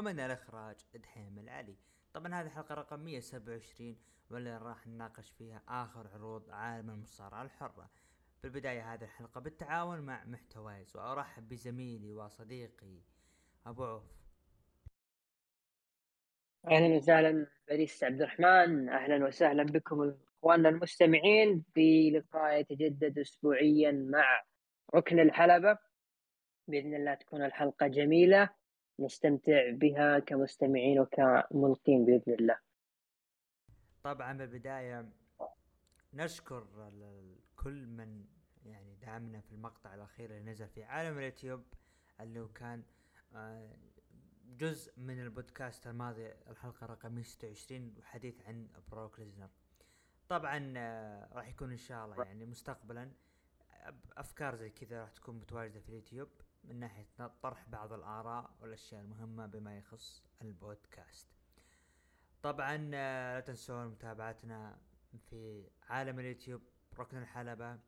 ومن الإخراج دحيم العلي. طبعا هذه الحلقة رقم 127 واللي راح نناقش فيها آخر عروض عالم المصارعة الحرة. بالبداية هذه الحلقة بالتعاون مع محتوايز وأرحب بزميلي وصديقي أبو عوف. أهلا وسهلا بريس عبد الرحمن أهلا وسهلا بكم إخواننا المستمعين في لقاء يتجدد اسبوعيا مع ركن الحلبة. بإذن الله تكون الحلقة جميلة. نستمتع بها كمستمعين وكملقين بإذن الله. طبعا بالبداية نشكر كل من يعني دعمنا في المقطع الأخير اللي نزل في عالم اليوتيوب اللي كان آه، جزء من البودكاست الماضي الحلقة رقم 26 وحديث عن بروك ليزنر طبعا آه، راح يكون إن شاء الله يعني مستقبلا أفكار زي كذا راح تكون متواجدة في اليوتيوب من ناحية طرح بعض الآراء والأشياء المهمة بما يخص البودكاست. طبعا آه، لا تنسون متابعتنا في عالم اليوتيوب ركن الحلبة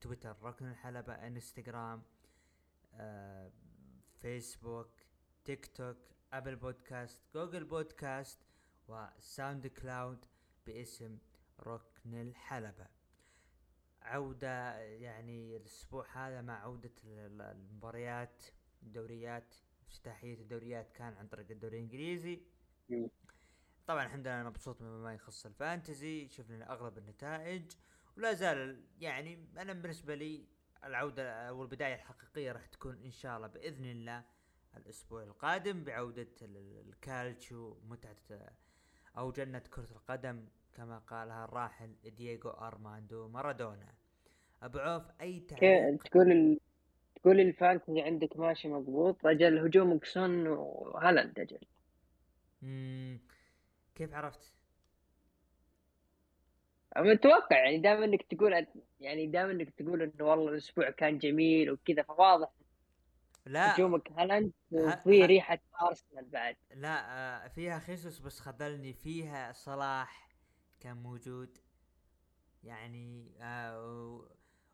تويتر ركن الحلبة إنستغرام آه، فيسبوك تيك توك أبل بودكاست جوجل بودكاست وساوند كلاود باسم ركن الحلبة. عودة يعني الأسبوع هذا مع عودة المباريات الدوريات افتتاحية الدوريات كان عن طريق الدوري الإنجليزي. طبعا الحمد لله أنا مبسوط بما يخص الفانتزي شفنا أغلب النتائج ولا زال يعني أنا بالنسبة لي العودة أو البداية الحقيقية راح تكون إن شاء الله بإذن الله الأسبوع القادم بعودة الكالتشو متعة أو جنة كرة القدم كما قالها الراحل دييغو أرماندو مارادونا. ابو عوف اي تعليق. تقول ال... تقول ال Fantasy عندك ماشي مضبوط أجل هجومك سون وهالاند أجل. كيف عرفت؟ متوقع يعني دائما إنك تقول يعني دائما إنك تقول إنه والله الأسبوع كان جميل وكذا فواضح لا. هجومك هالاند وفي ريحة أرسنال بعد. لا آه فيها خيسوس بس خذلني. فيها صلاح كان موجود. يعني آه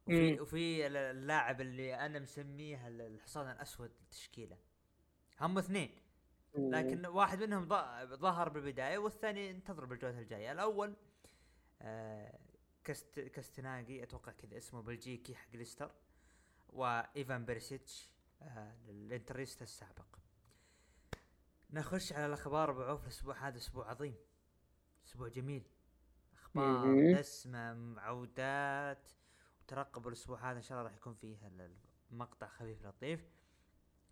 وفي وفي اللاعب اللي أنا مسميه الحصان الأسود التشكيلة. هم اثنين. لكن واحد منهم ظهر بالبداية والثاني انتظر بالجولة الجاية. الأول آه كست كستناجي أتوقع كذا اسمه بلجيكي حق ليستر وإيفان بيرسيتش الإنتريستا السابق. نخش على الأخبار ابو عوف الأسبوع هذا أسبوع عظيم. أسبوع جميل. أخبار دسمه عودات وترقبوا الأسبوع هذا إن شاء الله راح يكون فيه مقطع خفيف لطيف.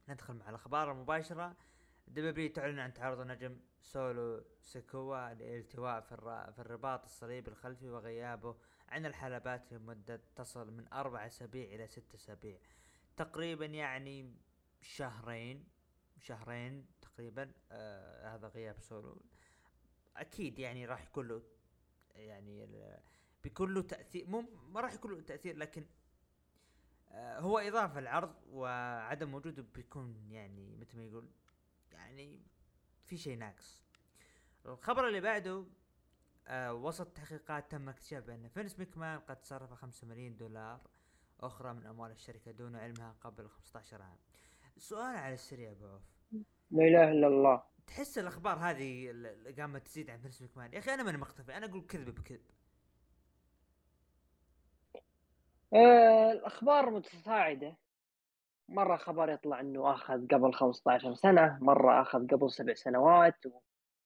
ندخل مع الأخبار المباشرة. W تعلن عن تعرض النجم سولو سيكوا للالتواء في, في الرباط الصليبي الخلفي وغيابه عن الحلبات لمدة تصل من أربع أسابيع إلى ست أسابيع. تقريبا يعني شهرين شهرين تقريبا آه هذا غياب سولو. أكيد يعني راح يكون له يعني بيكون له تأثير مو ما راح يكون له تأثير لكن آه هو إضافة العرض وعدم وجوده بيكون يعني مثل ما يقول يعني في شيء ناقص. الخبر اللي بعده آه وسط تحقيقات تم اكتشاف بأن فينس مكمان قد صرف خمسة ملايين دولار أخرى من أموال الشركة دون علمها قبل 15 عام. سؤال على السريع أبو عوف. لا إله إلا الله. تحس الأخبار هذه اللي قامت تزيد عن فينس مكمان يا أخي أنا ماني مختفي أنا أقول كذب بكذب. آه الأخبار متصاعدة مرة خبر يطلع إنه آخذ قبل 15 سنة، مرة آخذ قبل سبع سنوات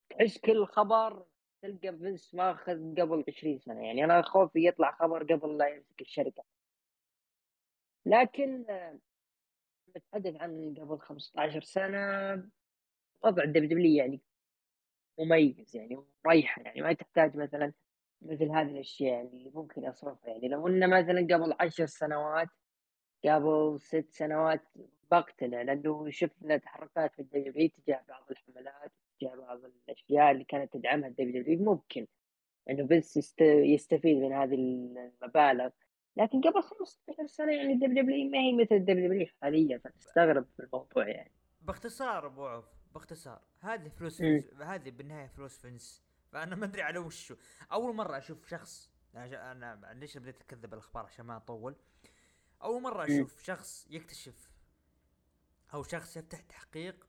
تحس كل خبر تلقى فينس ماخذ قبل 20 سنة، يعني أنا خوفي يطلع خبر قبل لا يمسك الشركة. لكن نتحدث عن قبل 15 سنة وضع ال W يعني مميز يعني مريحة يعني ما تحتاج مثلا مثل هذه الأشياء اللي ممكن أصرفها. يعني لو إنه مثلا قبل عشر سنوات قبل ست سنوات بقتنع لأنه شفنا تحركات في ال W تجاه بعض الحملات تجاه بعض الأشياء اللي كانت تدعمها ال W ممكن إنه بس يستفيد من هذه المبالغ. لكن قبل 15 سنة يعني الدبليو دبليو ما هي مثل الدبليو دبليو حاليا. فتستغرب في الموضوع يعني. باختصار أبو عوف باختصار. هذه فلوس هذه بالنهاية فلوس فنس. فأنا ما أدري على وشو. أول مرة أشوف شخص أنا ليش بديت أكذب الأخبار عشان ما أطول؟ أول مرة أشوف. شخص يكتشف أو شخص يفتح تحقيق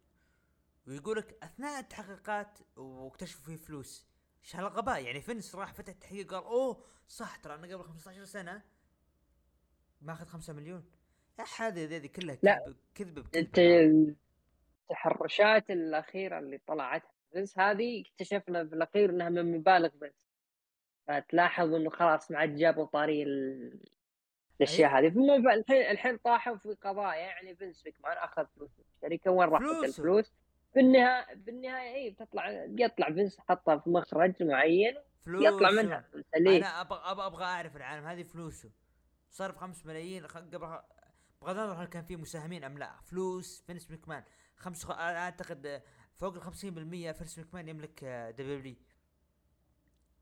ويقولك أثناء التحقيقات واكتشفوا فيه فلوس. إيش هالغباء يعني فينس راح فتح تحقيق قال أوه صح ترى أنا قبل 15 سنة ماخذ 5 مليون. يا هذه هذه كلها كذب كذب أنت التحرشات الأخيرة اللي طلعت فينس هذه اكتشفنا في الأخير إنها من مبالغ بس. فتلاحظ إنه خلاص ما عاد جابوا طاري الأشياء هذه. الحين الحين طاحوا في قضايا يعني فينس ماكمان اخذ فلوس. الشركة وين راحت الفلوس؟ بالنهايه بالنهاية اي بتطلع بيطلع فينس حطها في مخرج معين. يطلع منها أنا أبغى أبغى أعرف العالم هذه فلوسه. صرف 5 ملايين قبل بغض النظر هل كان في مساهمين أم لا. فلوس فينس مكمان. خمس أعتقد فوق ال 50% فينس مكمان يملك WWE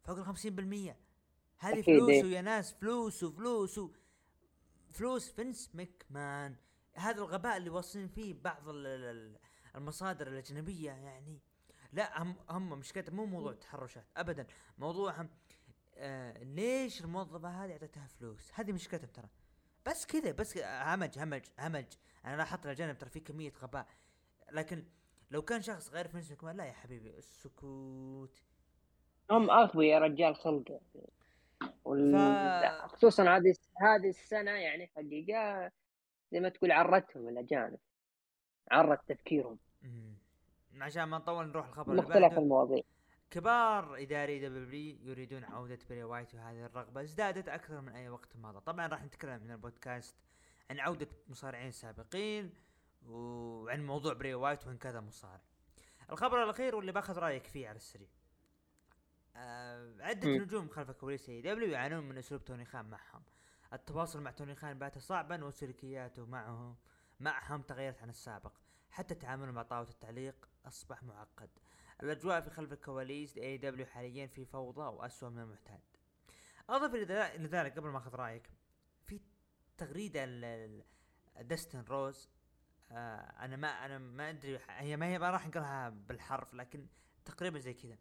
فوق ال 50% هذه فلوسه يا ناس فلوسه فلوسه فلوس فينس مكمان هذا الغباء اللي واصلين فيه بعض المصادر الأجنبية يعني. لا هم هم مشكلتهم مو موضوع تحرشات ابدا. موضوعهم آه ليش الموظفة هذه اعطيتها فلوس؟ هذه مشكلتهم ترى. بس كذا بس همج همج همج. أنا لاحظت الجانب ترى في كمية غباء. لكن لو كان شخص غير فينس مكمان لا يا حبيبي السكوت. هم اغبياء يا رجال خلق وال... ف... خصوصا هذه هذه السنة يعني حقيقة زي ما تقول عرتهم الأجانب عرت تفكيرهم. عشان ما نطول نروح الخبر مختلف المواضيع. كبار اداري WWE يريدون عودة بري وايت وهذه الرغبة ازدادت أكثر من أي وقت مضى. طبعا راح نتكلم من البودكاست عن عودة مصارعين سابقين. وعن موضوع بري وايت وعن كذا مصارع الخبر الأخير واللي باخذ رأيك فيه على السريع. آه عدة م. نجوم خلف كواليس AEW يعانون من أسلوب توني خان معهم. التواصل مع توني خان بات صعبا وسلوكياته معهم معهم تغيرت عن السابق. حتى تعامله مع طاولة التعليق أصبح معقد. الأجواء في خلف الكواليس ل AEW حاليا في فوضى وأسوأ من المعتاد. أضف إلى ذلك قبل ما أخذ رأيك في تغريدة دستن روز آه أنا ما أنا ما أدري هي ما هي ما راح نقراها بالحرف لكن تقريبا زي كذا.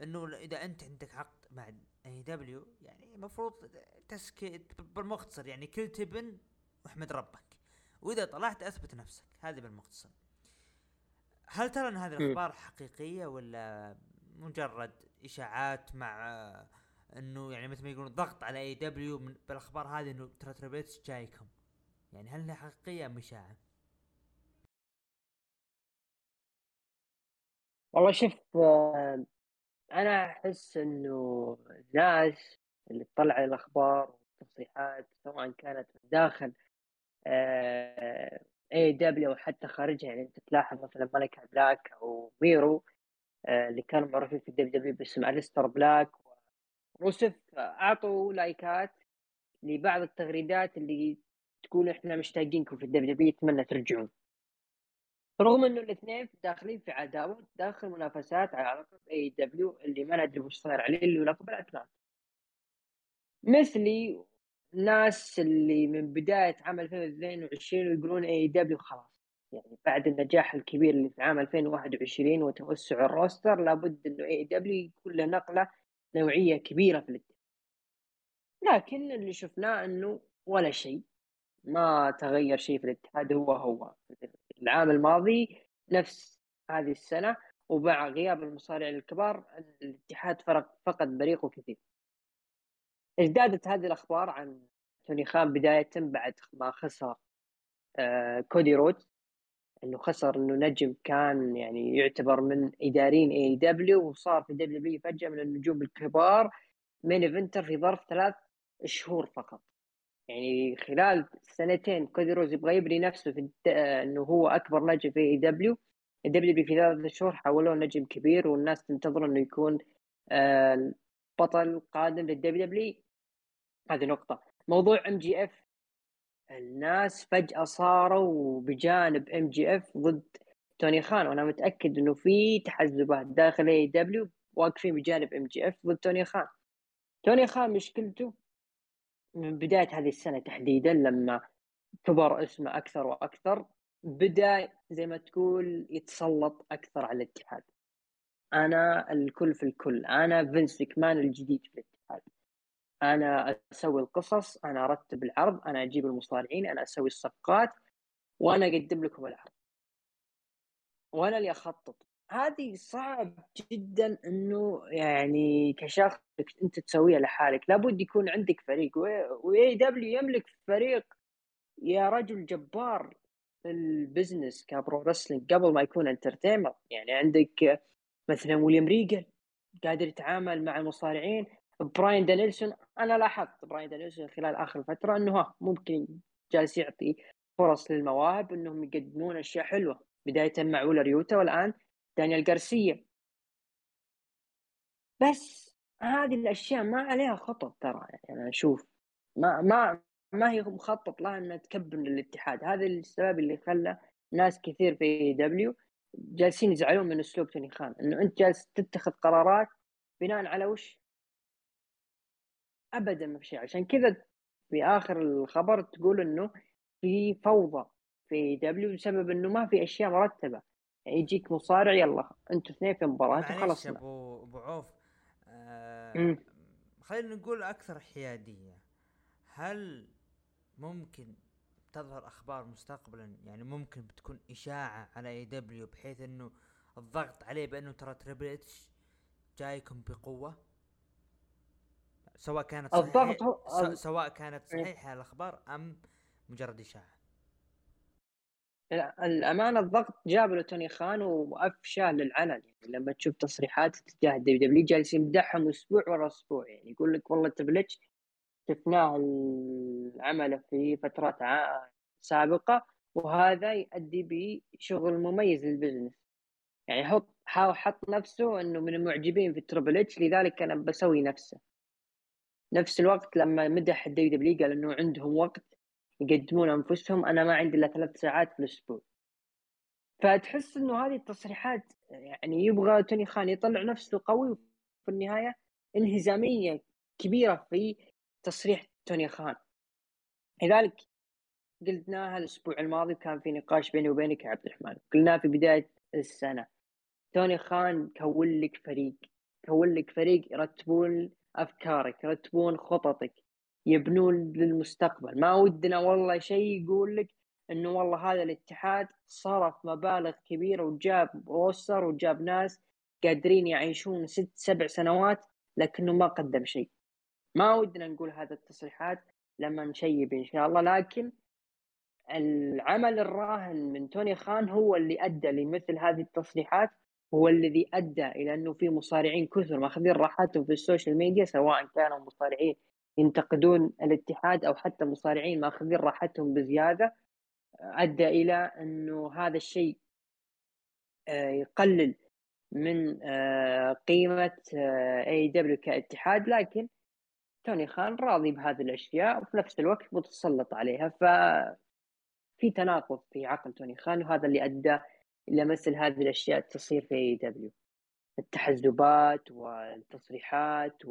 إنه إذا أنت عندك عقد مع اي دبليو يعني المفروض تسكت بالمختصر يعني كل تبن واحمد ربك. وإذا طلعت أثبت نفسك هذه بالمختصر. هل ترى إن هذه الأخبار حقيقية ولا مجرد إشاعات مع إنه يعني مثل ما يقولون ضغط على AEW بالأخبار هذه إنه ترى جايكم؟ يعني هل هي حقيقية أم إشاعة؟ والله شوف آه، أنا أحس إنه الناس اللي تطلع الأخبار والتصريحات سواء كانت من داخل AEW وحتى خارجها يعني أنت تلاحظ مثلا مالاكاي بلاك أو ميرو آه، اللي كانوا معروفين في ال WWE باسم اليستر بلاك وروسيف أعطوا لايكات لبعض التغريدات اللي تقول إحنا مشتاقينكم في ال WWE اتمنى ترجعون. رغم إنه الاثنين داخلين في عداوة داخل منافسات على لقب AEW اللي ما ندري وش صاير عليه اللي هو لقب ال All-Atlantic في ناس اللي من بداية عام 2022 ويقولون AEW خلاص. يعني بعد النجاح الكبير اللي في عام 2021 وتوسع الروستر لابد إنه اي دبليو يكون له نقلة نوعية كبيرة في الاتحاد لكن اللي شفناه إنه ولا شيء ما تغير شيء في الاتحاد هو هو. العام الماضي نفس هذه السنة ومع غياب المصارع الكبار الاتحاد فرق فقد بريقه كثير. ازدادت هذه الأخبار عن توني خان بداية بعد ما خسر آه كودي رودز إنه خسر إنه نجم كان يعني يعتبر من ادارين AEW وصار في WWE فجأة من النجوم الكبار main eventer في ظرف ثلاث شهور فقط. يعني خلال سنتين كودي رودز يبغى يبني نفسه في آه، إنه هو أكبر نجم في اي دبليو دبليو بي في ثلاثة شهور حولوه نجم كبير والناس تنتظر إنه يكون آه، بطل قادم لل WWE هذه نقطة. موضوع MJF الناس فجأة صاروا بجانب MJF ضد توني خان. وأنا متأكد إنه في تحزبات داخل AEW واقفين بجانب MJF ضد توني خان. توني خان مشكلته من بداية هذه السنة تحديدا لما كبر اسمه أكثر وأكثر بدأ زي ما تقول يتسلط أكثر على الاتحاد. أنا الكل في الكل أنا فينس مكمان الجديد في الاتحاد. أنا أسوي القصص أنا أرتب العرض أنا أجيب المصارعين أنا أسوي الصفقات وأنا أقدم لكم العرض. وأنا اللي أخطط. هذه صعب جدا إنه يعني كشخص أنت تسويها لحالك. لابد يكون عندك فريق. و AEW يملك فريق يا رجل جبار في ال business ك pro wrestling قبل ما يكون entertainer يعني عندك مثلا ويليام ريجل قادر يتعامل مع المصارعين. براين دانيلسون أنا لاحظت براين دانيلسون خلال آخر فترة إنه ممكن جالس يعطي فرص للمواهب إنهم يقدمون أشياء حلوة. بداية مع ويلر يوتا والآن دانيال جارسيا بس هذه الأشياء ما عليها خطط ترى يعني أنا أشوف ما ما ما هي مخطط لها إنها تكبر الاتحاد. هذا السبب اللي خلى ناس كثير في AEW جالسين يزعلون من أسلوب توني خان. إنه أنت جالس تتخذ قرارات بناء على وش؟ ابدا ما في شيء. عشان كذا في آخر الخبر تقول إنه في فوضى في AEW بسبب إنه ما في أشياء مرتبة. يجيك مصارع يلا أنتوا اثنين في مباراة وخلصنا أبو أبو عوف آه خلينا نقول أكثر حيادية. هل ممكن تظهر أخبار مستقبلا؟ يعني ممكن بتكون إشاعة على AEW بحيث إنه الضغط عليه بأنه ترى Triple H جايكم بقوة؟ سواء كانت الضغط هو... سواء كانت. صحيحة الأخبار أم مجرد إشاعة؟ الأمانة الضغط جاب له توني خان وافشاه للعلن. يعني لما تشوف تصريحات تجاه ال WWE جالس يمدحهم أسبوع ورا أسبوع. يعني يقول لك والله تبلتش شفناه العمل في فترات سابقة وهذا يؤدي بشغل مميز لل business. يعني حط حط نفسه إنه من المعجبين في التربل إتش لذلك أنا بسوي نفسه. نفس الوقت لما مدح ال WWE قال إنه عندهم وقت يقدمون أنفسهم أنا ما عندي إلا ثلاث ساعات في الأسبوع. فتحس إنه هذه التصريحات يعني يبغى توني خان يطلع نفسه قوي في النهاية انهزاميه كبيرة في تصريح توني خان. لذلك قلناها الأسبوع الماضي كان في نقاش بيني وبينك يا عبد الرحمن. قلناه في بداية السنة. توني خان كون لك فريق كون لك فريق يرتبون أفكارك يرتبون خططك. يبنون للمستقبل. ما ودنا والله شيء يقول لك إنه والله هذا الاتحاد صرف مبالغ كبيرة وجاب روستر وجاب ناس قادرين يعيشون ست سبع سنوات لكنه ما قدم شيء. ما ودنا نقول هذا التصريحات لما نشيب إن شاء الله لكن العمل الراهن من توني خان هو اللي أدى لمثل هذه التصريحات هو الذي أدى إلى إنه في مصارعين كثر ماخذين راحتهم في السوشيال ميديا سواء كانوا مصارعين ينتقدون الاتحاد أو حتى مصارعين ماخذين راحتهم بزيادة أدى إلى أنه هذا الشيء آه، يقلل من آه، قيمة AEW آه، كاتحاد. لكن توني خان راضي بهذه الأشياء وفي نفس الوقت متسلط عليها. ف في تناقض في عقل توني خان وهذا اللي أدى إلى مثل هذه الأشياء تصير في AEW التحزبات والتصريحات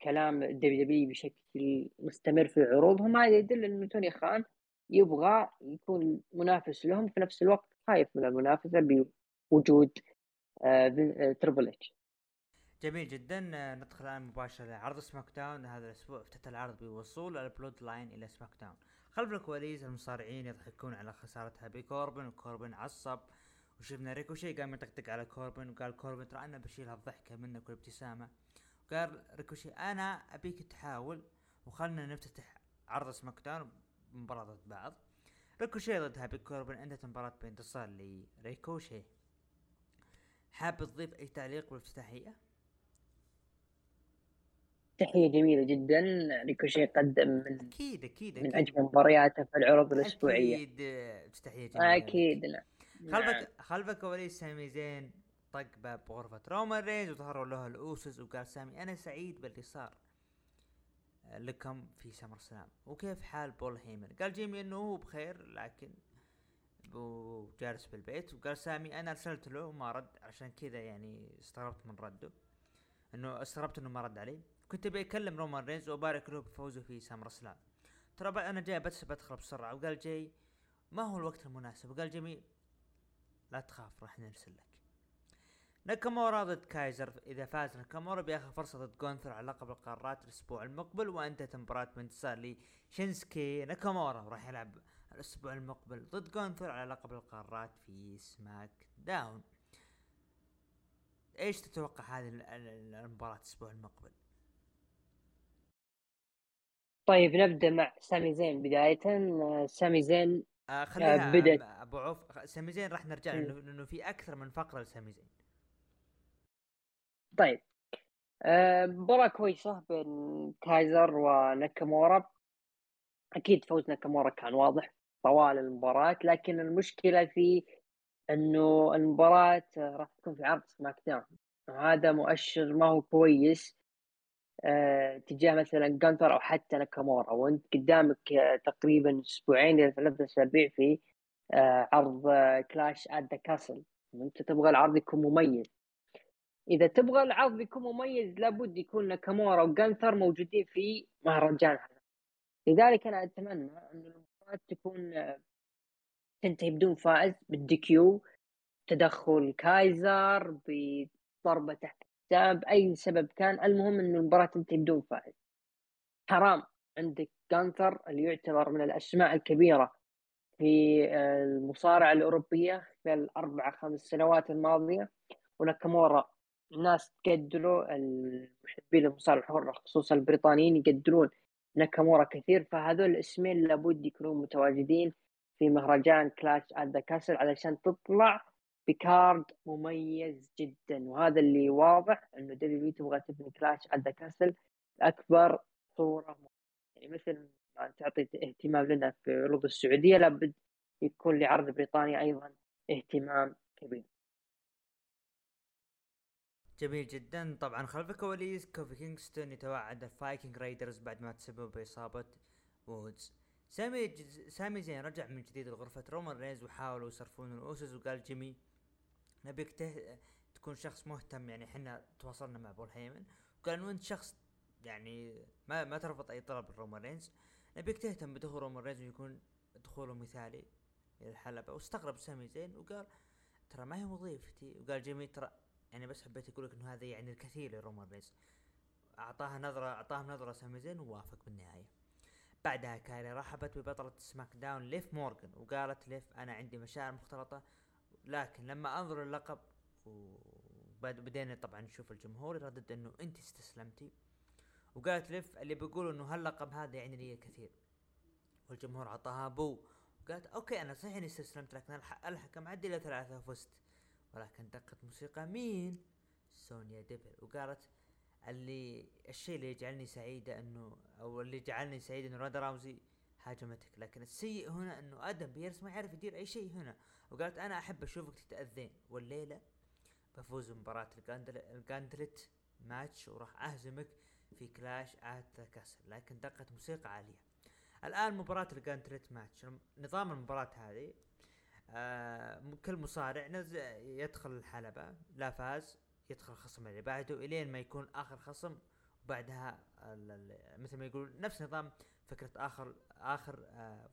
وكلام ال WWE بشكل مستمر في عروضهم هذا يدل إنه توني خان يبغى يكون منافس لهم في نفس الوقت خايف من المنافسة بوجود تربل آه، اتش جميل جدا. ندخل الآن مباشرة لعرض سماك داون هذا الأسبوع افتتح العرض بوصول البلود لاين إلى سماك داون خلف الكواليس المصارعين يضحكون على خسارة هابي كوربن وكوربن عصب. وشفنا ريكوشي قام يطقطق على كوربن وقال كوربن ترى أنا بشيل هالضحكة منك والابتسامة وقال ريكوشي أنا أبيك تحاول وخلنا نفتتح عرض سماك داون بمباراة ضد بعض. ريكوشي ضد هابي كوربن انتهت المباراة بانتصار لريكوشي حاب تضيف أي تعليق بالافتتاحية؟ تحية جميلة جدا. ريكوشي قدم من أكيد أكيد, أكيد. من أجمل مبارياته في العروض الأسبوعية. أكيد تحية جميلة. أكيد نعم خلفك. خلفك كواليس سامي زين. طق باب غرفة رومان رينز وظهروا له الأوسوس وقال سامي أنا سعيد باللي صار لكم في سمر سلام وكيف حال بول هيمن؟ قال جيمي إنه هو بخير لكن جالس بالبيت وقال سامي أنا أرسلت له وما رد عشان كذا يعني استغربت من رده إنه استغربت إنه ما رد علي. كنت ابي اكلم رومان رينز وأبارك له بفوزه في سامر سلام ترى أنا جاي بس بدخل بسرعة. وقال جاي ما هو الوقت المناسب. وقال جيمي لا تخاف راح نرسل لك. ناكامورا ضد كايزر إذا فاز ناكامورا بياخذ فرصة ضد جونثر على لقب القارات الأسبوع المقبل وأنتهت المباراه بانتصار لشينسكي ناكامورا وراح يلعب الأسبوع المقبل ضد جونثر على لقب القارات في سماك داون. إيش تتوقع هذه المباراة الأسبوع المقبل؟ طيب نبدأ مع سامي زين. بداية سامي زين آه آه بدأت. أبو عوف سامي زين راح نرجع لأنه في أكثر من فقرة لسامي زين. طيب. آه، مباراة كويسة بين كايزر وناكامورا. أكيد فوز ناكامورا كان واضح طوال المباراة لكن المشكلة في إنه المباراة راح تكون في عرض سماك داون. وهذا مؤشر ما هو كويس أه تجاه مثلا جانثر أو حتى ناكامورا. وأنت قدامك أه تقريبا أسبوعين إلى ثلاثة أسابيع في عرض Clash at the Castle وأنت تبغى العرض يكون مميز. إذا تبغى العرض يكون مميز لابد يكون ناكامورا وجانثر موجودين في مهرجان لذلك أنا أتمنى إن المباراه تكون تنتهي بدون فائز بال DQ تدخل كايزر بضربة تحت الحساب أي سبب كان. المهم إن المباراة تنتهي بدون فائز. حرام عندك جانثر اللي يعتبر من الأسماء الكبيرة في المصارعة الأوروبية خلال الاربع خمس سنوات الماضية وناكامورا الناس تقدروا المحبين المصارعه الحرة خصوصا البريطانيين يقدرون ناكامورا كثير. فهذول الاسمين لابد يكونون متواجدين في مهرجان Clash at the Castle علشان تطلع ب card مميز جدا. وهذا اللي واضح إنه دبليو تبغى تبني Clash at the Castle بأكبر صورة يعني مثل ما تعطي اهتمام لنا في عروض السعودية لابد يكون لعرض بريطانيا أيضا اهتمام كبير. جميل جدا. طبعا خلف الكواليس كوفي كينغستون يتوعد الفايكنج رايدرز بعد ما تسبب بإصابة وودز. سامي سامي زين رجع من جديد لغرفة رومان رينز وحاولوا يصرفون الاوسوس وقال جيمي نبيك ته... تكون شخص مهتم يعني إحنا تواصلنا مع بول هيمن. وقال انه أنت شخص يعني ما ما ترفض أي طلب رومان رينز. نبيك تهتم بدخول رومان رينز ويكون دخوله مثالي إلى الحلبة. واستغرب سامي زين وقال ترى ما هي وظيفتي. وقال جيمي ترى يعني بس حبيت أقول لك إنه هذا يعني الكثير لرومان رينز. أعطاها نظرة اعطاها نظرة سامي زين ووافق بالنهاية. بعدها كايلا رحبت ببطلة سماك داون ليف مورغان وقالت ليف أنا عندي مشاعر مختلطة لكن لما أنظر اللقب وبدينا طبعا نشوف الجمهور يردد إنه أنت استسلمتي وقالت ليف اللي بيقولوا إنه هاللقب هذا يعني لي كثير والجمهور عطاها boo. وقالت okay أنا صحيح إني استسلمت لكن الحكم عد إلى ثلاثة فزت ولكن دقت موسيقى مين؟ سونيا ديفل وقالت اللي الشيء اللي يجعلني سعيدة إنه أو اللي جعلني سعيد إنه روندا راوزي هاجمتك. لكن السيء هنا إنه آدم بيرس ما يعرف يدير أي شيء هنا. وقالت أنا أحب أشوفك تتأذين. والليلة بفوز بمباراة ال gauntlet match وراح أهزمك في Clash at Castle. لكن دقت موسيقى عليا. الآن مباراة ال gauntlet match. نظام المباراة هذه آه كل مصارع يدخل الحلبة لا فاز يدخل الخصم اللي بعده إلين ما يكون آخر خصم وبعدها مثل ما يقول نفس نظام فكرة اخر آخر آه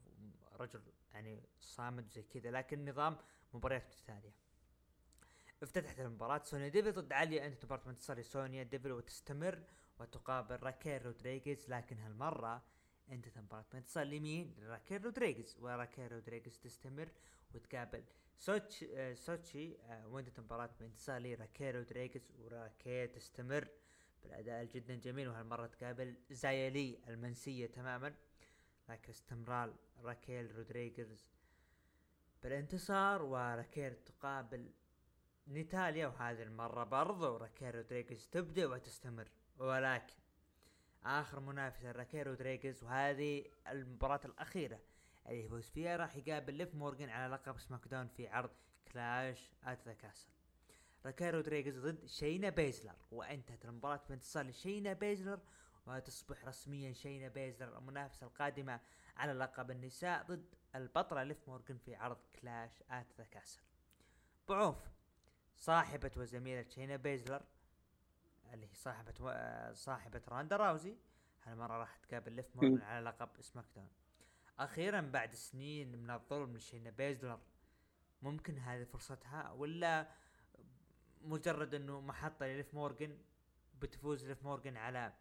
رجل يعني صامد زي كذا لكن نظام مباريات متتالية افتتحت المباراة سونيا ديفل ضد عليا انتهت مباراة بانتصار سونيا ديفل وتستمر وتقابل راكيل رودريغيز لكن هالمرة انتهت مباراة بانتصار لمين؟ راكيل رودريغيز وراكيل رودريغيز تستمر وتقابل شوتزي شوتزي وانتهت المباراة بانتصار لراكيل رودريغيز وراكيل تستمر بالأداء جدا جميل وهالمرة تقابل زايلي المنسية تماما؟ لكن استمرار راكيل رودريغيز بالانتصار وراكيل تقابل ناتاليا وهذه المرة برضو راكيل رودريغيز تبدأ وتستمر. ولكن آخر منافسة راكيل رودريغيز وهذه المباراة الأخيرة اللي يفوز فيها راح يقابل ليف مورجان على لقب SmackDown في عرض Clash at the Castle. راكيل رودريغيز ضد شينا بيزلر وانتهت المباراة بانتصار لشينا بيزلر وتصبح رسميا شينا بيزلر المنافسة القادمة على لقب النساء ضد البطلة ليف مورجان في عرض Clash at the Castle. بعوف صاحبة وزميلة شينا بيزلر اللي هي صاحبة و... صاحبة راندا راوزي هالمرة راح تقابل ليف مورجان على لقب SmackDown. أخيرا بعد سنين من الظلم لشينا بيزلر ممكن هذه فرصتها ولا مجرد إنه محطة لليف مورجن بتفوز ليف مورجن على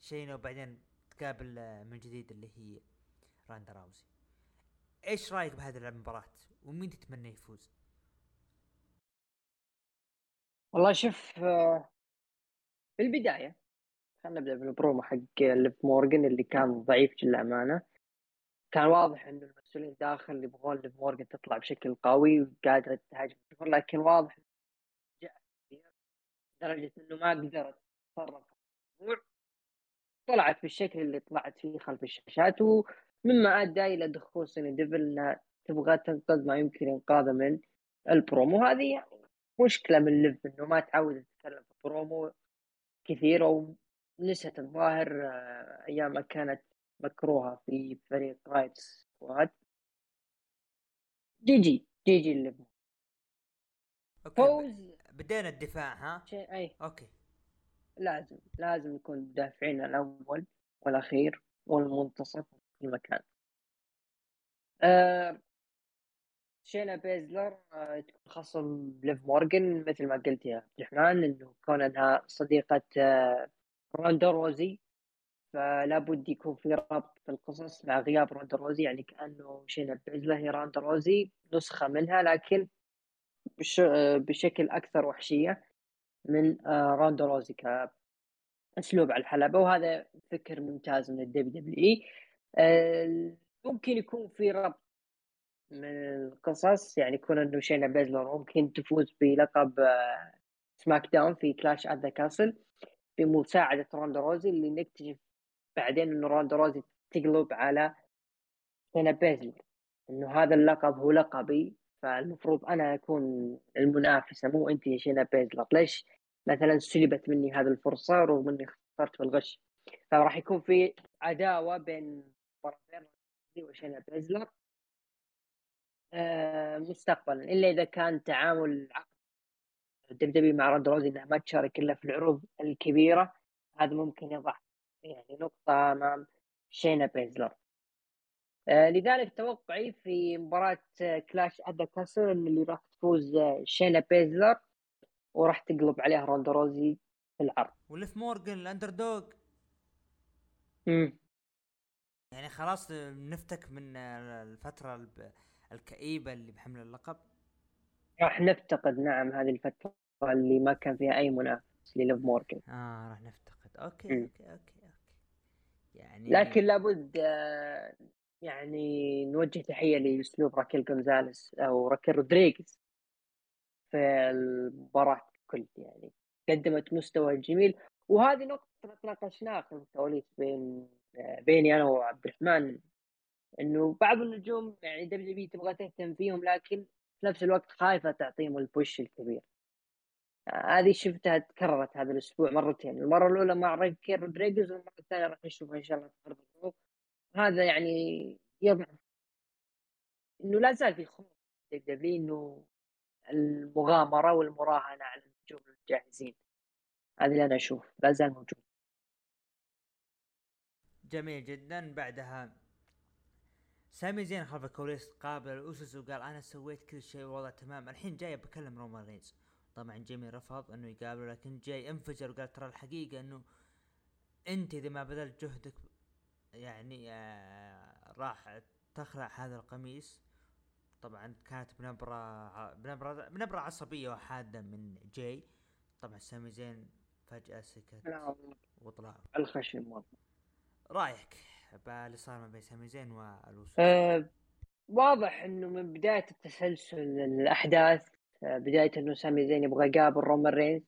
شينا وبعدين تقابل من جديد اللي هي راندا راوزي. إيش رأيك بهذه المباراة؟ ومين تتمنى يفوز؟ والله شوف آه، في البداية خلينا نبدأ بالبرومو حق ليف مورجن اللي كان ضعيف للأمانة. كان واضح إنه المسؤولين داخل يبغون ليف مورجن تطلع بشكل قوي وقادرة تهاجم لكن واضح لدرجة إنه ما قدرت تتصرف الموضوع. طلعت بالشكل اللي طلعت فيه خلف الشاشات ومما أدى إلى دخول سونيا ديفل إنها تبغى تنقذ ما يمكن إنقاذه من البرومو. هذه يعني مشكلة من ليف إنه ما تعود تتكلم في البرومو كثير أو نسيت الظاهر آه، أيام ما كانت مكروهة في فريق رايت سكواد. جي جي جي جي الليف فوز. بدينا الدفاع ها؟ شيء أي. أوكي. لازم لازم يكون مدافعين الأول والأخير والمنتصف في المكان. أه شينا بيزلر أه تكون خصم ليف مورجن مثل ما قلت يا عبد الرحمن إنه كون انها صديقة أه روندا روزي. فلا بد يكون في ربط في القصص مع غياب روندا روزي يعني كأنه شينا بيزلر هي روندا روزي نسخة منها لكن بش بشكل أكثر وحشية من آه، روندا روزي كأسلوب على الحلبة وهذا فكر ممتاز من ال WWE. ممكن يكون في ربط من القصص يعني يكون إنه شينا بيزلر ممكن تفوز بلقب Smack آه، Down في Clash at the Castle بمساعدة روندا روزي اللي نكتشف بعدين انه روندا روزي تقلب على شينا بيزلر إنه هذا اللقب هو لقبي فالمفروض أنا أكون المنافسة مو أنت يا شينا بيزلر ليش؟ مثلا سلبت مني هذه الفرصة رغم اني خسرت في الغش. فراح يكون في عداوة بين وشينا بيزلر آه مستقبلا إلا إذا كان تعامل WWE مع روندا روزي انها ما تشارك إلا في العروض الكبيرة هذا ممكن يضع يعني نقطة امام شينا بيزلر آه، لذلك توقعي في مباراة Clash at the Castle إن اللي راح تفوز آه، شينا بيزلر وراح تقلب عليها روندا روزي في العرض. وليف مورجن ال underdog امم يعني خلاص نفتك من الفترة الكئيبة اللي بحمل اللقب. راح نفتقد نعم هذه الفترة اللي ما كان فيها أي منافس لليف مورجن آه راح نفتقد. okay okay okay okay. يعني لكن لابد يعني نوجه تحية لأسلوب راكيل جونزاليس أو راكيل رودريغيز في المباراة كل يعني قدمت مستوى جميل. وهذه نقطة تناقشناها في الكواليس بين بيني أنا وعبد الرحمن إنه بعض النجوم يعني WWE تبغى تهتم فيهم لكن في نفس الوقت خايفة تعطيهم ال push الكبير. هذه شفتها تكررت هذا الأسبوع مرتين. المرة الأولى مع راكيل رودريغيز والمرة الثانية راح نشوفها إن شاء الله في هذا يعني يضعف إنه لا زال في خوف WWE إنه المغامرة والمراهنة على النجوم الجاهزين. هذا اللي أنا أشوف لا زال موجود. جميل جدا. بعدها سامي زين خلف الكواليس قابل الاوسوس وقال أنا سويت كل شيء والوضع تمام. الحين جاي بكلم رومان رينز. طبعا جيمي رفض إنه يقابله لكن جاي انفجر وقال ترى الحقيقة إنه أنت إذا ما بذلت جهدك يعني آه راح تخلع هذا القميص. طبعا كانت بنبرة بنبرة بنبرة عصبية وحادة من جاي. طبعا سامي زين فجأة سكت وطلع. الخشم والله. رأيك باللي صار ما بين سامي زين والوسوس أه واضح إنه من بداية التسلسل الأحداث بداية إنه سامي زين يبغى يقابل رومان رينز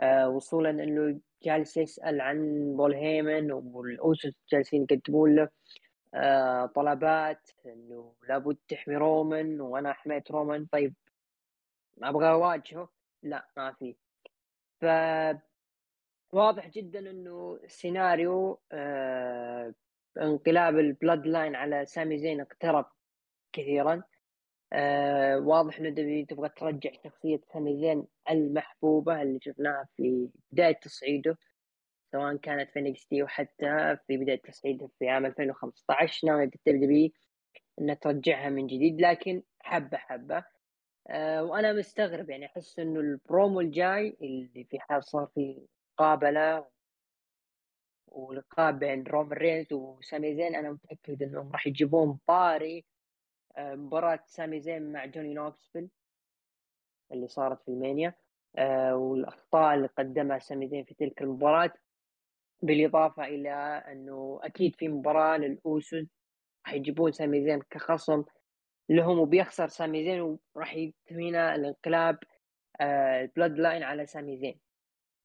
أه وصولا إنه جالس يسأل عن بول هيمن والاوسوس جالسين يقدمون له آه طلبات إنه لابد تحمي رومان وأنا حميت رومان طيب أبغى أواجهه؟ لا ما في. ف واضح جدا إنه سيناريو آه انقلاب ال Bloodline على سامي زين اقترب كثيرا. آه واضح إنه WWE تبغى ترجع شخصية سامي زين المحبوبة اللي شفناها في بداية تصعيده سواء كانت في NXT وحتى في بداية تصعيده في عام 2015 ناوية ال WWE إنها ترجعها من جديد لكن حبة حبة. أه وأنا مستغرب يعني أحس إنه البرومو الجاي اللي في حال صار في مقابلة ولقاء بين رومان رينز وسامي زين أنا متأكد إنهم راح يجيبون باري آه، مباراة سامي زين مع جوني نوكسفيل اللي صارت في ألمانيا. آه، والأخطاء اللي قدمها سامي زين في تلك المباراة بالإضافة إلى أنه أكيد في مباراة للأوسوس راح يجيبون سامي زين كخصم لهم وبيخسر سامي زين وراح يتم هنا الانقلاب البلاد لاين على سامي زين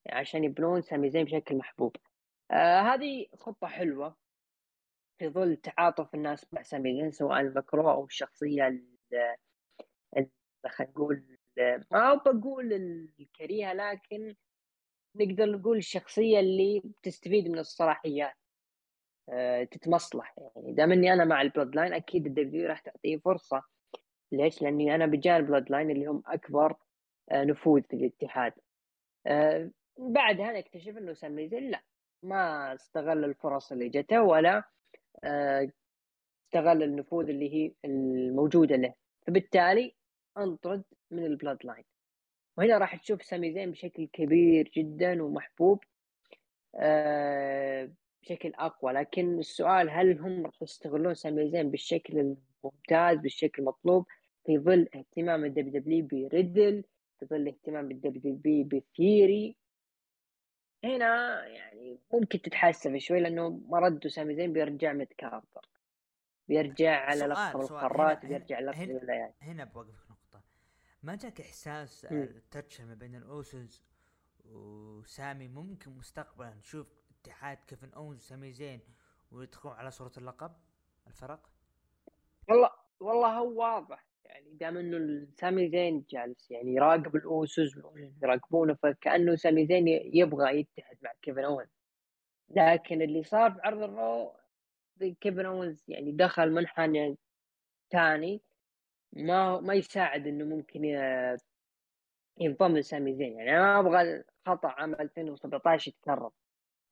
عشان يبنون سامي زين بشكل محبوب. آه هذه خطة حلوة. في ظل تعاطف الناس مع سامي زين سواء المكروه أو الشخصية خلينا نقول ما بقول الكريهة لكن نقدر نقول الشخصية اللي بتستفيد من الصلاحيات أه تتمصلح. يعني دام إني أنا مع ال Bloodline أكيد ال WWE راح تعطيه فرصة. ليش؟ لأني أنا بجانب ال Bloodline اللي هم أكبر أه نفوذ في الاتحاد. أه بعدها نكتشف إنه سامي زين لا ما استغل الفرص اللي جته ولا آه، استغل النفوذ اللي هي الموجودة له. فبالتالي أنطرد من ال Bloodline وهنا راح تشوف سامي زين بشكل كبير جدا ومحبوب آه، بشكل أقوى. لكن السؤال هل هم راح يستغلون سامي زين بالشكل الممتاز بالشكل المطلوب؟ في ظل اهتمام ال WWE بريدل في ظل اهتمام ال WWE بثيوري هنا يعني ممكن تتحسف شوي لأنه مرده سامي زين بيرجع mid-carder. بيرجع على لقب القارات بيرجع لقب الولايات. هنا بوقفك نقطة. ما جاك إحساس ال touch ما بين الاوسوس وسامي ممكن مستقبلا نشوف اتحاد كيفن اونز وسامي زين ويدخلون على صورة اللقب الفرق؟ والله والله هو واضح. يعني دام إنه سامي زين جالس يعني يراقب الأوسوس يراقبونه فكأنه سامي زين يبغى يتحد مع كيفن اونز لكن اللي صار في عرض ال Raw كيفن اونز يعني دخل منحنى ثاني ما ما يساعد إنه ممكن ينضم لسامي زين. يعني أنا ما أبغى خطأ عام 2017 يتكرر.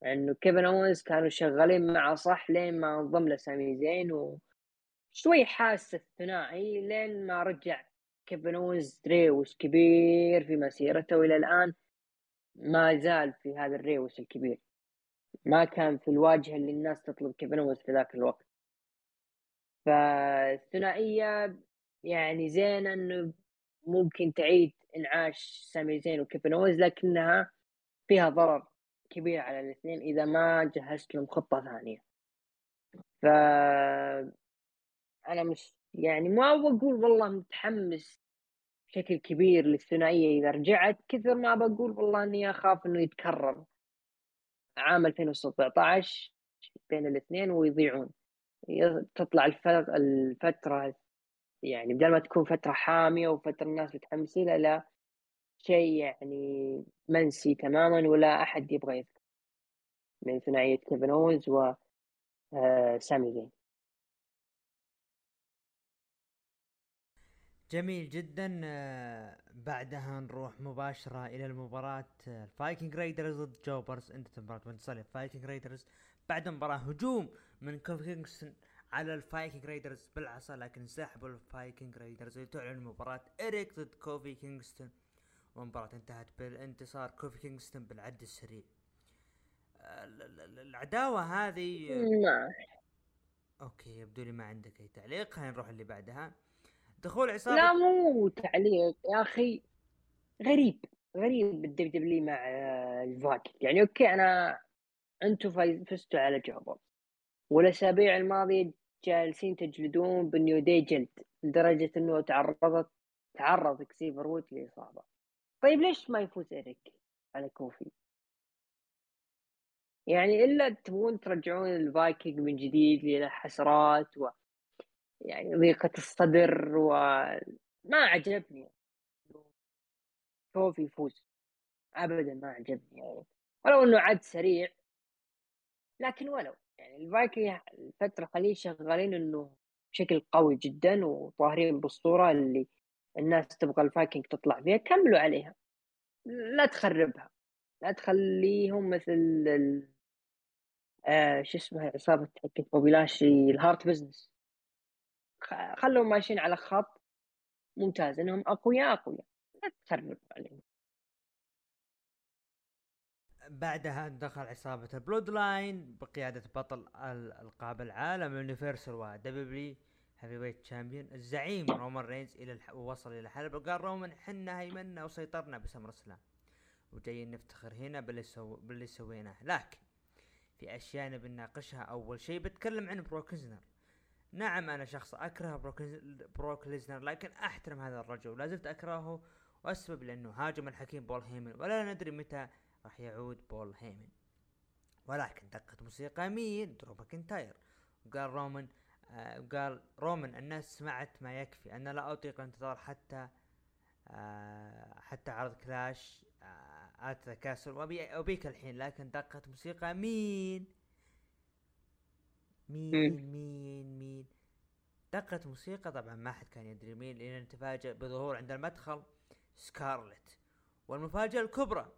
لأنه كيفن اونز كانوا شغالين معه صح لين ما انضم لسامي زين و شوي حاسه الثنائي لين ما رجع كيفن اونز reverse كبير في مسيرته وإلى الآن ما زال في هذا ال reverse الكبير. ما كان في الواجهة اللي الناس تطلب كيفن اونز في ذاك الوقت. فالثنائية يعني زين إنه ممكن تعيد إنعاش سامي زين وكيفن اونز لكنها فيها ضرر كبير على الاثنين إذا ما جهزت لهم خطة ثانية. ف أنا مش يعني ما بقول والله متحمس بشكل كبير للثنائية. إذا رجعت كثر ما بقول والله إني أخاف إنه يتكرر. عام 2017 بين الاثنين ويضيعون. تطلع الفترة يعني بدل ما تكون فترة حامية وفترة الناس متحمسين لا شيء يعني منسي تماما ولا أحد يبغى يذكر. من ثنائية كيفن اوز سامي زين جميل جدا. آه، بعدها نروح مباشرة إلى المباراة الفايكنج رايدرز ضد jobbers انتهت المباراة بانتصار الفايكنج رايدرز بعد مباراة هجوم من كوفي كينغستون على الفايكنج رايدرز بالعصا لكن انسحبوا الفايكنج رايدرز لتعلن مباراة إريك ضد كوفي كينغستون والمباراة انتهت بالانتصار كوفي كينغستون بالعد السريع. آه، العداوة هذه ما okay يبدو لي ما عندك أي تعليق. خلينا نروح اللي بعدها. دخول عصابة. لا مو تعليق يا أخي. غريب غريب ال WWE مع الفايكنج يعني okay أنا أنتم فزتوا على jobber والأسابيع الماضية جالسين تجلدون بالنيو داي جلد لدرجة إنه تعرضت تعرض اكسفير وودز لإصابة. طيب ليش ما يفوز اريك على كوفي؟ يعني إلا تبغون ترجعون الفايكنج من جديد للحسرات و يعني ضيقة الصدر وما عجبني. كوفي يفوز. ابدا ما عجبني يعني. ولو إنه عد سريع. لكن ولو يعني الفايكنج الفترة الحالية شغالين إنه بشكل قوي جدا وظاهرين بالصورة اللي الناس تبغى الفايكنج تطلع فيها كملوا عليها. لا تخربها. لا تخليهم مثل. آه شو اسمها عصابة حقت بوبي لاشلي ال Hurt Business خلهم ماشيين على خط ممتاز إنهم أقوياء أقوياء. لا تخرب عليهم. بعدها دخل عصابة ال Bloodline بقيادة بطل ألقاب العالم Universal و WWE Heavyweight Champion الزعيم رومان رينز إلى الح... وصل إلى الحلبة وقال رومان حنا هيمنا وسيطرنا ب SummerSlam وجايين نفتخر هنا باللي سو... باللي سويناه. لكن في أشياء نبي نناقشها أول شيء بتكلم عن بروك ليزنر نعم أنا شخص أكره بروك, ليزنر لكن أحترم هذا الرجل. ولا زلت أكرهه والسبب لأنه هاجم الحكيم بول هيمن ولا ندري متى راح يعود بول هيمن. ولكن دقت موسيقى مين؟ درو ماكنتاير. وقال رومان آه قال رومان الناس سمعت ما يكفي أنا لا أطيق الانتظار حتى آه حتى عرض Clash آه at the Castle وابي أبيك الحين. لكن دقت موسيقى مين؟ مين مين مين دقت موسيقى طبعا ما حد كان يدري مين لأن تفاجأ بظهور عند المدخل سكارلت. والمفاجأة الكبرى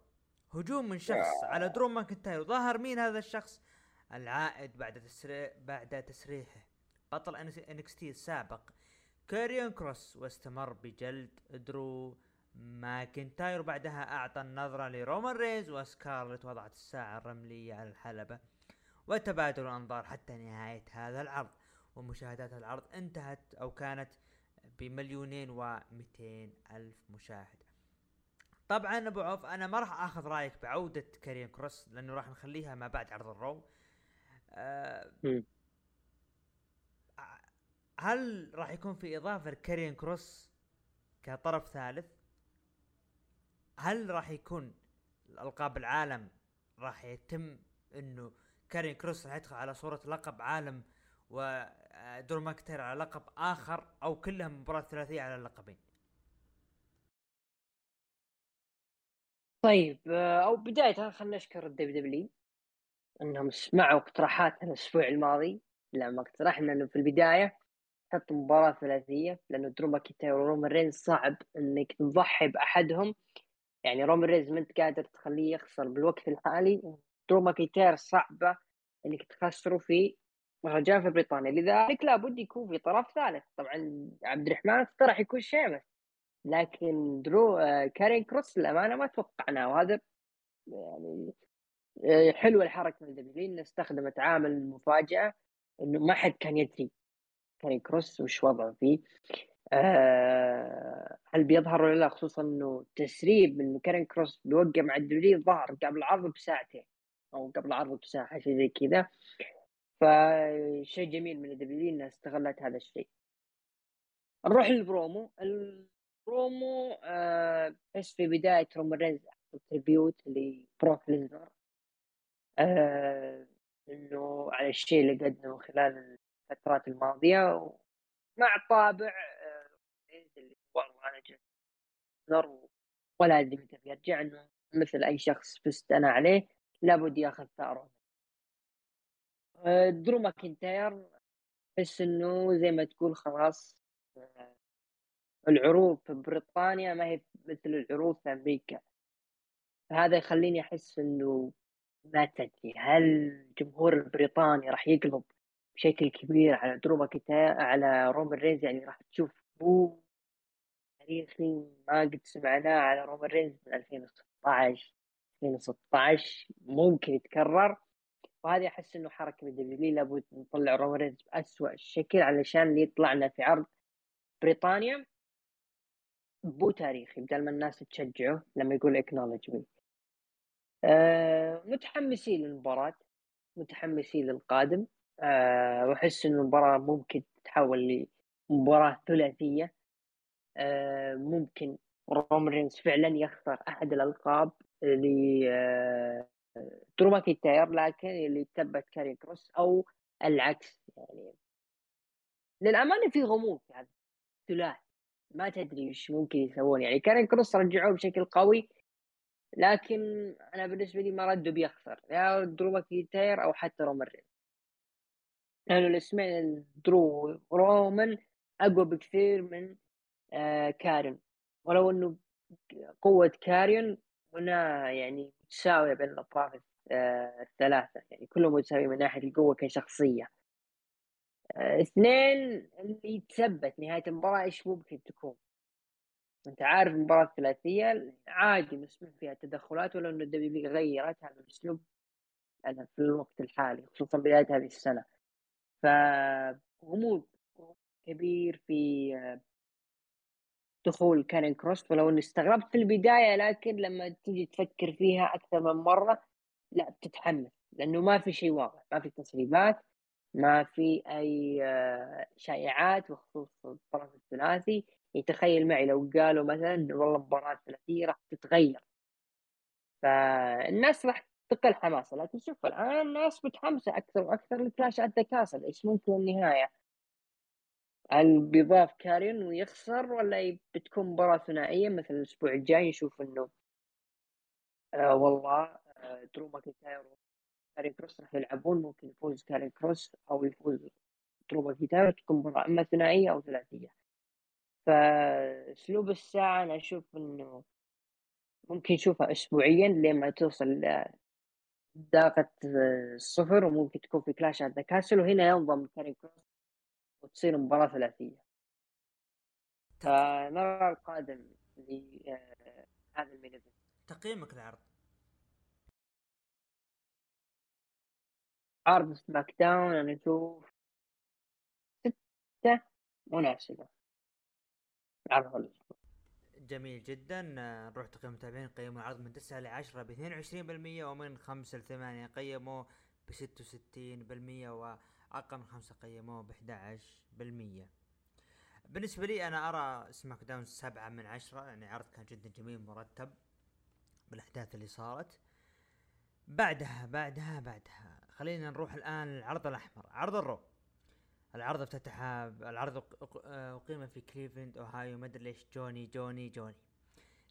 هجوم من شخص على درو ماكنتاير. وظهر مين هذا الشخص؟ العائد بعد تسريح بعد تسريحه. بطل NXT السابق. كاريون كروس واستمر بجلد درو ماكنتاير. وبعدها أعطى النظرة لرومان رينز وسكارلت وضعت الساعة الرملية على الحلبة. وتبادل الأنظار حتى نهاية هذا العرض. ومشاهدات العرض انتهت أو كانت بمليونين ومئتين ألف مشاهد. طبعا أبو عوف أنا ما راح آخذ رأيك بعودة كارين كروس لأنه راح نخليها ما بعد عرض ال Raw. أه هل راح يكون في إضافة لكارين كروس كطرف ثالث؟ هل راح يكون ألقاب العالم راح يتم إنه كارين كروس راح يدخل على صورة لقب عالم ودور ماكتير على لقب آخر أو كلها مباراة ثلاثية على اللقبين. طيب آه، أو بداية خلينا نشكر ال WWE إنهم سمعوا اقتراحاتنا الأسبوع الماضي. لما اقترحنا انه في البداية حط مباراة ثلاثية لأنه درو ماكنتاير ورومان رينز صعب إنك تضحي بأحدهم. يعني رومان رينز ما أنت قادر تخليه يخسر بالوقت الحالي درو ماكنتاير صعبة إنك تخسره في مهرجان في بريطانيا. لذلك لابد يكون في طرف ثالث. طبعا عبد الرحمن اقترح يكون شيمس لكن درو آه، كارين كروس للأمانة ما توقعناه وهذا يعني حلوة الحركة من WWE انه استخدمت عامل مفاجاه إنه ما حد كان يدري كارين كروس وش وضعه فيه. أه هل بيظهر ولا لا؟ خصوصا إنه تسريب إنه كارين كروس بيوقع مع ال WWE ظهر قبل العرض بساعتين. أو قبل العرض بساعه شيء زي كذا. فشيء جميل من ال WWE إنها استغلت هذا الشيء. نروح لل promo. ال promo آه بس في بداية رومان رينز tribute لبروك ليزنر. آه إنه على الشيء اللي قدمه خلال الفترات الماضية. مع طابع آه اللي هو ال manager ولا أدري متى بيرجع إنه مثل أي شخص فزت أنا عليه. لابد ياخذ ثأره. آه، درو ماكنتاير أحس إنه زي ما تقول خلاص آه، العروض في بريطانيا ما هي مثل العروض في أمريكا. هذا يخليني أحس إنه ما تدري هل الجمهور البريطاني راح يقلب بشكل كبير على درو ماكنتاير على رومان رينز؟ يعني راح تشوف boo تاريخي ما قد سمعناه على رومان رينز من 2016 2016 ممكن يتكرر. وهذه أحس إنه حركة من WWE لابد نطلع رومان رينز باسوء شكل علشان يطلعنا في عرض بريطانيا. boo تاريخي بدل ما الناس تشجعه لما يقول acknowledge me أه متحمسين للمباراة متحمسين للقادم. أه وأحس ان المباراة ممكن تتحول لمباراة ثلاثية. أه ممكن رومان رينز فعلا يخسر أحد الألقاب لدرو ماكنتاير لكن اللي ثبت كاري كروس أو العكس يعني. للأمانة في غموض في هذا الثلاثي ما تدري إيش ممكن يسوون يعني. كاري كروس رجعوه بشكل قوي لكن أنا بالنسبة لي ما ردوا بيخسر يا درو ماكنتاير أو حتى رومان رينز. لأنه الاسمين درو رومان أقوى بكثير من آه كارين. ولو إنه قوة كاريون هنا يعني متساوية بين الأطراف آه، الثلاثة. يعني كلهم متساويين من ناحية القوة كشخصية. آه، اثنين اللي يتثبت نهاية المباراة إيش ممكن تكون. أنت عارف المباراة الثلاثية عادي مسموح فيها تدخلات ولو انه ال WWE غيرت هذا الاسلوب في الوقت الحالي خصوصا بداية هذه السنة. فغموض كبير في آه، دخول كارين كروس ولو إني استغربت في البداية لكن لما تيجي تفكر فيها أكثر من مرة لا بتتحمس لأنه ما في شيء واضح ما في تسريبات ما في أي آه، شائعات بخصوص الطرف الثلاثي يتخيل معي لو قالوا مثلا والله مباراة ثلاثية راح تتغير فالناس راح تقل حماسة لكن شوف الآن الناس متحمسة أكثر وأكثر ل Clash at Castle إيش ممكن النهاية؟ هل بيضاف كارين ويخسر ولا بتكون مباراة ثنائية؟ مثل الأسبوع الجاي نشوف إنه آه والله آه درو ماكنتاير وكارين كروس راح يلعبون. ممكن يفوز كارين كروس أو يفوز درو ماكنتاير تكون مباراة إما ثنائية أو ثلاثية. فأسلوب الساعة أنا أشوف إنه ممكن نشوفها أسبوعيا لين ما توصل دقة الصفر وممكن تكون في Clash at the Castle وهنا ينضم كاريون كروس وتصير مباراة ثلاثية. فنرى القادم لهذا ال main تقييمك للعرض عرض SmackDown أنا أشوف ستة مناسبة عرض الأسبوع جميل جدا. نروح تقييم المتابعين. قيموا العرض من 9 ل 10 ب 22% ومن 5 ل 8 قيموا ب 66% واقل من 5 قيموه ب 11% بالنسبة لي أنا أرى سماك داون سبعة من عشرة يعني عرض كان جدا جميل مرتب بالأحداث اللي صارت. بعدها بعدها بعدها خلينا نروح الآن للعرض الأحمر. عرض الرو. العرض افتتح العرض أقيم في كليفلاند أوهايو ما ادري ليش جوني جوني جوني.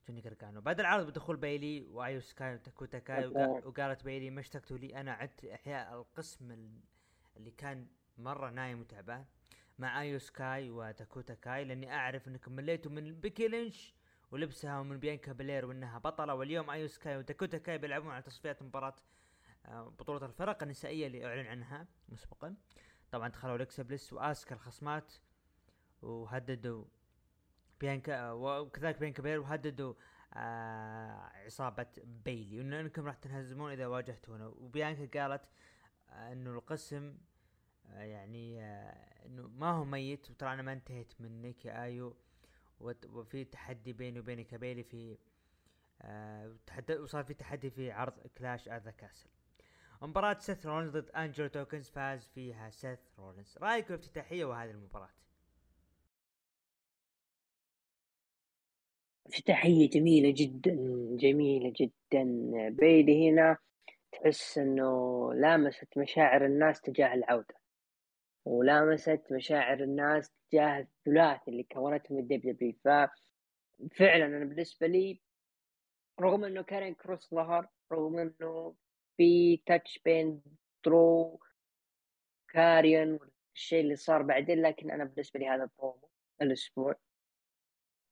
جوني قارقانو. بعد العرض بدخول بايلي وأيو سكاي وداكوتا كاي وقالت بايلي ما اشتقتوا لي أنا عدت إحياء القسم اللي كان مرة نايم وتعبان مع آيو سكاي وداكوتا كاي لأني أعرف إنكم مليتوا من بيكي لينش ولبسها ومن بيانكا بلير وإنها بطلة. واليوم آيو سكاي وداكوتا كاي بيلعبون على تصفيات مباراة آه، بطولة الفرق النسائية اللي أعلن عنها مسبقا. طبعا دخلوا الكسا بليس واسكا الخصمات وهددوا بيانكا وكذلك بيانكا بلير وهددوا آه عصابة بيلي. وانكم راح تنهزمون إذا واجهتونا. وبيانكا قالت آه إنه القسم آه يعني آه إنه ما هو ميت وترى أنا ما انتهيت منك يا ايو وفي تحدي بيني وبينك بيلي في آه وصار في تحدي في عرض Clash at the Castle مباراة سيث رولنز ضد انجلو دوكنز فاز فيها سيث رولنز رأيك افتتاحية وهذه المباراة؟ افتتاحية جميلة جدا جميلة جدا. بيلي هنا تحس إنه لامست مشاعر الناس تجاه العودة ولامست مشاعر الناس تجاه الثلاثي اللي كونتهم ال WWE ففعلا أنا بالنسبة لي رغم إنه كاريون كروس ظهر رغم إنه في touch بين درو وكاريون الشيء اللي صار بعدين لكن أنا بالنسبة لي هذا برومو الأسبوع.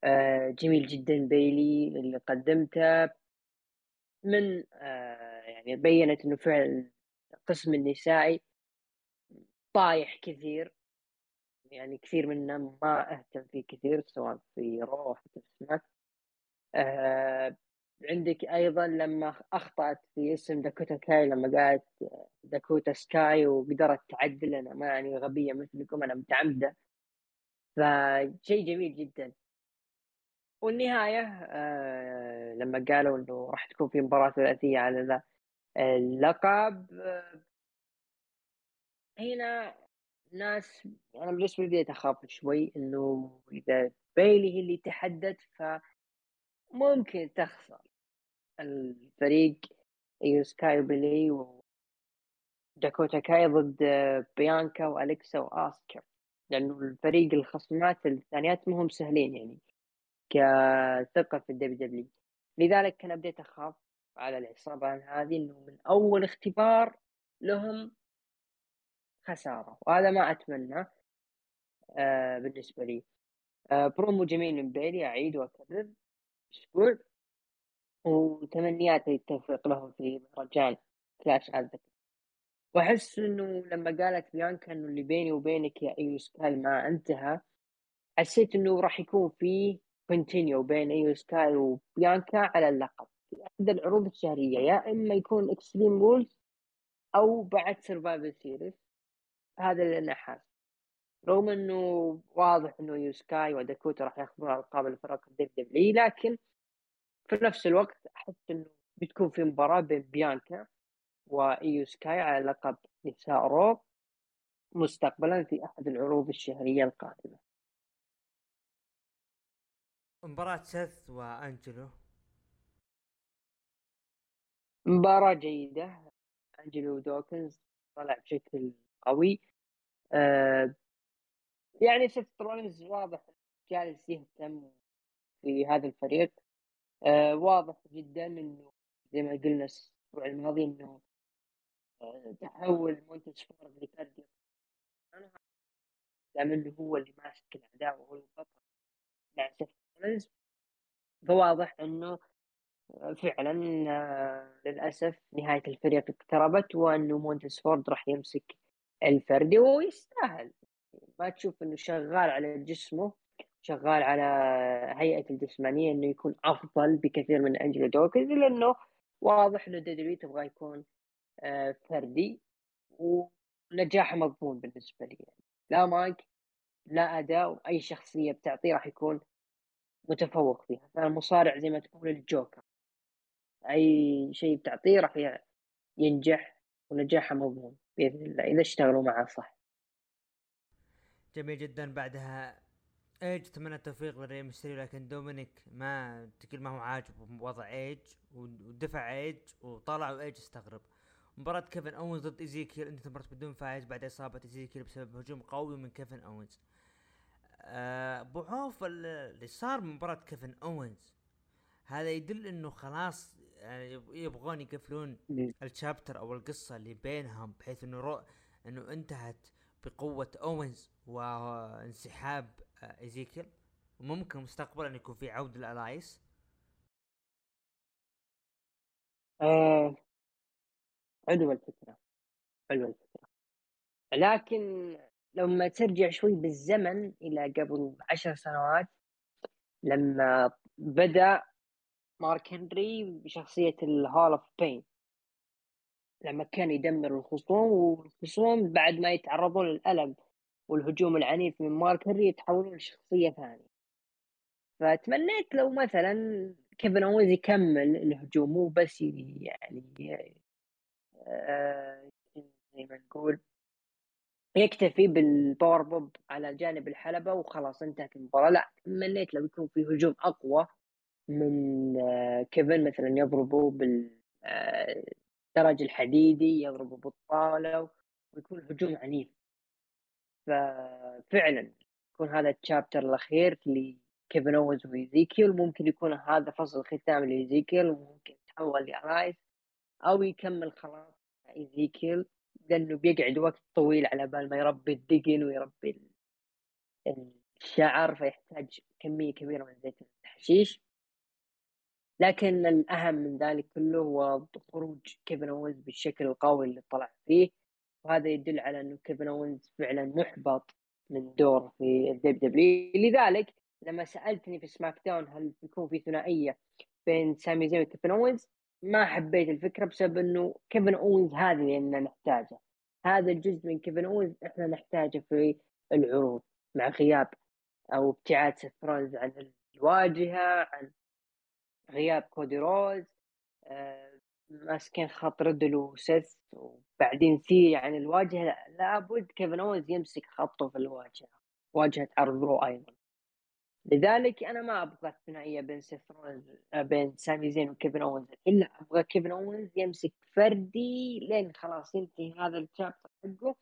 آه جميل جدا بيلي اللي قدمته من آه يعني بينت إنه فعلا القسم النسائي طايح كثير يعني كثير منا ما أهتم فيه كثير سواء في Raw أو في سماك آه عندك أيضا لما أخطأت في اسم داكوتا كاي لما قالت داكوتا سكاي وقدرت تعدل أنا ما يعني غبية مثلكم أنا متعمدة. فشيء جميل جدا. والنهاية آه لما قالوا إنه راح تكون في مباراة ثلاثية على اللقب هنا ناس أنا بالنسبة لي بديت أخاف شوي إنه إذا بيلي هي اللي تحدت فممكن تخسر. الفريق ايو سكاي بيلي و داكوتا كاي ضد بيانكا والكسا واسكا لأنه الفريق الخصمات الثانيات مهم سهلين يعني كثقة في ال WWE. لذلك أنا بديت أخاف على العصابه هذه إنه من أول اختبار لهم خسارة وهذا ما أتمنى آه بالنسبة لي. آه برومو جميل من بيلي أعيد وأكرر. أسبوع وتمنياتي التوفيق لهم في مهرجان Clash at the وأحس إنه لما قالت بيانكا إنه اللي بيني وبينك يا ايو سكاي ما انتهى حسيت إنه راح يكون في continue بين ايو سكاي وبيانكا على اللقب. في احد العروض الشهرية يا إما يكون Extreme Rules أو بعد Survivor Series هذا اللي أنا حاسس رغم إنه واضح إنه ايو سكاي وداكوتا راح ياخذون ألقاب الفرق ال WWE لكن في نفس الوقت أحس إنه بتكون في مباراة بين بيانكا وايو سكاي على لقب نساء Raw مستقبلا في أحد العروض الشهرية القادمة. مباراة سيث وانجلو مباراة جيدة أنجلو دوكنز طلع بشكل قوي. آه يعني سيث رولينز واضح جالس يهتم في هذا الفريق. آه واضح جدا إنه زي ما قلنا الأسبوع الماضي إنه آه تحول مونتس فورد لفردي دام إنه هو اللي ماسك الاعداء وهو البطل مع سيث رولينز. فواضح إنه فعلا آه، للأسف نهاية الفريق اقتربت وأنه مونتس فورد راح يمسك الفردي ويستاهل. ما تشوف إنه شغال على جسمه شغال على هيئته الجسمانية إنه يكون أفضل بكثير من أنجلو دوكنز لأنه واضح إنه WWE تبغى يكون آه، فردي ونجاح مضمون بالنسبة لي. لا مايك لا أداء وأي شخصية بتعطيه راح يكون متفوق فيها. فالمصارع زي ما تقول الجوكر. أي شيء بتعطيه راح ينجح ونجاحه مضمون بإذن الله إذا اشتغلوا معه صح. جميل جدا. بعدها إيج أتمنى التوفيق لري ميستيريو لكن دومينيك ما تقول ما هو عاجب بوضع إيج ودفع إيج وطلع وايج استغرب. مباراة كيفن اونز ضد إيزيكيل انتهت بدون فايز بعد إصابة إيزيكيل بسبب هجوم قوي من كيفن اونز أبو آه عوف اللي صار مباراة كيفن اونز هذا يدل إنه خلاص يعني يبغون يقفلون ال chapter أو القصة اللي بينهم بحيث إنه Raw إنه انتهت بقوة أوينز وانسحاب إيزيكيل. وممكن مستقبلا يكون في عودة لإلياس آه حلوة الفكرة حلوة الفكرة. لكن لما ترجع شوي بالزمن إلى قبل عشر سنوات لما بدأ مارك هنري بشخصية الهول اوف بين لما كان يدمر الخصوم والخصوم بعد ما يتعرضون للألم والهجوم العنيف من مارك هنري يتحولون لشخصية ثانية. فتمنيت لو مثلا كيفن اونز يكمل الهجوم مو بس يعني آه زي ما نقول يكتفي بال powerbomb على جانب الحلبة وخلاص انتهت المباراة. لا تمنيت لو يكون في هجوم أقوى من آه كيفن مثلا يضربوا بالدرج آه الحديدي يضربوا بالطاولة ويكون هجوم عنيف. ففعلا يكون هذا ال chapter الأخير لكيفن أونز وإيزيكيل. ممكن يكون هذا فصل ختام لإيزيكيل وممكن يتحول لإلياس أو يكمل خلاص إيزيكيل لأنه بيقعد وقت طويل على بال ما يربي الدقن ويربي الشعر فيحتاج كمية كبيرة من زيت الحشيش. لكن الأهم من ذلك كله هو خروج كيفن اونز بالشكل القوي اللي طلع فيه وهذا يدل على إنه كيفن اونز فعلا محبط من دوره في ال WWE لذلك لما سألتني في SmackDown هل بيكون في ثنائية بين سامي زين وكيفن اونز ما حبيت الفكرة بسبب إنه كيفن اونز هذا اللي نحتاجه هذا الجزء من كيفن اونز إحنا نحتاجه في العروض مع غياب أو ابتعاد سيث عن الواجهة عن غياب كودي رودز آه ماسكين خط ريدل وسيث وبعدين سيث عن الواجهة لابد كيفن اونز يمسك خطه في الواجهة واجهة عرض Raw أيضا. لذلك أنا ما أبغى الثنائية بين سيث بين سامي زين وكيفن اونز إلا أبغى كيفن اونز يمسك فردي لين خلاص ينتهي هذا ال chapter حقه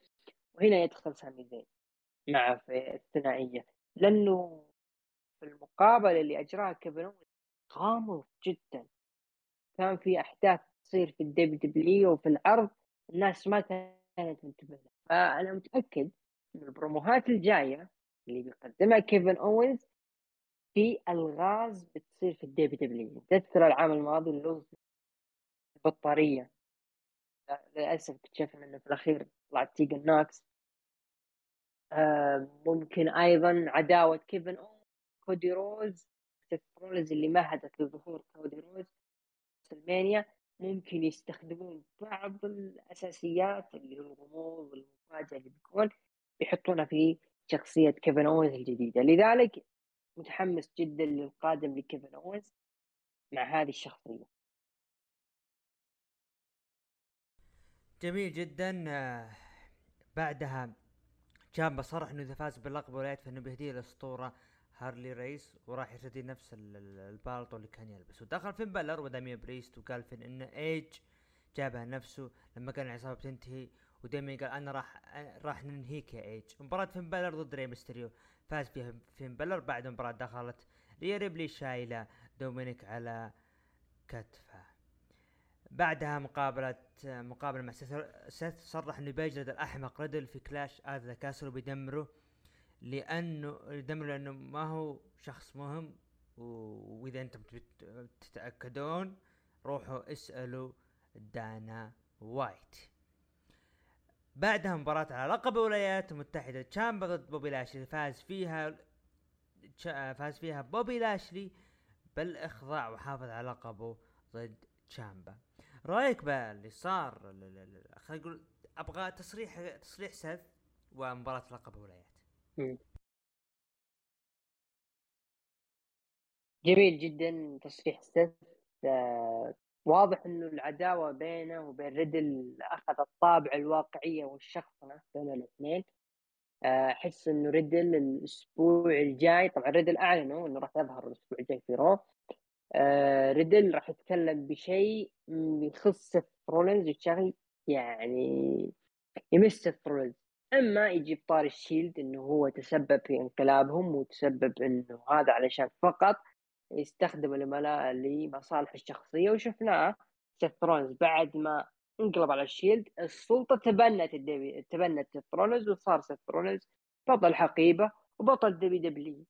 وهنا يدخل سامي زين معه في الثنائية. لأنه في المقابله اللي اجراها كيفن اونز غامض جدا. كان في أحداث تصير في ال WWE وفي العرض الناس ما كانت منتبهة. فأنا متأكد إن البروموهات الجاية اللي بيقدمها كيفن اونز في ألغاز بتصير في ال WWE تذكر العام الماضي اللوز البطارية. للأسف اكتشفنا إنه في الأخير طلعت تيجن ناكس. آه ممكن أيضا عداوة كيفن اونز كودي رودز رولنز اللي مهدت لظهور كودي في ال Mania ممكن يستخدمون بعض الأساسيات اللي هو الغموض والمفاجأة اللي بيكون يحطونها في شخصية كيفن اونز الجديدة. لذلك متحمس جدا للقادم لكيفن اونز مع هذه الشخصية. جميل جدا. آه، بعدها تشامبا صرح إنه إذا فاز باللقب الولايات فانه بيهديه الأسطورة هارلي ريس وراح يرتدي نفس البالطو اللي كان يلبسه ودخل فين بلر؟ وداميان بريست وقال فين إنه إيج جابها نفسه. لما كان العصابة بتنتهي وداميان قال أنا راح راح ننهيك يا إيج. مباراة فين بلر ضد ري ميستريو فاز فيها فين بلر. بعد المباراة دخلت ريا ريبلي شايلة دومينيك على كتفه. بعدها مقابلة مقابلة مع سيث صرح إنه بيجلد الأحمق ريدل في Clash at the Castle وبيدمره لأنه يدمره لأنه ما هو شخص مهم وإذا أنتم تتأكدون روحوا اسألوا دانا وايت. بعدها مباراة على لقب الولايات المتحدة تشامبا ضد بوبي لاشلي. فاز فيها فاز فيها بوبي لاشلي بالإخضاع وحافظ على لقبه ضد تشامبا رأيك بقى اللي صار خلينا نقول أبغى تصريح تصريح سيث ومباراة لقب الولايات. جميل جدا تصريح سيث آه واضح إنه العداوة بينه وبين ريدل أخذ الطابع الواقعية والشخصنه بين الاثنين. آه، أحس إنه ريدل الأسبوع الجاي طبعا ريدل أعلنوا إنه راح يظهر الأسبوع الجاي في Raw. آه ريدل راح يتكلم بشيء يخص رولينز وشيء يعني يمس رولينز أما يجيب طاري ال Shield إنه هو تسبب في انقلابهم وتسبب إنه هذا علشان فقط يستخدم العملاء لمصالح الشخصية وشفناه سيث رولينز بعد ما انقلب على ال Shield السلطة تبنت الدبي تبنت سيث رولينز وصار سيث رولينز بطل حقيبة وبطل WWE.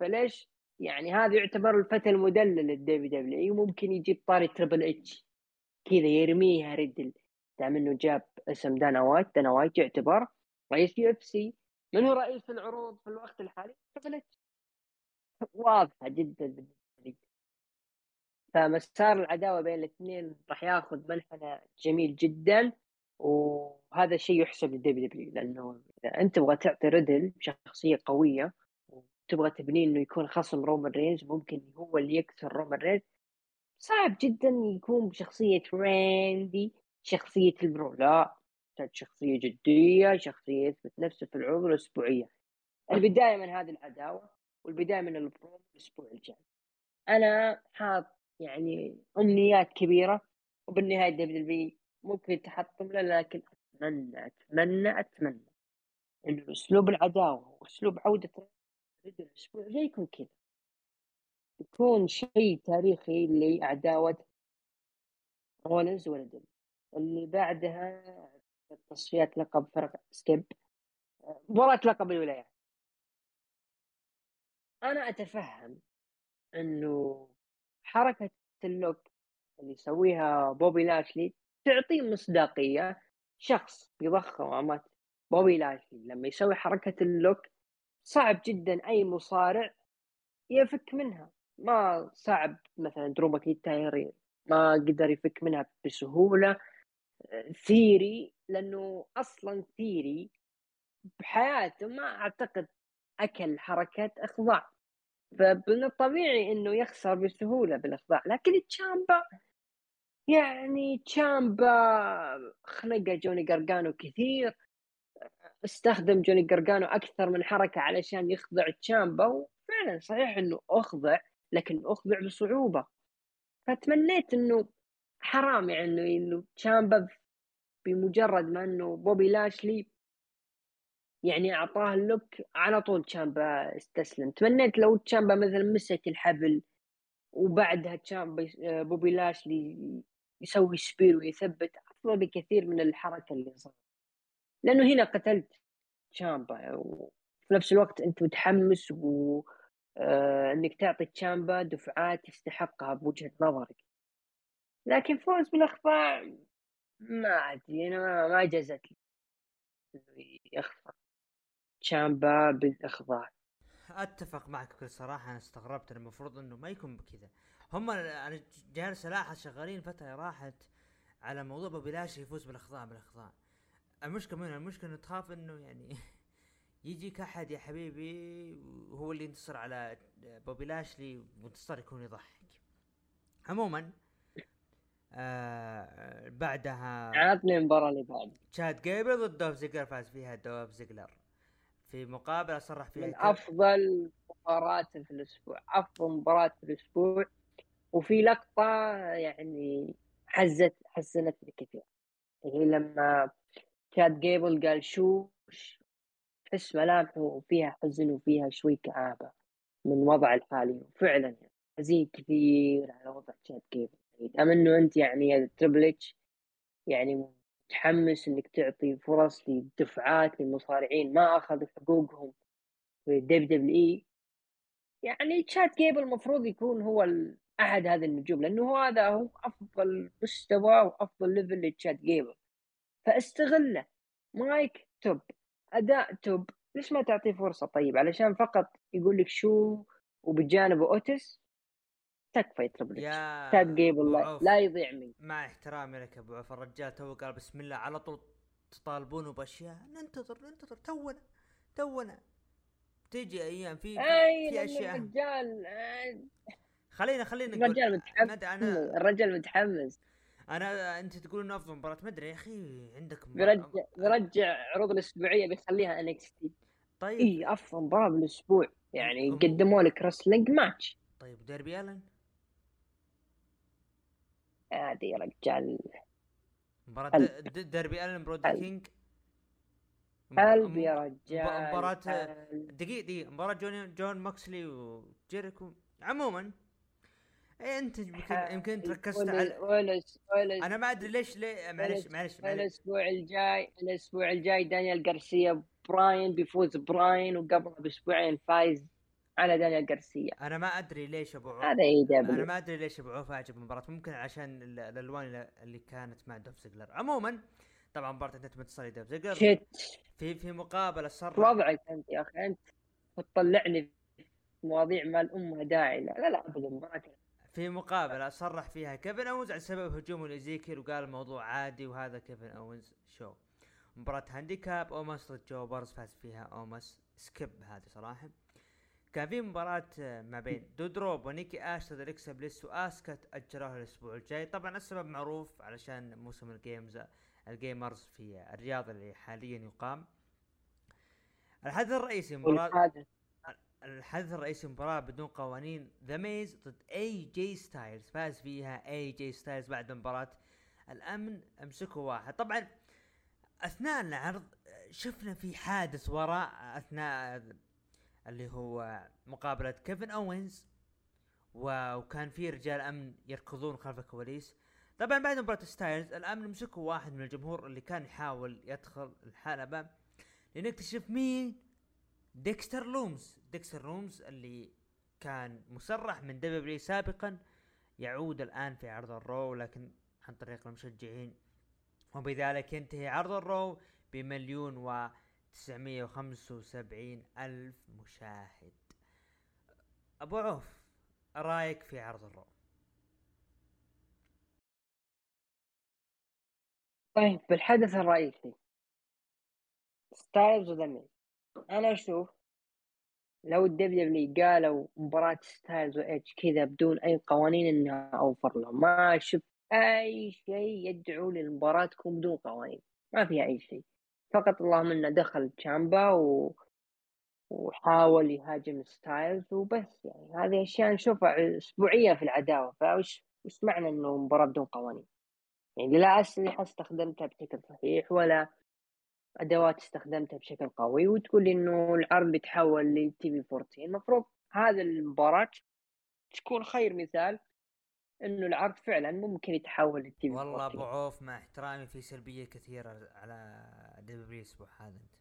فليش؟ يعني هذا يعتبر الفتى المدلل لل WWE ممكن يجيب طاري تربل إتش. كذا يرميها ريدل. دام إنه جاب اسم دانا وايت دانا وايت يعتبر رئيس UFC. من هو رئيس العروض في الوقت الحالي؟ تربل اتش واضحة جدا بالنسبة لي. فمسار العداوة بين الاثنين راح ياخذ منحنى جميل جدا وهذا الشيء يحسب لل WWE لأنه إذا أنت تبغى تعطي ريدل شخصيه قوية تبغى تبنيه إنه يكون خصم رومان رينز ممكن هو اللي يكسر رومان رينز. صعب جدا يكون بشخصية راندي شخصية ال bro. لا. تحتاج شخصية جدية شخصية يثبت نفسه في العروض الأسبوعية البداية من هذه العداوة والبداية من ال Raw الأسبوع الجاي. أنا حاط يعني أمنيات كبيرة وبالنهاية WWE ممكن تحطم له لكن أتمنى أتمنى أتمنى إنه أسلوب العداوة وأسلوب عودة الأسبوع الجاي يكون كذا. يكون شيء تاريخي لعداوة رولنز ولدن اللي بعدها تصفيات لقب فرق skip. مباراة لقب الولايات. أنا أتفهم أنه حركة ال lock اللي يسويها بوبي لاشلي تعطي مصداقية. شخص بضخامة بوبي لاشلي لما يسوي حركة ال lock صعب جدا أي مصارع يفك منها. ما صعب مثلا درو ماكينتاير ما قدر يفك منها بسهولة. ثيوري لأنه أصلا ثيوري بحياته ما أعتقد أكل حركه إخضاع. فمن الطبيعي إنه يخسر بسهولة بالإخضاع لكن تشامبا يعني تشامبا خنقة جوني قرقانو كثير استخدم جوني جرجانو أكثر من حركة علشان يخضع تشامبا وفعلا صحيح إنه أخضع لكن أخضع بصعوبة. فتمنيت إنه حرام يعني إنه تشامبا بمجرد ما إنه بوبي لاشلي يعني أعطاه ال lock على طول تشامبا استسلم تمنيت لو تشامبا مثلا مسك الحبل وبعدها تشامبا بوبي لاشلي يسوي spear ويثبت أفضل بكثير من الحركة اللي صارت. لأنه هنا قتلت تشامبا وفي نفس الوقت أنت متحمس و آه إنك تعطي تشامبا دفعات يستحقها بوجهة نظرك. لكن فوز بالاخضاع ما ادري أنا ما جازت لي. انه يخسر تشامبا بالاخضاع أتفق معك بكل صراحة أنا استغربت. المفروض إنه ما يكون بكذا. هم أنا جالس الاحظ شغالين فترة راحت على موضوع ببلاش يفوز بالاخضاع بالاخضاع المشكلة من المشكلة إنه تخاف إنه يعني يجيك أحد يا حبيبي هو اللي ينتصر على بوبي لاشلي وانتصار يكون يضحك. عموما آه بعدها عطني المباراة اللي بعد. تشاد جيبل ضد دوف زيجلر فاز فيها دوف زيجلر. في مقابلة صرح فيها من كل- أفضل مباراة في الأسبوع أفضل مباراة في الأسبوع. وفي لقطة يعني حزت حزنتني كثير. هي لما تشاد جيبل قال shoosh تحس ملامحه فيها حزن وفيها شوي كآبة من وضع الحالي. وفعلا يعني حزين كثير على وضع تشاد جيبل. دام إنه أنت يعني يا تريبل اتش يعني متحمس إنك تعطي فرص لدفعات للمصارعين. ما اخذوا حقوقهم في WWE. يعني تشاد جيبل المفروض يكون هو أحد هذه النجوم لأنه هذا هو أفضل مستوى وأفضل level لتشاد جيبل فاستغله. mic top. أداء top. ليش ما تعطيه فرصة طيب؟ علشان فقط يقول لك shoosh وبجانبه أوتيس تكفى يا تربل اتش يا تشاد جيبل لا, عوف. لا يضيع منك. مع احترامي لك أبو عوف الرجال تو قال بسم الله على طول تطالبونه بأشياء. ننتظر ننتظر. تونا تونا. تيجي أيام في في أشياء. الرجال؟ خلينا خلينا الرجال متحمس. الرجال متحمس. أنا أنت تقول إنه أفضل مباراة. ما أدري يا أخي عندك بيرجع بيرجع عروض الأسبوعية بيخليها NXT طيب. إي أفضل مباراة بالأسبوع. يعني قدموا لك wrestling match طيب ديربي ألن؟ هذه يا رجال. مباراة ديربي ألن برودي قلب. يا رجال. مباراة. دقيقة دقيقة. مباراة جون جون موكسلي وجيريكو. عموما إيه أنت يمكن يمكن انت ركزت على ولا ولا أنا ما أدري ليش ليه معلش معلش الأسبوع الجاي الأسبوع الجاي دانيال غارسيا براين بيفوز براين وقبلها بأسبوعين فايز على دانيال غارسيا أنا ما أدري ليش أبو عوف هذا إي أنا ما أدري ليش أبو عوف أعجب المباراة ممكن عشان ال- الألوان اللي- كانت مع دوف زيجلر. عموما طبعا مباراة انتهت بانتصار دوف زيجلر. شت في في مقابلة صرح وضعك أنت يا أخي أنت تطلعني مواضيع ما لها داعي لا لا, لا ابدا ما. في مقابلة صرح فيها كيفن اونز عن سبب هجومه لايزيكيل وقال الموضوع عادي وهذا كيفن اونز show. مباراة handicap أوماس ضد jobbers فاز فيها أوماس. skip هذه صراحة. كان في مباراة آه، ما بين دودروب ونيكي آش ضد اليكسا بليس واسكا تأجلوها الأسبوع الجاي. طبعا السبب معروف علشان موسم ال games ال gamers في الرياض اللي حاليا يقام. الحدث الرئيسي مباراة الحدث الرئيسي مباراة بدون قوانين ذا ميز ضد اي جي ستايلز فاز فيها اي جي ستايلز بعد مباراة الأمن أمسكوا واحد. طبعا أثناء العرض شفنا في حادث وراء أثناء اللي هو مقابلة كيفن أوينز وكان في رجال أمن يركضون خلف الكواليس. طبعا بعد مباراة ستايلز الأمن مسكوا واحد من الجمهور اللي كان يحاول يدخل الحلبة لنكتشف مين؟ ديكستر لوميس. ديكستر لوميس اللي كان مسرح من WWE سابقا يعود الآن في عرض ال Raw لكن عن طريق المشجعين. وبذلك ينتهي عرض ال Raw بمليون و 975 ألف مشاهد. أبو عوف رأيك في عرض ال Raw طيب بالحدث الرئيسي. ستايلز وذا ميز أنا أشوف لو ال WWE قالوا مباراة ستايلز واتش كذا بدون أي قوانين انها أوفر لهم. ما شفت أي شيء يدعو للمباراة تكون بدون قوانين. ما فيها أي شيء. فقط اللهم إنه دخل تشامبا و... وحاول يهاجم ستايلز وبس يعني. هذه أشياء نشوفها أسبوعية في العداوة. فوش وش معنى إنه مباراه بدون قوانين؟ يعني لا اسلحه استخدمتها بشكل صحيح ولا أدوات استخدمتها بشكل قوي. وتقول لي إنه العرض بيتحول لتي في 14 المفروض هذا المباراة تكون خير مثال إنه العرض فعلا ممكن يتحول للتي في والله أبو 14 عوف مع احترامي في سلبية كثيرة على دبليو الأسبوع هذا انت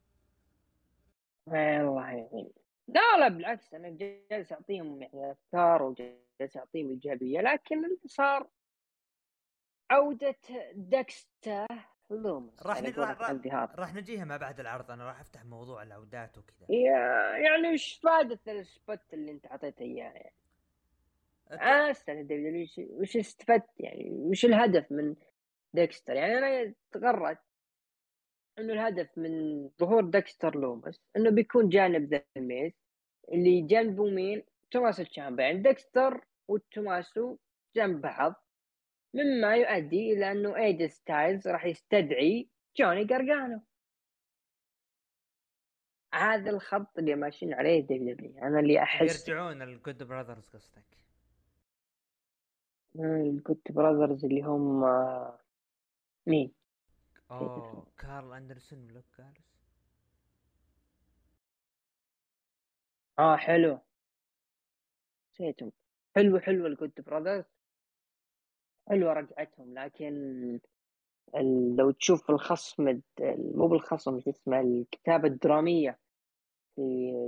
الله يعين لا لا بالعكس أنا جالس أعطيهم يعني افكار وجالس أعطيهم إيجابية لكن اللي صار عودة ديكستر لومس راح قولة راح- راح- نجيها ما بعد العرض أنا راح أفتح موضوع العودات وكذا. يعني وش فائده ال spot اللي أنت أعطيته إياه؟ يعني أنا دبليو وش استفدت يعني؟ وش الهدف من ديكستر يعني أنا تغرد إنه الهدف من ظهور ديكستر لومس إنه بيكون جانب ذا الميز اللي جنبه مين؟ توماسو تشامبا يعني ديكستر وتوماسو جنب بعض. مما يؤدي إلى إنه ايجي ستايلز راح يستدعي جوني جارجانو. هذا الخط اللي ماشيين عليه دبليو دبليو. أنا اللي احس يرجعون الجود براذرز قصدك. الجود براذرز اللي هم مين؟ أوه. كارل أندرسون ولوك جالوز آه حلو. نسيتهم. حلو حلو الجود براذرز حلوة رجعتهم لكن لو تشوف الخصم مو بالخصم شو اسمه الكتابة الدرامية في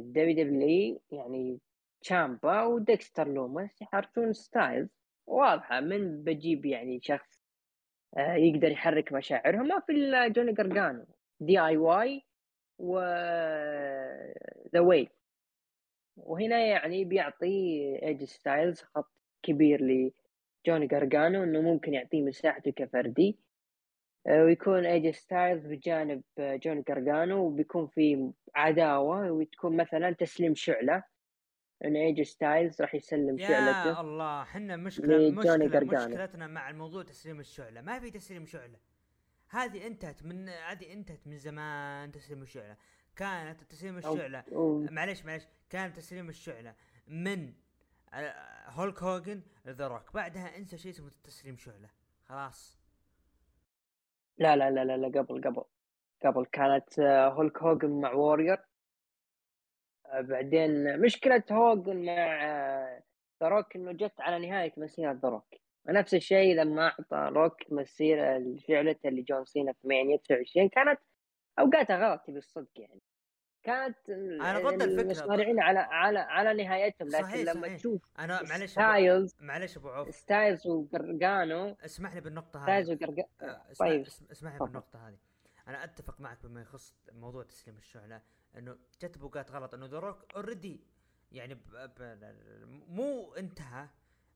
دبليو دبليو يعني تشامبا وديكستر لومس يحركون ستايلز. واضحة من بجيب يعني شخص يقدر يحرك مشاعرهم. ما في جوني جرجانو دي آي واي و ذا واي. وهنا يعني بيعطي ايجي ستايلز خط كبير لجوني جرجانو إنه ممكن يعطيه مساحته كفردي. آه، ويكون ايجي ستايلز بجانب جوني جرجانو وبيكون في عداوة وتكون مثلا تسليم شعلة. إن ايجي ستايلز راح يسلم شعلته يا الله إحنا مشكلة مشكلة مشكلتنا مع الموضوع تسليم الشعلة. ما في تسليم شعلة. هذه انتهت من هذه انتهت من زمان تسليم الشعلة. كانت تسليم الشعلة معلش معلش كان تسليم الشعلة من آه، هولك هوجن ذا روك بعدها انسى شيء اسمه تسليم شعلة. خلاص. لا لا لا لا, قبل قبل قبل. كانت آه، هولك هوجن مع وورير آه، بعدين مشكلة هوجن مع ذا روك إنه جت على نهاية مسيرة ذا روك نفس الشيء لما أعطى روك مسيرة شعلته لجون سينا في مانيا 29 كانت أوقاتها غلط بالصدق يعني. كانت أنا ضد الفكرة المصارعين على على على نهايتهم لكن صحيح لما صحيح. تشوف أنا معلش ستايلز معلش أبو عوف. ستايلز وقرقانو. اسمح لي بالنقطة هذه. ستايلز وقرقانو آه، طيب. اسمح لي بالنقطة هذه. أنا أتفق معك بما يخص موضوع تسليم الشعلة. إنه جت بوقات غلط. إنه ذا روك already يعني ب... ب... مو انتهى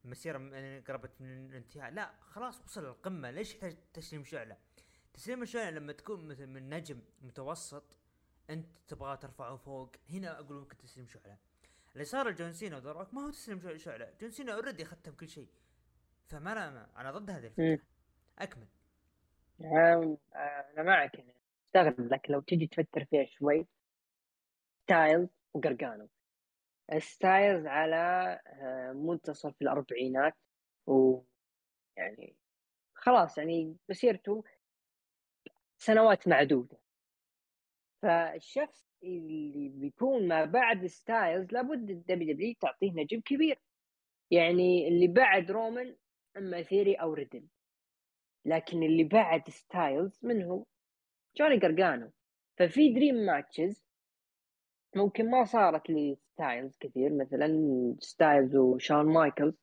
مسيره يعني قربت من الانتهاء. لا خلاص وصل للقمه ليش يحتاج تسليم شعلة؟ تسليم الشعلة لما تكون مثل من نجم متوسط أنت تبغى ترفعه فوق. هنا أقول ممكن تسليم شعلة. اللي صار لجون سينا وذا روك ما هو تسليم شعلة. جون سينا already ختم كل شيء. فما أنا أنا ضد هذه الفكرة. أكمل. أنا معك. يعني أستغرب لك لو تجي تفكر فيها شوي. ستايلز وقرقانو. ستايلز على آه، منتصف الأربعينات و يعني خلاص يعني مسيرته سنوات معدودة. فالشخص اللي بيكون ما بعد ستايلز لابد الدبليو دبليو تعطيه نجم كبير. يعني اللي بعد رومان أما ثيري أو ريدل. لكن اللي بعد ستايلز من هو؟ جوني قرقانو. ففي dream matches ممكن ما صارت لستايلز كثير مثلا ستايلز وشون مايكلز.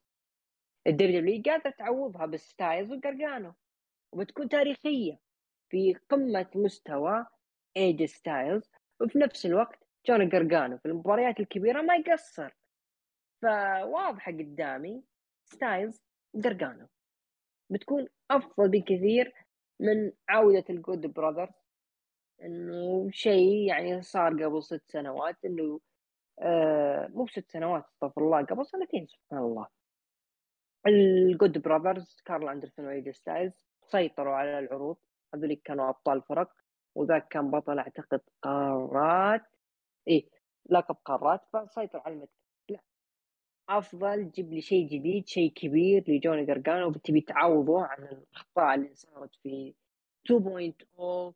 الدبليو دبليو قادرة تعوضها بستايلز وقرقانو وبتكون تاريخية في قمة مستوى ايجي ستايلز. وفي نفس الوقت جوني قرقانو في المباريات الكبيرة ما يقصر. فواضحة قدامي ستايلز قرقانو بتكون أفضل بكثير من عودة الجود براذرز. إنه شيء يعني صار قبل ست سنوات إنه آه مو ست سنوات استغفر الله قبل سنتين سبحان الله. الجود براذرز كارل أندرسون وايجي ستايلز سيطروا على العروض. هذول كانوا أبطال فرق وذاك كان بطل أعتقد قارات. إيه لقب قارات فسيطر على المتن لا. أفضل جيب لي شيء جديد شيء كبير لجوني قرقانو وبتبي تعوضه عن الأخطاء اللي صارت في 2.0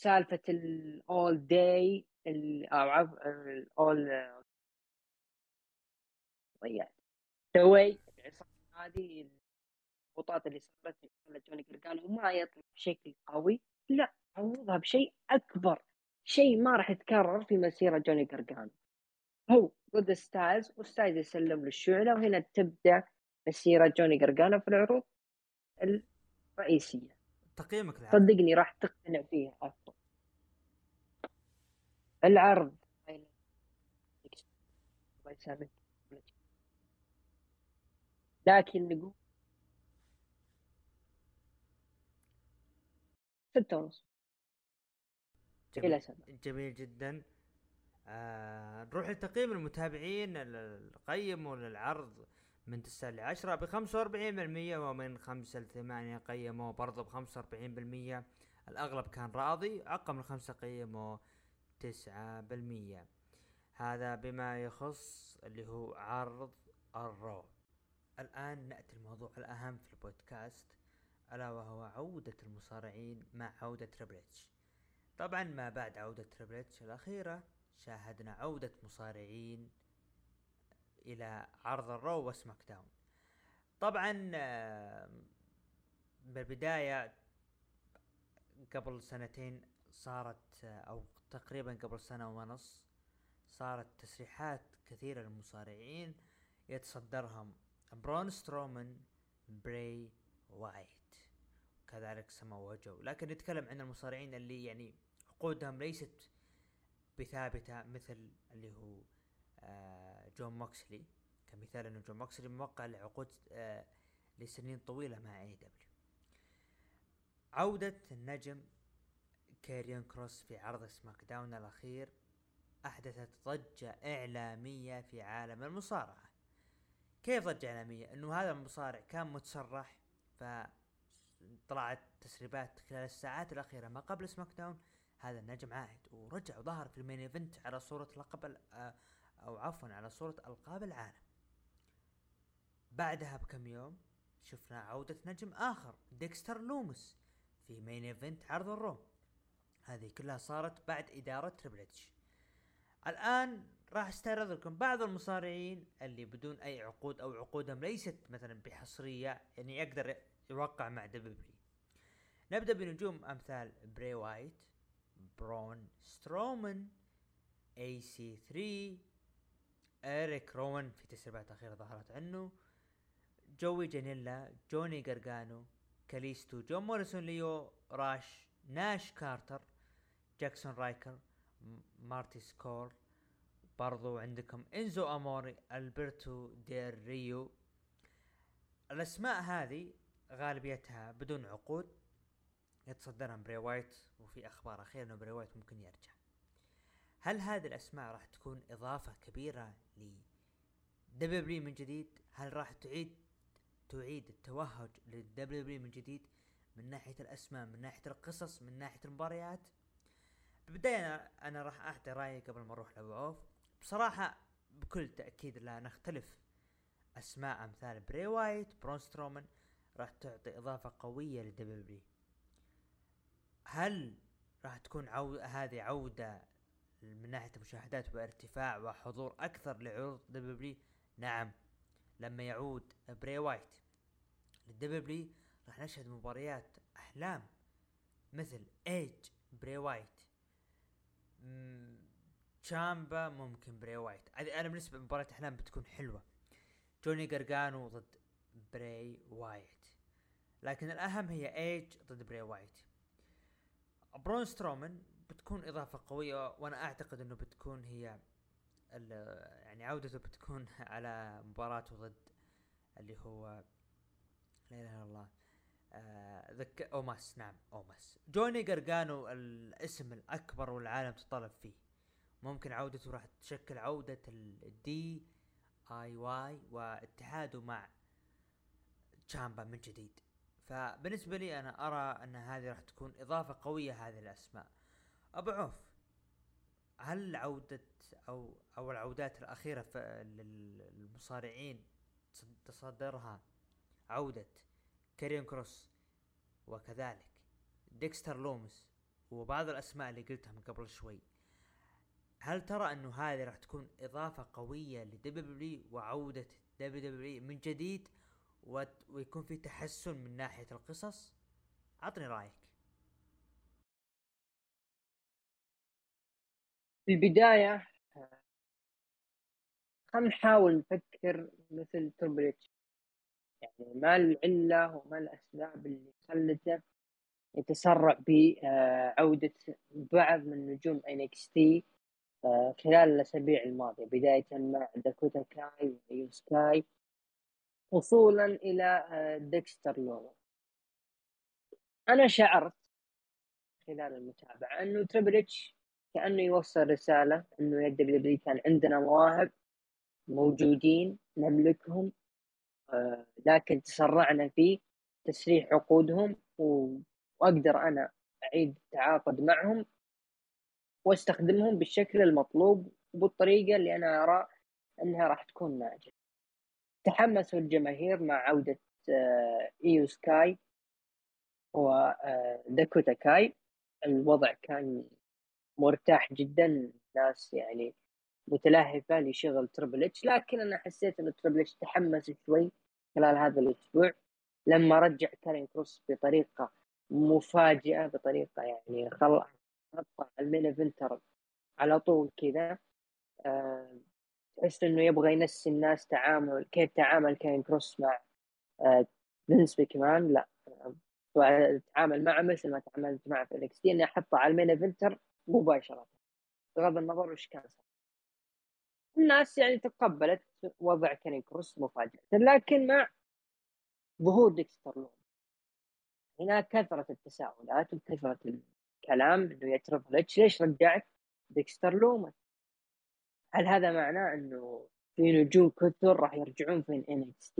سالفة الأول داي أو عفوا الأول ضيعت سوي هذه الضغوطات اللي صارت في جوني قرقانو وما يطلع بشكل قوي. لا عوضها بشيء أكبر شيء ما راح يتكرر في مسيرة جوني قرقانو هو ضد ستايلز وستايلز يسلم له الشعلة وهنا تبدأ مسيرة جوني قرقانو في العروض الرئيسية. تقييمك لها صدقني راح تقتنع فيها افضل العرض. الله يسامحك لكن نقول ستة ونص. جميل, إلى سبعة. جميل جدا. آه نروح لتقييم المتابعين قيموا للعرض من 9 ل 10 ب 45% ومن 5 ل 8 قيموا برضه ب 45% الأغلب كان راضي أقل من 5 قيموا 9% هذا بما يخص اللي هو عرض الرو. الآن نأتي الموضوع الأهم في البودكاست ألا وهو عودة المصارعين مع عودة تريبل طبعا ما بعد عودة تريبل الأخيرة شاهدنا عودة مصارعين إلى عرض الرو وسماك داون. طبعا بالبداية قبل سنتين صارت أو تقريبا قبل سنة ونص صارت تسريحات كثيرة للمصارعين يتصدرهم برون سترومان بري وايت. كذلك سما جو لكن نتكلم عن المصارعين اللي يعني عقودهم ليست بثابتة مثل اللي هو آه جون موكسلي كمثال إنه جون موكسلي موقع لعقود آه لسنين طويلة مع AEW. عودة النجم كاريون كروس في عرض SmackDown الأخير أحدثت ضجة إعلامية في عالم المصارعة. كيف ضجة إعلامية؟ إنه هذا المصارع كان متسرح ف طلعت تسريبات خلال الساعات الأخيرة ما قبل SmackDown. هذا النجم عائد ورجع وظهر في ال main event على صورة لقب أو عفوا على صورة ألقاب العالم. بعدها بكم يوم شفنا عودة نجم آخر ديكستر لومس في main event عرض ال Raw هذه كلها صارت بعد إدارة تريبل اتش الآن راح استعرض لكم بعض المصارعين اللي بدون أي عقود أو عقودهم ليست مثلا بحصرية يعني يقدر يوقع مع W نبدأ بنجوم أمثال بري وايت برون سترومان اي سي 3 اريك روان في تسريبات اخيره ظهرت عنه. جوي جانيلا جوني جرجانو كاليستو جون موريسون ليو راش ناش كارتر جاكسون رايكر مارتي سكور برضو عندكم إنزو أموري ألبرتو دير ريو. الأسماء هذه غالبيتها بدون عقود يتصدرها بري وايت وفي أخبار أخيرة إنه بري وايت ممكن يرجع. هل هذه الأسماء راح تكون إضافة كبيرة ل W من جديد؟ هل راح تعيد تعيد التوهج لل W من جديد من ناحية الأسماء من ناحية القصص من ناحية المباريات؟ بالبدايه أنا, أنا راح أعطي رأيي قبل ما أروح لأبو عوف. بصراحة بكل تأكيد لا نختلف. أسماء أمثال بري وايت برون سترومان راح تعطي إضافة قوية ل W هل راح تكون عو... هذه عودة من ناحية المشاهدات وارتفاع وحضور أكثر لعروض W نعم لما يعود بري وايت لل W راح نشهد مباريات أحلام مثل إيج بري وايت تشامبا ممكن بري وايت. أنا بالنسبة لمباراة أحلام بتكون حلوة. جوني جرجانو ضد بري وايت. لكن الأهم هي إيج ضد بري وايت. برون سترومان بتكون إضافة قوية وأنا أعتقد إنه بتكون هي يعني عودته بتكون على مباراته ضد اللي هو لا إله إلا الله آه أوماس نعم أوماس. جوني جرجانو الاسم الأكبر والعالم تطلب فيه. ممكن عودته راح تشكل عودة ال DIY واتحاده مع تشامبا من جديد. فبالنسبة لي أنا أرى أن هذه راح تكون إضافة قوية هذه الأسماء. أبو عوف هل عودة أو أو العودات الأخيرة للمصارعين تصدرها عودة كاريون كروس وكذلك ديكستر لومس وبعض الأسماء اللي قلتها من قبل شوي هل ترى انه هذه راح تكون إضافة قوية ل W وعودة W من جديد ويكون في تحسن من ناحية القصص؟ عطني رأيك. في البداية خلينا نحاول نفكر مثل تربل اتش يعني ما العلة وما الأسباب اللي خلته يتسرع بعودة بعض من نجوم NXT آه، خلال الأسابيع الماضية بداية مع داكوتا كاي وإيو سكاي وصولا إلى آه، ديكستر لومس أنا شعرت خلال المتابعة أنه تريبل كأنه يوصل رسالة إنه يا W كان عندنا مواهب موجودين نملكهم آه لكن تسرعنا في تسريح عقودهم وأقدر أنا أعيد التعاقد معهم وأستخدمهم بالشكل المطلوب وبالطريقة اللي أنا أرى إنها راح تكون ناجحة. تحمسوا الجماهير مع عودة آه، إيو سكاي وداكوتا كاي الوضع كان مرتاح جدا الناس يعني متلهفة لشغل تربل اتش لكن أنا حسيت انه تربل اتش تحمس شوي خلال هذا الأسبوع. لما رجع كاريون كروس بطريقة مفاجئة بطريقة يعني خل قطع ال main eventer على طول كذا أه تحس إنه يبغى ينسي الناس تعامل كيف تعامل كاريون كروس مع أه كمان لا تعامل معه مثل ما تعاملت معه في ال NXT إني أحطه على ال main eventer مباشرة بغض النظر وش كان صار. الناس يعني تقبلت وضع كاريون كروس مفاجأة لكن مع ظهور ديكستر لومس. هنا كثرت التساؤلات وكثرت الكلام إنه يا تربل إتش ليش رجعت ديكستر لوم؟ هل هذا معناه إنه في نجوم كثر راح يرجعون في إن إكس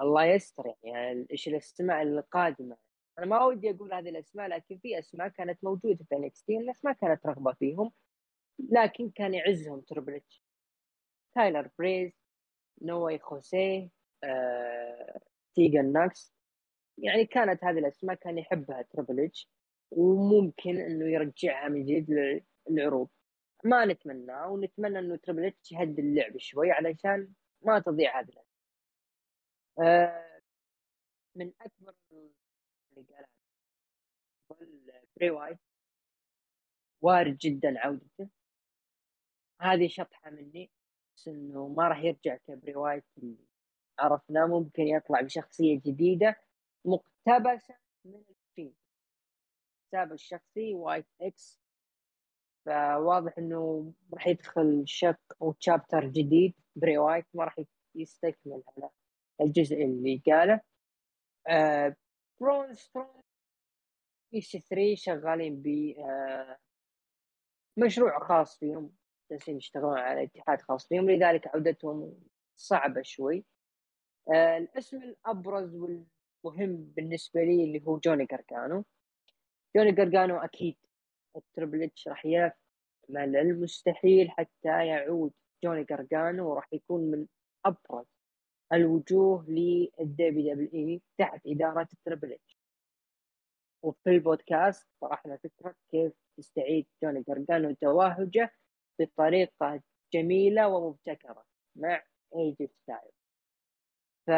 الله يستر يعني إيش الاسماء القادمه أنا ما ودي أقول هذه الأسماء لكن في أسماء كانت موجودة في ان إكس تي الناس ما كانت رغبة فيهم لكن كان يعزهم تربل اتش تايلر بريز نو وي خوسيه آه، تيجن ناكس يعني كانت هذه الأسماء كان يحبها تربل اتش وممكن إنه يرجعها من جديد للعروض. ما نتمناه ونتمنى إنه تربل اتش يهدي اللعب شوي علشان ما تضيع هذه الأسماء. آه، من أكبر قالها براي وايت وارد جدا عودته. هذه شطحة مني بس إنه ما راح يرجع كبراي وايت اللي عرفناه ممكن يطلع بشخصية جديدة مقتبسة من الفيلم حساب الشخصي وايت إكس فواضح إنه راح يدخل شق أو تشابتر جديد بري وايت ما راح يستكمل على الجزء اللي قاله. آه برون سترونج في 3 شغالين ب آه مشروع خاص فيهم جالسين يشتغلون على اتحاد خاص فيهم لذلك عودتهم صعبة شوي. آه الاسم الأبرز والمهم بالنسبة لي اللي هو جوني جرجانو جوني جرجانو أكيد التربل إتش راح يعمل المستحيل حتى يعود جوني جرجانو وراح يكون من أبرز الوجوه للدبليو دبليو اي تحت إدارة التربل اتش وفي البودكاست طرحنا فكرة كيف تستعيد جوني جرجانو توهجه بطريقة جميلة ومبتكرة مع اي جي ستايلز ف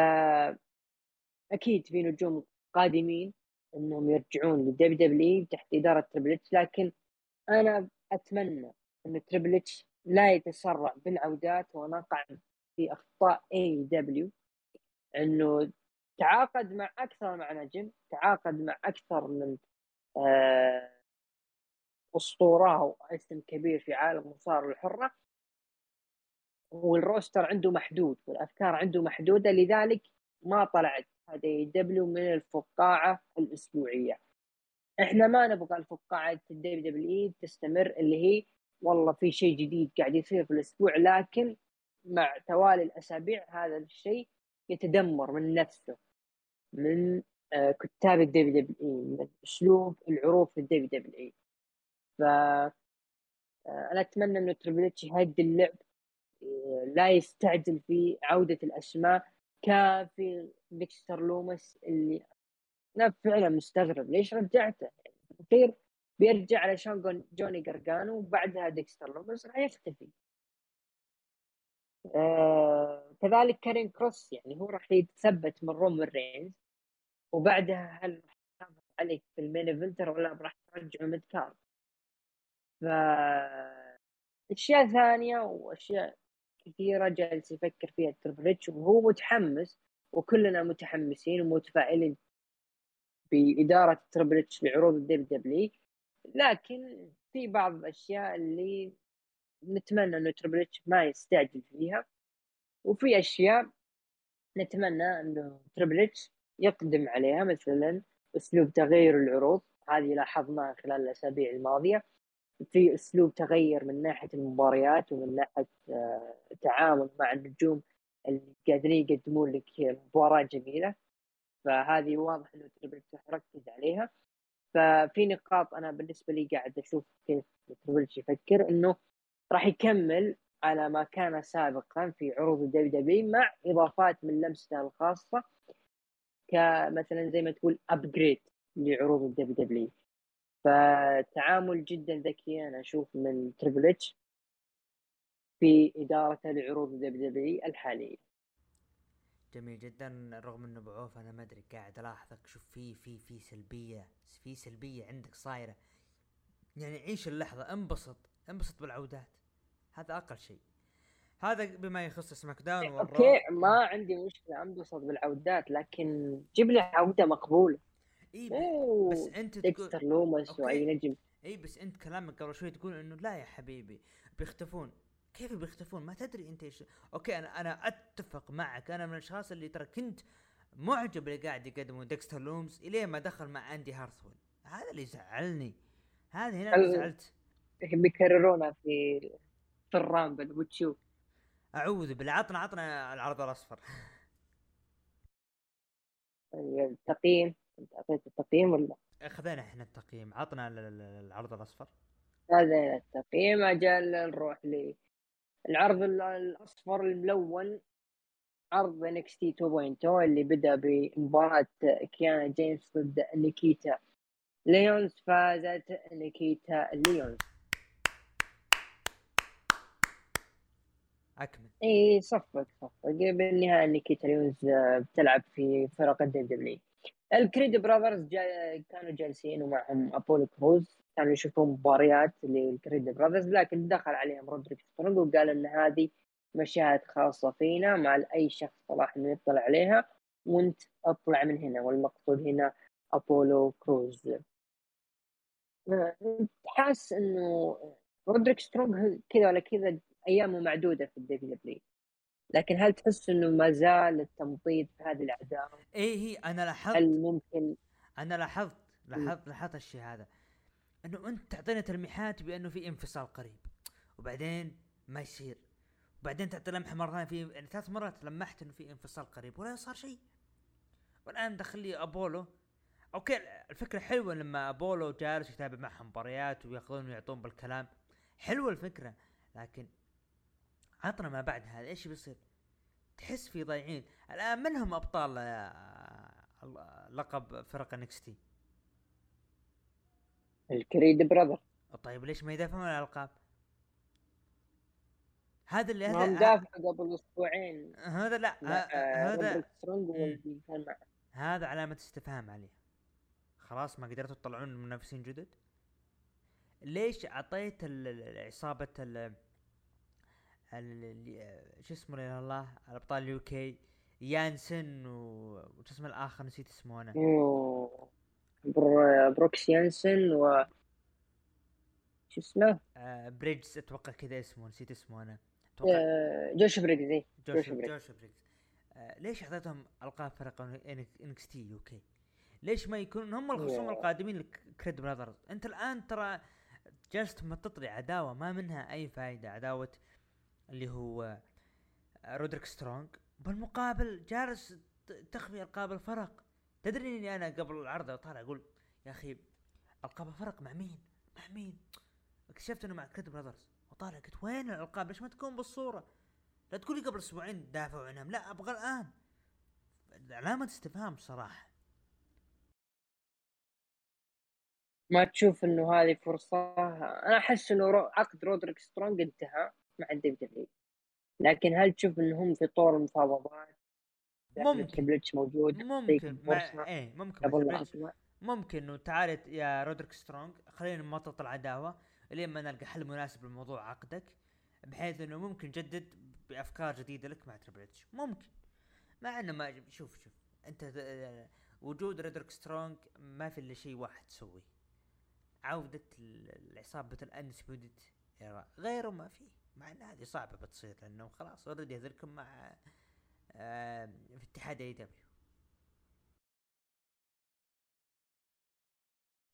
أكيد في نجوم قادمين إنهم يرجعون للدبليو دبليو تحت إدارة تريبل اتش لكن أنا أتمنى إن تريبل اتش لا يتسرع بالعودات ونقع في أخطاء اي دبليو إنه تعاقد مع أكثر مع نجم تعاقد مع أكثر من آه أسطورة أو اسم كبير في عالم المصارعه الحرة. وال roster عنده محدود والأفكار عنده محدودة لذلك ما طلعت هذه دبليو من الفقاعة الأسبوعية. إحنا ما نبغى الفقاعة الدبليو دبليو تستمر اللي هي والله في شيء جديد قاعد يصير في الأسبوع لكن مع توالي الأسابيع هذا الشيء يتدمر من نفسه من آه، كتاب الدبليو دبليو من أسلوب العروض في الدبليو دبليو ف آه، أنا أتمنى إنه تريبل إتش يهدي اللعب آه، لا يستعجل في عودة الأسماء كافي ديكستر لومس اللي أنا فعلا مستغرب ليش رجعته؟ يعني بيرجع علشان جوني جرجانو وبعدها ديكستر لومس راح يختفي آه كذلك كارين كروس يعني هو راح يتثبت من رومن رينز وبعدها هل راح عليك في ال main eventer ولا راح ترجعه mid card. ف أشياء ثانية وأشياء كثيرة جالس يفكر فيها تربل وهو متحمس وكلنا متحمسين ومتفائلين بإدارة تربل لعروض الدبليو دبليو لكن في بعض الأشياء اللي نتمنى إنه تربل اتش ما يستعجل فيها. وفي أشياء نتمنى إنه تربل اتش يقدم عليها مثلا أسلوب تغيير العروض. هذه لاحظناها خلال الأسابيع الماضية. في أسلوب تغير من ناحية المباريات ومن ناحية آه، التعامل مع النجوم اللي قادرين يقدمون لك مباراة جميلة. فهذه واضح إنه تريبل ركز عليها. ففي نقاط أنا بالنسبة لي قاعد أشوف كيف تريبل يفكر إنه راح يكمل على ما كان سابقا في عروض الدبليو دبليو مع إضافات من لمسته الخاصة كمثلا زي ما تقول upgrade لعروض الدبليو دبليو فتعامل جدا ذكي أنا أشوف من تريبل اتش في إدارته لعروض الدبليو دبليو الحالية. جميل جدا رغم إنه بعوف أنا ما أدري قاعد ألاحظك شوف في في في سلبية في سلبية عندك صايرة. يعني عيش اللحظة انبسط انبسط بالعودات. هذا أقل شيء. هذا بما يخص سماك داون أوكي ما عندي مشكلة انبسط بالعودات لكن جيب لي عودة مقبولة. إي بس أنت ديكستر لومس وأي نجم. إي بس أنت كلامك قبل شوي تقول إنه لا يا حبيبي بيختفون. كيف بيختفون؟ ما تدري أنت إيش. okay أنا أنا أتفق معك. أنا من الأشخاص اللي ترى كنت معجب اللي قاعد يقدموا ديكستر لومس إلين ما دخل مع إندي هارتويل هذا اللي زعلني هذا هنا اللي زعلت. بيكررونها في في الرامبل وتشوف أعوذ بالله عطنا عطنا العرض الأصفر. التقييم أنت أعطيت التقييم ولا؟ خذينا إحنا التقييم عطنا العرض الأصفر. هذا التقييم أجل نروح لي العرض الأصفر الملون عرض NXT 2.0 اللي بدأ بمباراة كيانا جيمس ضد نيكيتا ليونز فازت نيكيتا ليونز. أكمل. إي صفق صفق. بالنهايه نيكيتا ليونز آه، بتلعب في فرق الدبليو الكريد براذرز جا كانوا جالسين ومعهم أبولو كروز. كانوا يشوفون مباريات للكريد براذرز لكن دخل عليهم رودريك سترونج وقال إن هذه مشاهد خاصة فينا مع أي شخص صلاح إنه يطلع عليها. وأنت أطلع من هنا والمقصود هنا أبولو كروز. حاس إنه رودريك سترونج كذا ولا كذا أيامه معدودة في الدبليو دبليو لكن هل تحس إنه ما زال التمطيط في هذه العداوه؟ إيه هي أنا لاحظت هل ممكن؟ أنا لاحظت لاحظت لاحظت الشيء هذا. إنه أنت تعطينا تلميحات بأنه في انفصال قريب وبعدين ما يصير. وبعدين تعطي لمحة مره ثانية في يعني ثلاث مرات لمحت إنه في انفصال قريب ولا صار شيء. والآن دخل لي أبولو. okay الفكرة حلوة لما أبولو جالس يتابع معهم مباريات ويأخذون ويعطون بالكلام. حلوة الفكرة لكن عطنا ما بعد هذا إيش بيصير؟ تحس في ضايعين. الآن من هم أبطال آه، لقب فرق NXT الكريد براذر. طيب ليش ما يدافعون عن الألقاب؟ هذا اللي هذا دافع قبل أسبوعين. هذا لا, لا هذا هذا علامة استفهام عليه. خلاص ما قدرتوا تطلعون منافسين جدد؟ ليش أعطيت عصابة شو اسمه لا الله الأبطال اليو كي يانسن وش اسمه الآخر نسيت اسمه أنا بروكس جنسن و شو اسمه؟ آه بريدجز أتوقع كذا اسمه نسيت اسمه أنا أتوقع آه جوش بريدجز اي جوش, بريدجز جوش بريدجز آه ليش أعطيتهم ألقاب فرق NXT UK؟ ليش ما يكون هم الخصوم القادمين لكريد براذرز؟ أنت الآن ترى جالس تمطط لي عداوة ما منها أي فائده عداوة اللي هو رودريك سترونج بالمقابل جالس تخفي ألقاب الفرق تدري إني أنا قبل العرض طالع أقول يا أخي ألقاب الفرق مع مين؟ مع مين؟ اكتشفت إنه مع كريد براذرز وطالع قلت وين الألقاب؟ ليش ما تكون بالصورة؟ لا تقولي قبل أسبوعين دافعوا عنهم لا أبغى الآن علامة استفهام صراحة ما تشوف إنه هذه فرصة أنا أحس إنه عقد رودريك سترونج انتهى مع الدب دبليو لكن هل تشوف إنهم في طور المفاوضات؟ ممكن. تريبل موجود ممكن. مع... إيه ممكن. ممكن. انه تعال يا رودريك سترونج خلينا نمطط العداوه لين ما نلقى حل مناسب لموضوع عقدك بحيث إنه ممكن جدد بأفكار جديدة لك مع تريبل اتش ممكن. مع إنه ما شوف شوف. أنت وجود رودريك سترونج ما في إلا شيء واحد تسويه. عودة العصابة ال Undisputed غيره ما فيه مع إن هذه صعبة بتصير لأنه خلاص already هذلكم مع آه في اتحاد AEW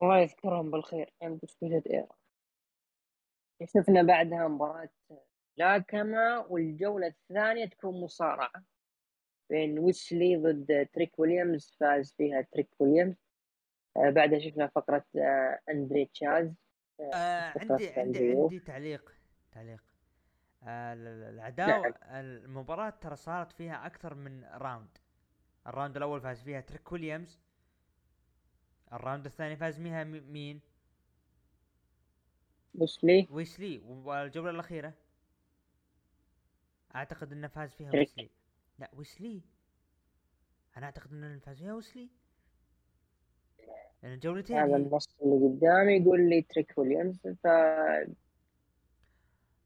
الله يذكرهم بالخير Era شفنا بعدها مباراة ملاكمة والجولة الثانية تكون مصارعة بين ويسلي ضد تريك ويليامز فاز فيها تريك ويليامز آه بعدها شفنا فقرة آه اندري تشيس آه عندي عندي عندي تعليق تعليق. العداوة نعم. المباراة ترى صارت فيها أكثر من round ال round الأول فاز فيها تريك ويليامز. ال round الثاني فاز فيها مين؟ ويسلي. ويسلي. والجولة الأخيرة؟ أعتقد أنه فاز فيها تريك. ويسلي. لا ويسلي. أنا أعتقد أنه فاز فيها ويسلي. يعني جولتين هذا النص اللي قدامي يقول لي تريك ويليامز ف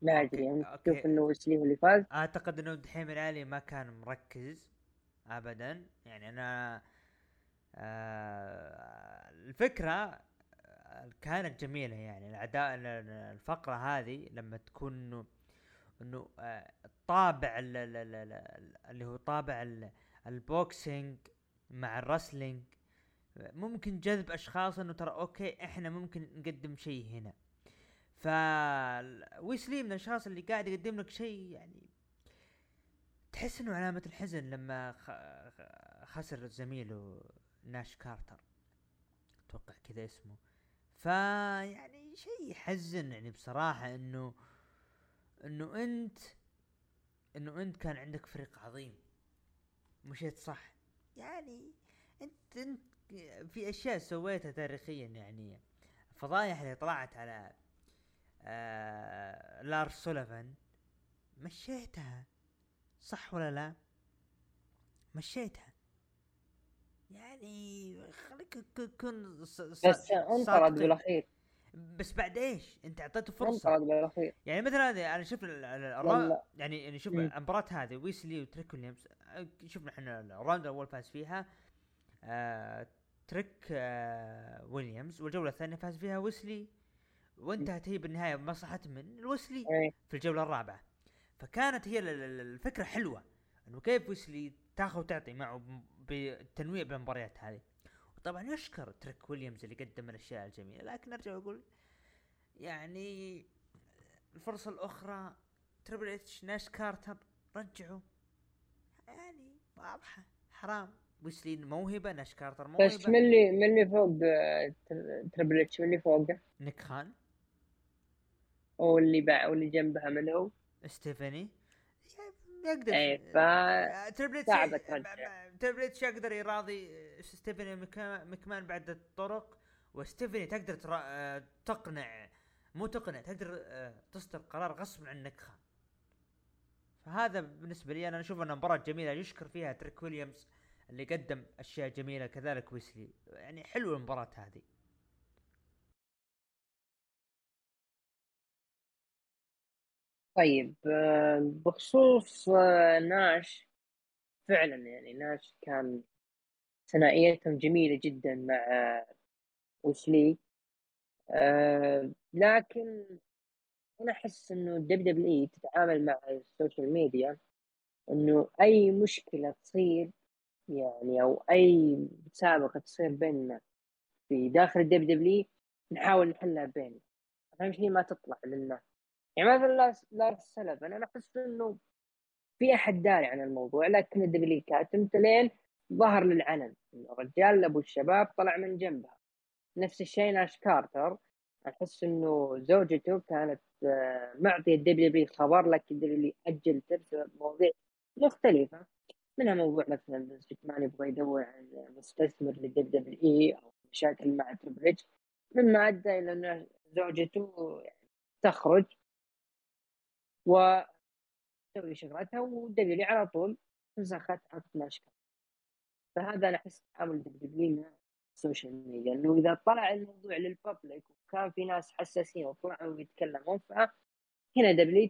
ما أدري يعني تشوف إنه ويسلي هو اللي فاز. أعتقد إنه دحيم العالي ما كان مركز ابدا. يعني أنا آه الفكرة آه، كانت جميلة يعني. الأداء الفقرة هذه لما تكون إنه إنه آه، طابع اللي هو طابع ال boxing مع ال wrestling ممكن جذب أشخاص إنه ترى okay إحنا ممكن نقدم شيء هنا. ف ويسلي من الأشخاص اللي قاعد يقدم لك شيء يعني تحس إنه علامة الحزن لما خسر زميله ناش كارتر. أتوقع كذا اسمه. فيعني شيء يحزن يعني بصراحة إنه إنه أنت إنه أنت كان عندك فريق عظيم. مشيت صح؟ يعني أنت أنت في أشياء سويتها تاريخيا يعني. فضايح اللي طلعت على آه لارس سوليفان. مشيتها. صح ولا لا؟ مشيتها. يعني خليك تكون بس انطرد بالأخير. بس بعد إيش؟ أنت أعطيته فرصة. انطرد بالأخير. يعني مثلا هذه أنا شوف يعني يعني شوف المباراة هذه ويسلي وتريك ويليامز شفنا إحنا ال round الأول فاز فيها. آه تريك آه ويليامز والجولة الثانية فاز فيها ويسلي. وانتهت هي بالنهاية بمصلحة من ويسلي إيه. في الجولة الرابعة. فكانت هي الفكرة حلوة إنه كيف ويسلي تاخذ وتعطي معه بالتنويع بالمباريات هذه. وطبعا يشكر تريك ويليامز اللي قدم الأشياء الجميلة لكن أرجع وأقول يعني الفرصة الأخرى تريبل اتش ناش كارتر رجعوا. يعني واضحة حرام. ويسلي موهبة ناش كارتر موهبة. بس من اللي من اللي فوق تريبل اتش من اللي فوقه؟ نيك خان. واللي باع واللي جنبها من هو؟ ستيفاني؟ يقدر إيه ف تريبل إتش يقدر يراضي ستيفاني مكمان بعد الطرق وستيفاني تقدر تقنع مو تقنع تقدر تصدر قرار غصب عن نيك خان فهذا بالنسبة لي أنا أشوف انها مباراة جميلة يشكر فيها تريك ويليامز اللي قدم أشياء جميلة كذلك ويسلي. يعني حلوة المباراة هذه. طيب آه، بخصوص آه، ناش فعلا يعني ناش كان ثنائيتهم جميلة جدا مع آه، لكن أنا أحس إنه ال WWE تتعامل مع ال social media إنه أي مشكلة تصير يعني أو أي مسابقة تصير بيننا في داخل ال WWE نحاول نحلها بيننا. أهم شيء ما تطلع للناس يعني مثلا لارس سوليفان أنا أحس إنه في أحد داري عن الموضوع لكن ال WWE كاتم لين ظهر للعلن الرجال أبو الشباب طلع من جنبها. نفس الشيء ناش كارتر. أحس إنه زوجته كانت آه، معطية ال WWE خبر لكن ال WWE اجلته بسبب مواضيع مختلفة. منها موضوع مثلا فينس مكمان يبغى يدور عن مستثمر لل WWE اي أو مشاكل مع تريبل إتش مما أدى إلى إن زوجته تخرج. و تسوي شغلتها و WWE على طول فسخت حطت ناشكا فهذا أنا أحس تعامل WWE ال social media إنه إذا طلع الموضوع لل public وكان في ناس حساسين وطلعوا يتكلمون فهنا WWE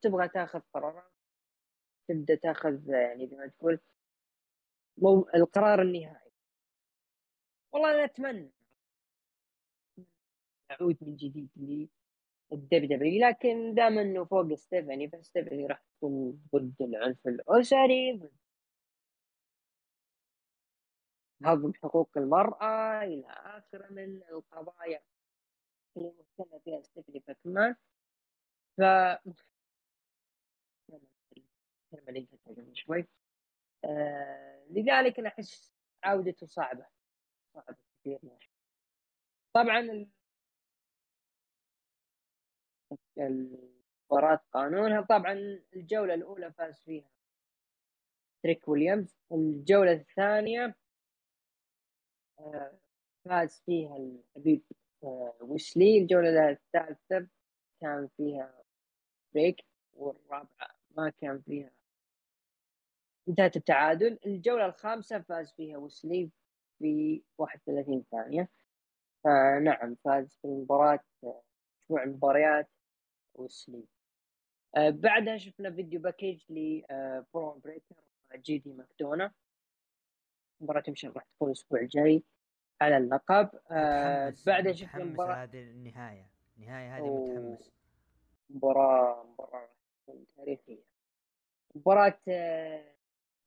تبغى تاخذ قرارات تبدأ تاخذ يعني زي ما تقول مو القرار النهائي. والله أنا أتمنى أعود من جديد لي الدب دبليو لكن دام إنه فوق ستيفاني فستيفاني راح تكون ضد العنف الأسري. ضد هضم حقوق المرأة إلى آخره من القضايا اللي مهتمة فيها ستيفاني مكمان ف شوي. آه لذلك أنا أحس عودته صعبة. صعبة كثير. طبعا المباراة قانونها. طبعا الجولة الأولى فاز فيها تريك ويليامز. الجولة الثانية آه، فاز فيها الحبيب آه، ويسلي الجولة الثالثة كان فيها break والرابعة ما كان فيها انتهت التعادل. الجولة الخامسة فاز فيها ويسلي في 31 ثانية. فنعم فاز في مباراة أسبوع المباريات. ويسلي آه بعدها شفنا video package لبرون بريكر جي دي ماكدونا. مباراة يمكن راح تكون الأسبوع الجاي على اللقب. آه بعدها شفنا مباراة هذه النهاية. النهاية هذه متحمس. مباراة مباراة تاريخية. مباراة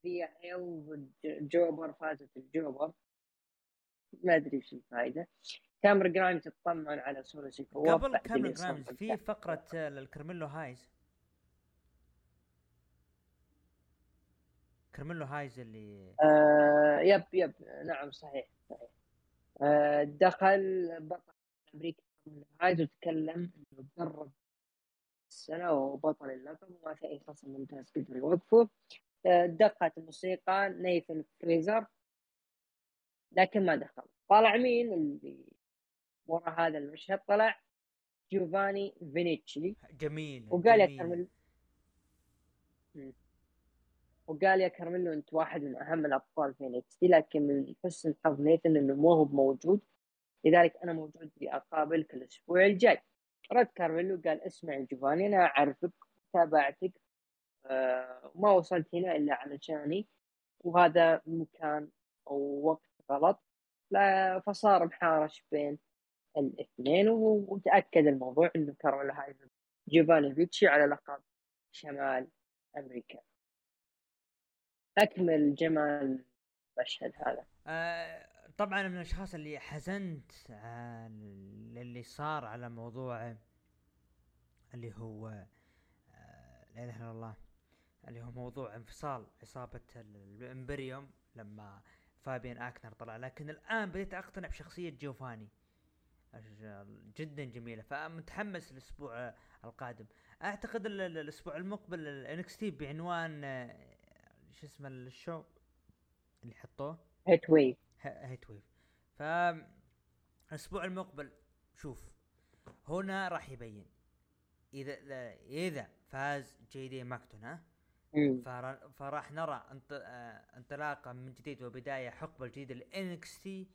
فيا هيل ضد جوبر فازت الجوبر. ما أدري إيش الفائدة. كامر جرايمز تطمن على سولو سيكو قبل كامر جرايمز في فقرة الكرميلو هايز. كرميلو هايز اللي آه يب yep. نعم صحيح صحيح. آه دخل بطل أمريكا هايز وتكلم إنه تدرب السنة وبطل اللقب وما في أي خصم ممتاز قدر يوقفه. آه دقت الموسيقى نيثن فريزر لكن ما دخل. طلع مين؟ اللي ورا هذا المشهد طلع جوفاني فينشي. جميل وقال يا كارميلو وقال يا كارميلو أنت واحد من أهم الأبطال في NXT لكن من حسن الحظ نيثن إنه مو هو موجود لذلك أنا موجود لاقابلك الأسبوع الجاي. رد كارميلو قال اسمع جوفاني أنا أعرفك تابعتك آه ما وصلت هنا إلا علشاني وهذا مكان أو وقت غلط. فصار محارش بين الاثنين وتأكد الموضوع إنه كارميلو هايز جيفاني فيتشي على لقب شمال أمريكا. أكمل جمال المشهد هذا. آه طبعا من الأشخاص اللي حزنت اللي صار على موضوع اللي هو آه لا إله إلا الله اللي هو موضوع انفصال عصابة الإمبريوم لما فابيان أكنر طلع. لكن الآن بديت أقتنع بشخصية جوفاني جدا جميلة. فمتحمس الأسبوع القادم. أعتقد الأسبوع المقبل ال NXT بعنوان شو اسمه ال show اللي حطوه؟ Heatwave Heatwave ف الأسبوع المقبل شوف هنا راح يبين. إذا إذا فاز جي دي ماكدونا فراح نرى آه، انطلاقة من جديد وبداية حقبة جديدة ل NXT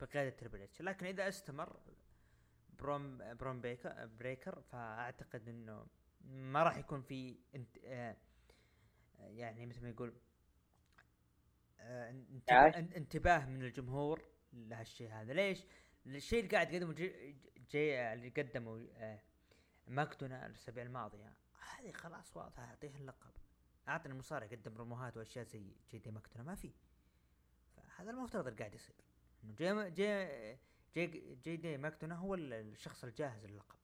بقيادة تريبل إتش. لكن إذا استمر برون برون بريكر بريكر فأعتقد إنه ما راح يكون في انت آه يعني مثل ما يقول آه انتباه من الجمهور لهالشيء هذا. ليش؟ الشيء اللي قاعد يقدمه جي, جي اللي قدمه آه ماكدونا الأسابيع الماضية هذه خلاص واضحة اعطيه اللقب. أعطني المصارع يقدم بروموهات وأشياء زي جي دي ماكدونا ما في. فهذا المفترض اللي قاعد يصير. إنه جي جي جي, جي دي ماكدونا هو الشخص الجاهز للقب.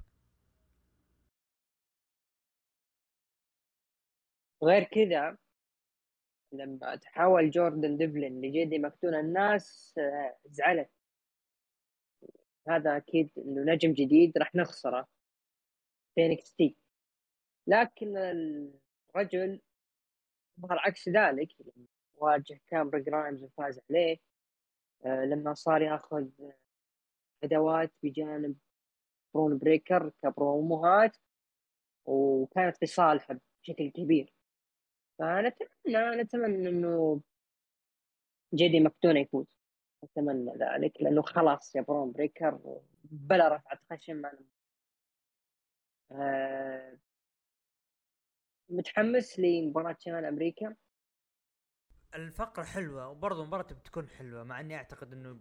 غير كذا لما تحول جوردن ديفلين لجي دي ماكدونا الناس آه، زعلت. هذا أكيد إنه نجم جديد راح نخسره. في NXT لكن الرجل ظهر عكس ذلك واجه كامرون جرايمز وفاز عليه لما صار ياخذ أدوات بجانب برون بريكر كبروموهات وكانت في صالحه بشكل كبير. فنتمنى نتمنى إنه جي دي ماكدونا يفوز. اتمنى ذلك لأنه خلاص يا برون بريكر بلا رفعة خشم ما آه متحمس لمباراة شمال أمريكا. الفقرة حلوة وبرضه المباراة بتكون حلوة مع إني أعتقد إنه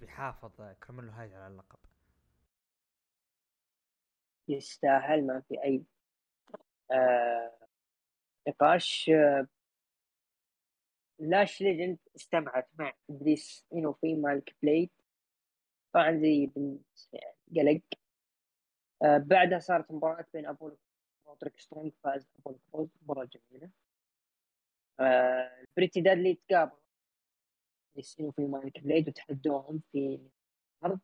بيحافظ كارميلو هايز على اللقب. يستاهل ما في أي آه نقاش آه لاش ليجند استبعت مع ابليس انه في مالك بليد طبعا زي بنت قلق. آه بعدها صارت مباراة بين ابولو وتريك سترونج فاز ابولو كروز مباراة جميلة. بريتي دادلي تقابل انه في مالك بليد وتحدوهم في الأرض.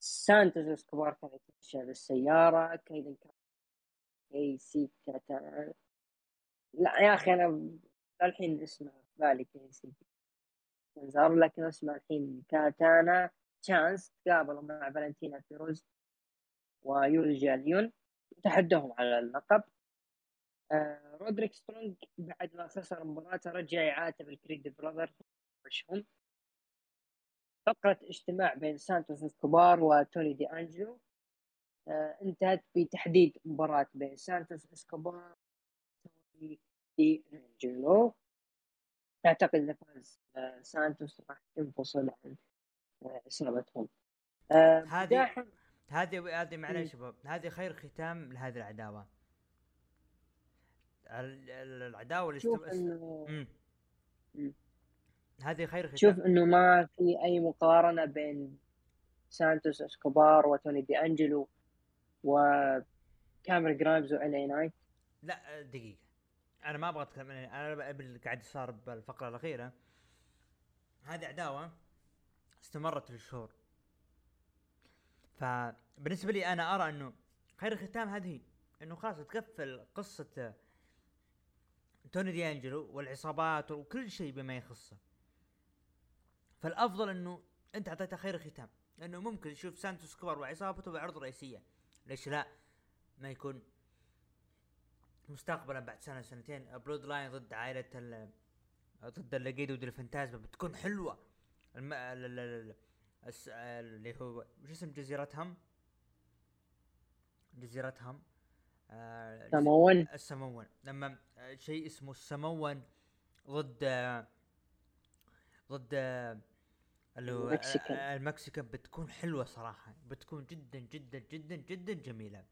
سانتوس إسكوبار كان يتمشى بالسيارة. كايدن كان اي سي لا يا أخي أنا الحين اسمه في بالي كي سي. صار لكن اسمه الحين كاتانا. تشانس تقابلوا مع فالنتينا فيروز ويوليسا ليون تحدهم على اللقب. رودريك سترونج بعد ما خسر مباراته رجع يعاتب ال Creed Brothers وشهم. فقرة اجتماع بين سانتوس إسكوبار وتوني دي أنجلو آه انتهت بتحديد مباراة بين سانتوس إسكوبار وتوني دي أنجلو. تعتقد إذا فاز آه سانتوس راح تنفصل عن آه عصابتهم آه هذه هذه هذه معلش. شباب هذه خير ختام لهذه العداوة. العداوة اللي شوف انه هذه خير ختام. شوف إنه ما في أي مقارنة بين سانتوس إسكوبار وتوني دي أنجلو وكاميرون جرايمز وإل إي نايت. لا دقيقة. أنا ما أبغى أتكلم أنا اللي قاعد صار بالفقرة الأخيرة. هذه عداوة استمرت لشهور. فبالنسبه لي أنا أرى إنه خير الختام هذه إنه خلاص تقفل قصة توني دي أنجلو والعصابات وكل شيء بما يخصه. فالأفضل إنه أنت أعطيته خير ختام لأنه ممكن تشوف سانتوس كبار وعصابته بعرض رئيسية. ليش لا؟ ما يكون مستقبلا بعد سنة سنتين. بلود لاين ضد عائلة ضد اللقيد ودي الفانتازما بتكون حلوة. الم... اللي هو وش اسم جزيرة هم؟ آه سمون السمون لما شيء اسمه السمون ضد ضد اللي هو ال Mexican. بتكون حلوة صراحة. بتكون جدا جدا جدا جدا جميلة.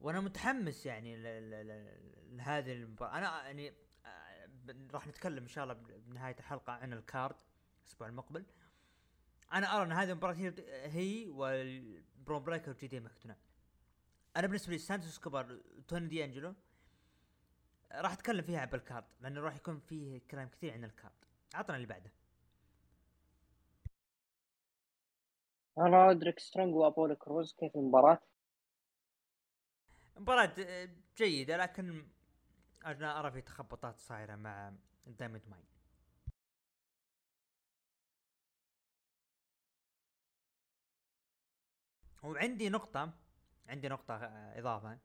وأنا متحمس يعني لهذه المباراة. أنا يعني آه، راح نتكلم إن شاء الله بنهاية الحلقة عن ال card الأسبوع المقبل. أنا أرى إن هذه المباراة هي هي والبرون بريكر وجي دي ماكدونا أنا بالنسبة لي سانتوس إسكوبار توني دي أنجلو راح أتكلم فيها عن ال card لأنه راح يكون فيه كلام كثير عن ال card عطنا اللي بعده. رودريك سترونج وأبولو كروز كيف المباراة؟ مباراة جيدة لكن أنا أرى في تخبطات صايرة مع Diamond Mine. وعندي نقطة عندي نقطة آه، إضافة.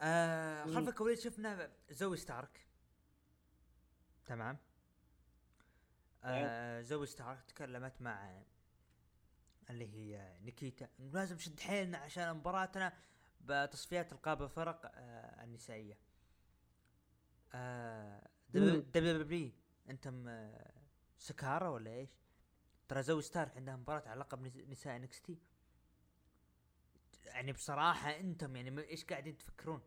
آه خلف الكواليس شفنا زوي ستارك. تمام؟ آه زوي ستارك تكلمت مع اللي هي نيكيتا. لازم نشد حيلنا عشان مباراتنا بتصفيات القاب الفرق آه النسائية. آه دبليو أنتم آه سكارة ولا إيش؟ ترى زوي ستارك عندها مباراة على لقب نساء انكس تي يعني بصراحة أنتم يعني إيش قاعدين تفكرون؟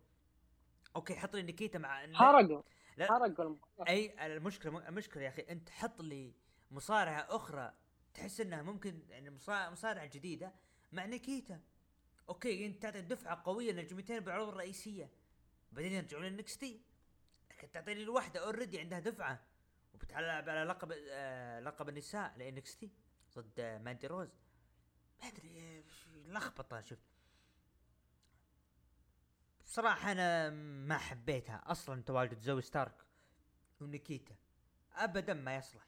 أوكي حط لي نيكيتا مع حرقوا. حرقوا أي المشكلة المشكلة يا أخي أنت حط لي مصارعة أخرى تحس إنها ممكن يعني مصارعة جديدة مع نيكيتا. أوكي انت تعطي دفعة قوية للنجمتين بالعروض الرئيسية. بعدين يرجعون للنكس تي لكن تعطيني الواحدة already عندها دفعة. وبتلعب على لقب آه لقب النساء ل NXT ضد ماندي روز. ما أدري لخبطة شفت. بصراحة أنا ما حبيتها أصلا تواجد زوي ستارك ونيكيتا أبدا ما يصلح.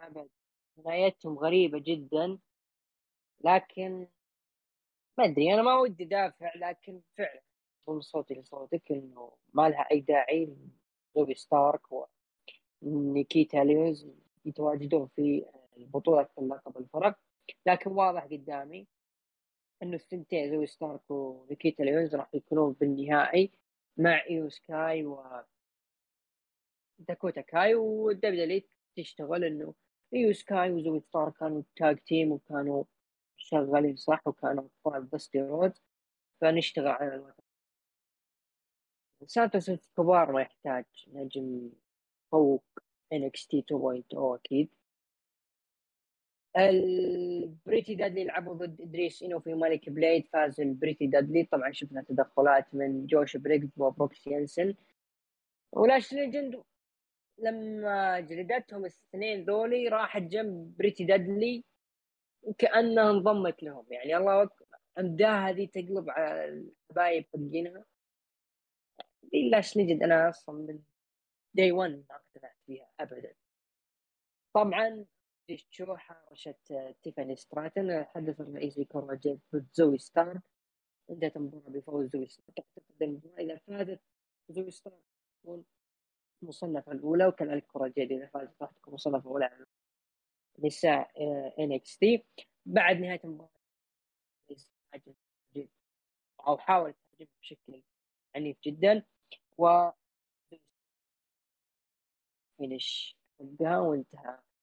أبد نهايتهم غريبة جدا. لكن ما أدري أنا ما ودي دافع لكن فعلا ضم صوتي لصوتك إنه ما لها أي داعي زوي ستارك ونيكيتا ليونز يتواجدون في البطولة اللقب الفرق لكن واضح قدامي إنه الثنتين زوي ستارك ونيكيتا ليونز راح يكونون بالنهائي مع إيو سكاي و داكوتا كاي والدبليو تشتغل إنه إيو سكاي وزوي ستارك كانوا tag team وكانوا شغالين صح وكانوا ابطال دستي رود فنشتغل على الوتر سانتوس كبار ما يحتاج نجم فوق تي 2.0 أكيد. البريتي دادلي لعبوا ضد إدريس إنو في ملك بليد فاز البريتي دادلي. طبعا شفنا تدخلات من جوش بريكس وبروكس ينسن ولاش ليجند لما جلدتهم الاثنين ذولي راحت جنب بريتي دادلي وكانها انضمت لهم. يعني الله أكبر امداها هذه تقلب على الحبايب حقينها. لاش ليجند أنا أصلا من day 1 ما اقتنعت فيها ابدا. طبعا تشو حارشت تيفاني ستراتن الحدث الرئيسي كورا جيد ضد زوي ستارك انتهت المباراة بفوز زوي ستارك المباراة إذا فازت زوي ستارك تكون المصنفة الأولى وكذلك كورا جيد إذا فازت راح تكون المصنفة الأولى على نساء NXT. بعد نهاية المباراة أو حاول تهاجم بشكل عنيف جدا و finish حقها وانتهى. آه،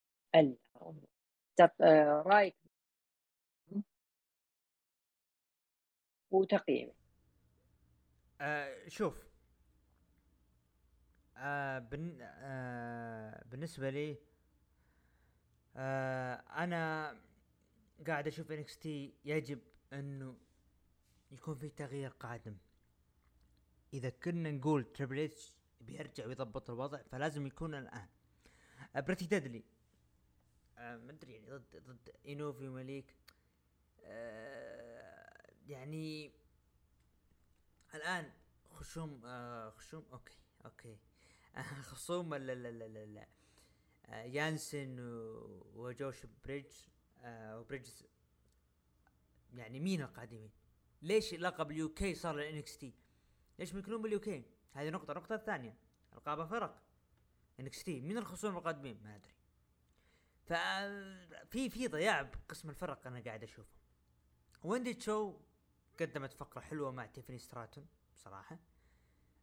رأيك؟ وتقييمي. آه شوف. آه بن آه بالنسبة لي آه أنا قاعد أشوف NXT يجب إنه يكون في تغيير قادم. إذا كنا نقول تريبل اتش بيرجع ويضبط الوضع فلازم يكون الآن. بريتي ديدلي آه ما أدري يعني ضد ضد انوفي وماليك آه يعني الآن خشوم آه خشوم أوكي أوكي خصوم لا لا لا لا, لا. يانسن وجوش بريدج آه وبريدج يعني مين القادمين؟ ليش لقب اليو كي صار للانكس تي؟ ليش بيكونون باليو كي؟ هذه نقطة، النقطة الثانية القابة فرق انكس تي مين الخصوم القادمين؟ ما أدري. ففي في ضياع بقسم الفرق أنا قاعد أشوفه. ويندي تشو قدمت فقرة حلوة مع تيفاني ستراتن بصراحة.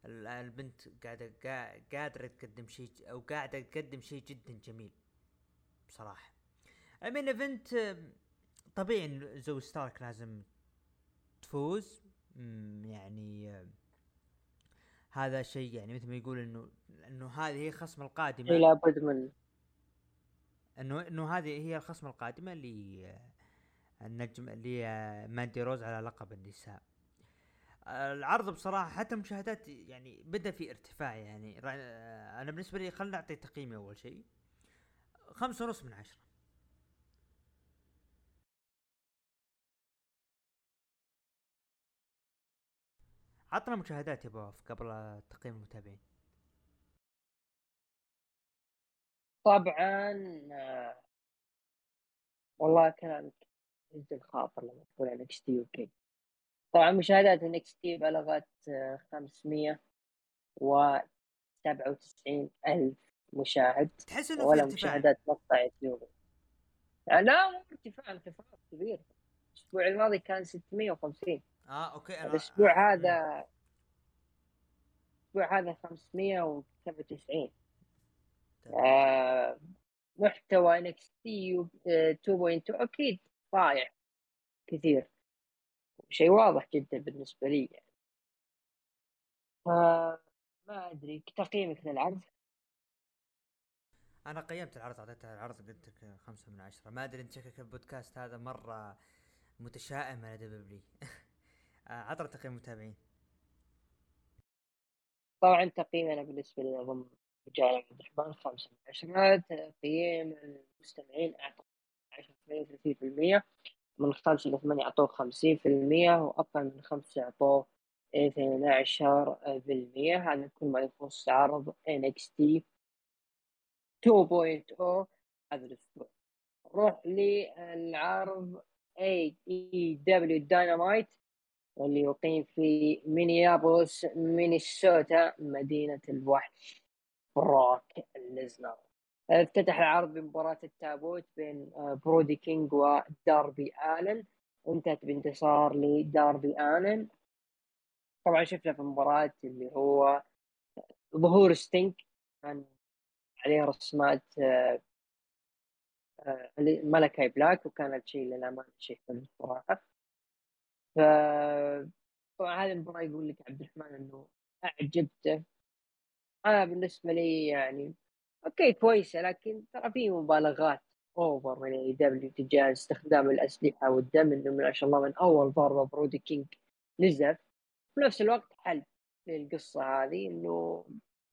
البنت قاعدة قادرة تقدم شيء أو قاعدة تقدم شيء جدا جميل. بصراحة. main event طبيعي زوي ستارك لازم تفوز يعني هذا شيء يعني مثل ما يقول انه إنه هذه هي الخصم القادمة لابد من إنه إنه هذه هي الخصم القادمة ل النجم لماندي روز على لقب النساء. العرض بصراحة حتى مشاهدات يعني بدأ في ارتفاع يعني. أنا بالنسبة لي خلينا نعطي تقييمي أول شيء. خمسة ونص من عشرة. عطنا مشاهدات يا بواف قبل تقييم المتابعين. طبعا والله كلامك ينزل خاطر لما تقول عن NXT طبعا مشاهدات NXT بلغت 597 ألف مشاهد تحس إنه ولا مشاهدات مقطع يوتيوب. لا مو ارتفاع انخفاض كبير. الأسبوع الماضي كان 650 آه أوكي أنا الأسبوع هذا الأسبوع هذا 597 آه محتوى NXT 2.2 أكيد ضايع كثير. شيء واضح جدا بالنسبة لي. يعني آه ما أدري تقييمك للعرض؟ أنا قيمت العرض اعطيته العرض قلت لك خمسة من عشرة. ما أدري أنت شكلك البودكاست هذا مرة متشائم على WWE عطنا تقييم المتابعين طبعا تقييمنا بالنسبة لي أظن عبد الرحمن خمسة من عشرة تقييم المستمعين أعطوا 10 من خمسة إلى ثمانية أعطوه خمسين في المية وأقل من خمسة أعطوه اثنين عشر في المية. هذا كل ما يخص عرض NXT 2.0 هذا الأسبوع. نروح للعرض AEW Dynamite واللي يقيم في مينيابوليس مينيسوتا مدينة الوحش بروك ليزنر افتتح العرض بمباراة التابوت بين آه، برودي كينج وداربي آلن. وانتهت بانتصار لداربي آلن. طبعا شفنا في المباراة اللي هو ظهور ستينك كان عليه رسمات آه، آه، ملكاي بلاك وكانت شيء للأمانة شيء حلو صراحة ف طبعا هذه المباراة يقول لك عبد الرحمن إنه أعجبته. أنا بالنسبة لي يعني أوكي كويسة لكن ترى في مبالغات over من AEW تجاه استخدام الأسلحة والدم إنه ما شاء الله من أول ضربة برودي كينج نزف في نفس الوقت حل للقصة هذه إنه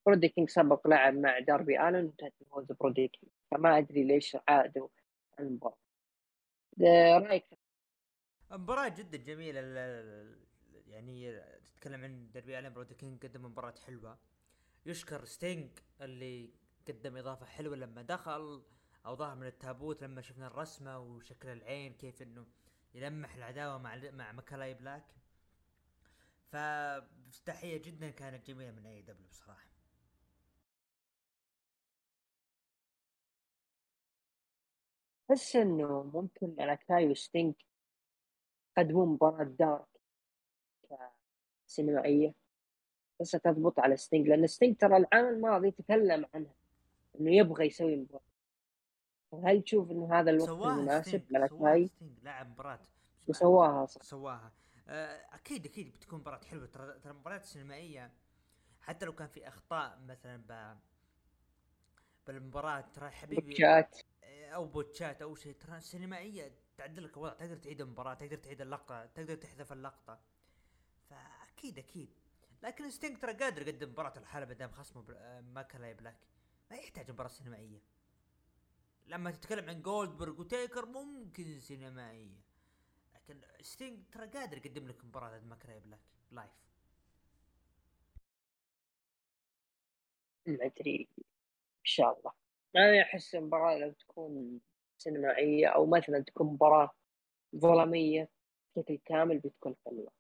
برودي كينج سبق لعب مع داربي آلن وانتهت بفوز برودي كينج. فما أدري ليش عادوا المباراة. رايك مباراة جدا جميلة يعني تتكلم عن داربي آلن برودي كينج قدم مباراة حلوة. يشكر ستينج اللي قدم إضافة حلوة لما دخل أو ظهر من التابوت لما شفنا الرسمة وشكل العين كيف إنه يلمح العداوة مع مع ملكاي بلاك. فافتتاحية جدا كانت جميلة من AEW بصراحة. أحس إنه ممكن ملكاي وستينج يقدمون مباراة dark سينمائية بس تضبط على ستينج لأن ستينج ترى العام الماضي تكلم عنها إنه يبغى يسوي مباراة. هل تشوف إنه هذا الوقت المناسب؟ للاكاي؟ لاعب مباراة. وسواها صح. سواها. آه، أكيد أكيد بتكون مباراة حلوة. ترى ترى المباريات السينمائية حتى لو كان في أخطاء مثلا ب بالمباراة ترى حبيبي botch ات. آه، أو botch ات أو شيء ترى السينمائية تعدل لك الوضع. تقدر تعيد المباراة تقدر تعيد اللقطة تقدر تحذف اللقطة. فأكيد أكيد. لكن ستينج ترى قادر يقدم مباراة لحاله بدام خصمه آه، ملكاي بلاك. ما يحتاج مباراة سينمائية. لما تتكلم عن جولدبرغ وتيكر ممكن سينمائية. لكن ستينج ترى قادر يقدم لك مباراة ملكاي بلاك. live ما أدري. إن شاء الله. أنا أحس المباراة لو تكون سينمائية أو مثلا تكون مباراة ظلامية بشكل كامل بتكون حلوة.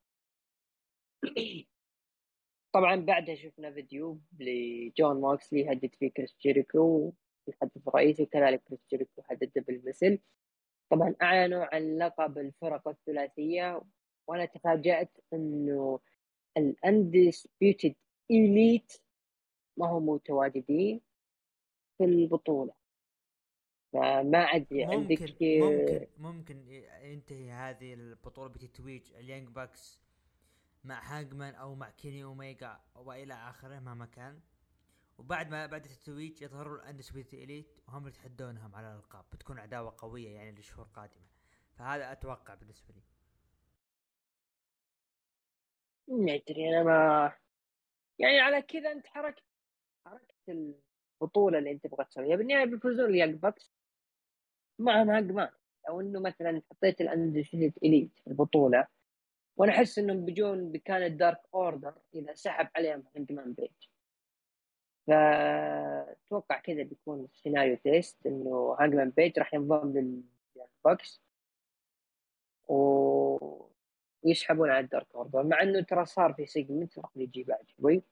طبعا بعدها شفنا فيديو لجون موكسلي يهدد فيه كريس جيريكو الحدث الرئيسي وكذلك كريس جيريكو هدده بالمثل. طبعا أعلنوا عن لقب الفرق الثلاثية وأنا تفاجأت إنه الاندسبيوتد إليت ما هم متواجدين في البطولة. فما أدري ممكن عندك ممكن ممكن ينتهي هذه البطولة بتتويج اليانج باكس مع هاجمان أو مع كيني أوميجا والى آخره مهما كان. وبعد ما بعد التتويج يظهروا الاندسبيوتد إليت وهم يتحدونهم على الألقاب بتكون عداوة قوية يعني لشهور قادمه فهذا أتوقع بالنسبة لي. ما أدري أنا ما يعني على كذا أنت حركت حركت البطولة اللي أنت تبغى تسويها. بالنهاية بيفوزون اليانج باكس معهم هاجمان. أو إنه مثلا حطيت الاندسبيوتد إليت في البطولة وأنا أحس إنهم بيجون مكان الدارك أوردر إذا سحب عليهم هانجمان بيج فأتوقع كذا بيكون سيناريو twist إنه هانجمان بيج راح ينضم للبوكس و ويسحبون على الدارك أوردر مع إنه ترى صار في segment راح يجي بعد شوي.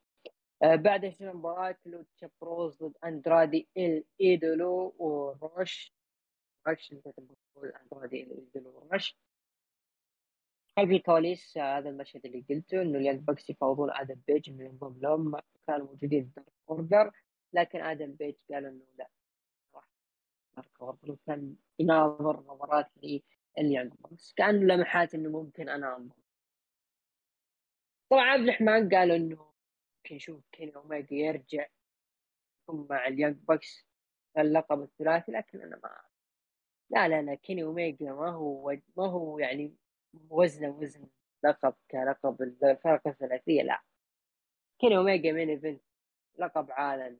آه بعد شنو مباراة لوتشا بروز ضد أندرادي إل إيدولو وروش. روش أندرادي إل إيدولو وروش. خلف الكواليس هذا المشهد اللي قلته انه اليانج بوكس يفاوضون آدم بيج انه ينضم لهم كانوا موجودين في دارك اوردر لكن آدم بيج قال انه لا راح دارك اوردر وكان يناظر نظرات لليانج بوكس كان لمحات انه ممكن أنا انضم طبعا عبد الرحمن قال انه ممكن نشوف كيني اوميجا يرجع مع اليانج بوكس اللقب الثلاثي لكن أنا ما لا لا لا كيني اوميجا ما هو ما هو يعني وزنه وزن. لقب كلقب الفرق الثلاثيه لا. كيني أوميجا main event لقب عالمي.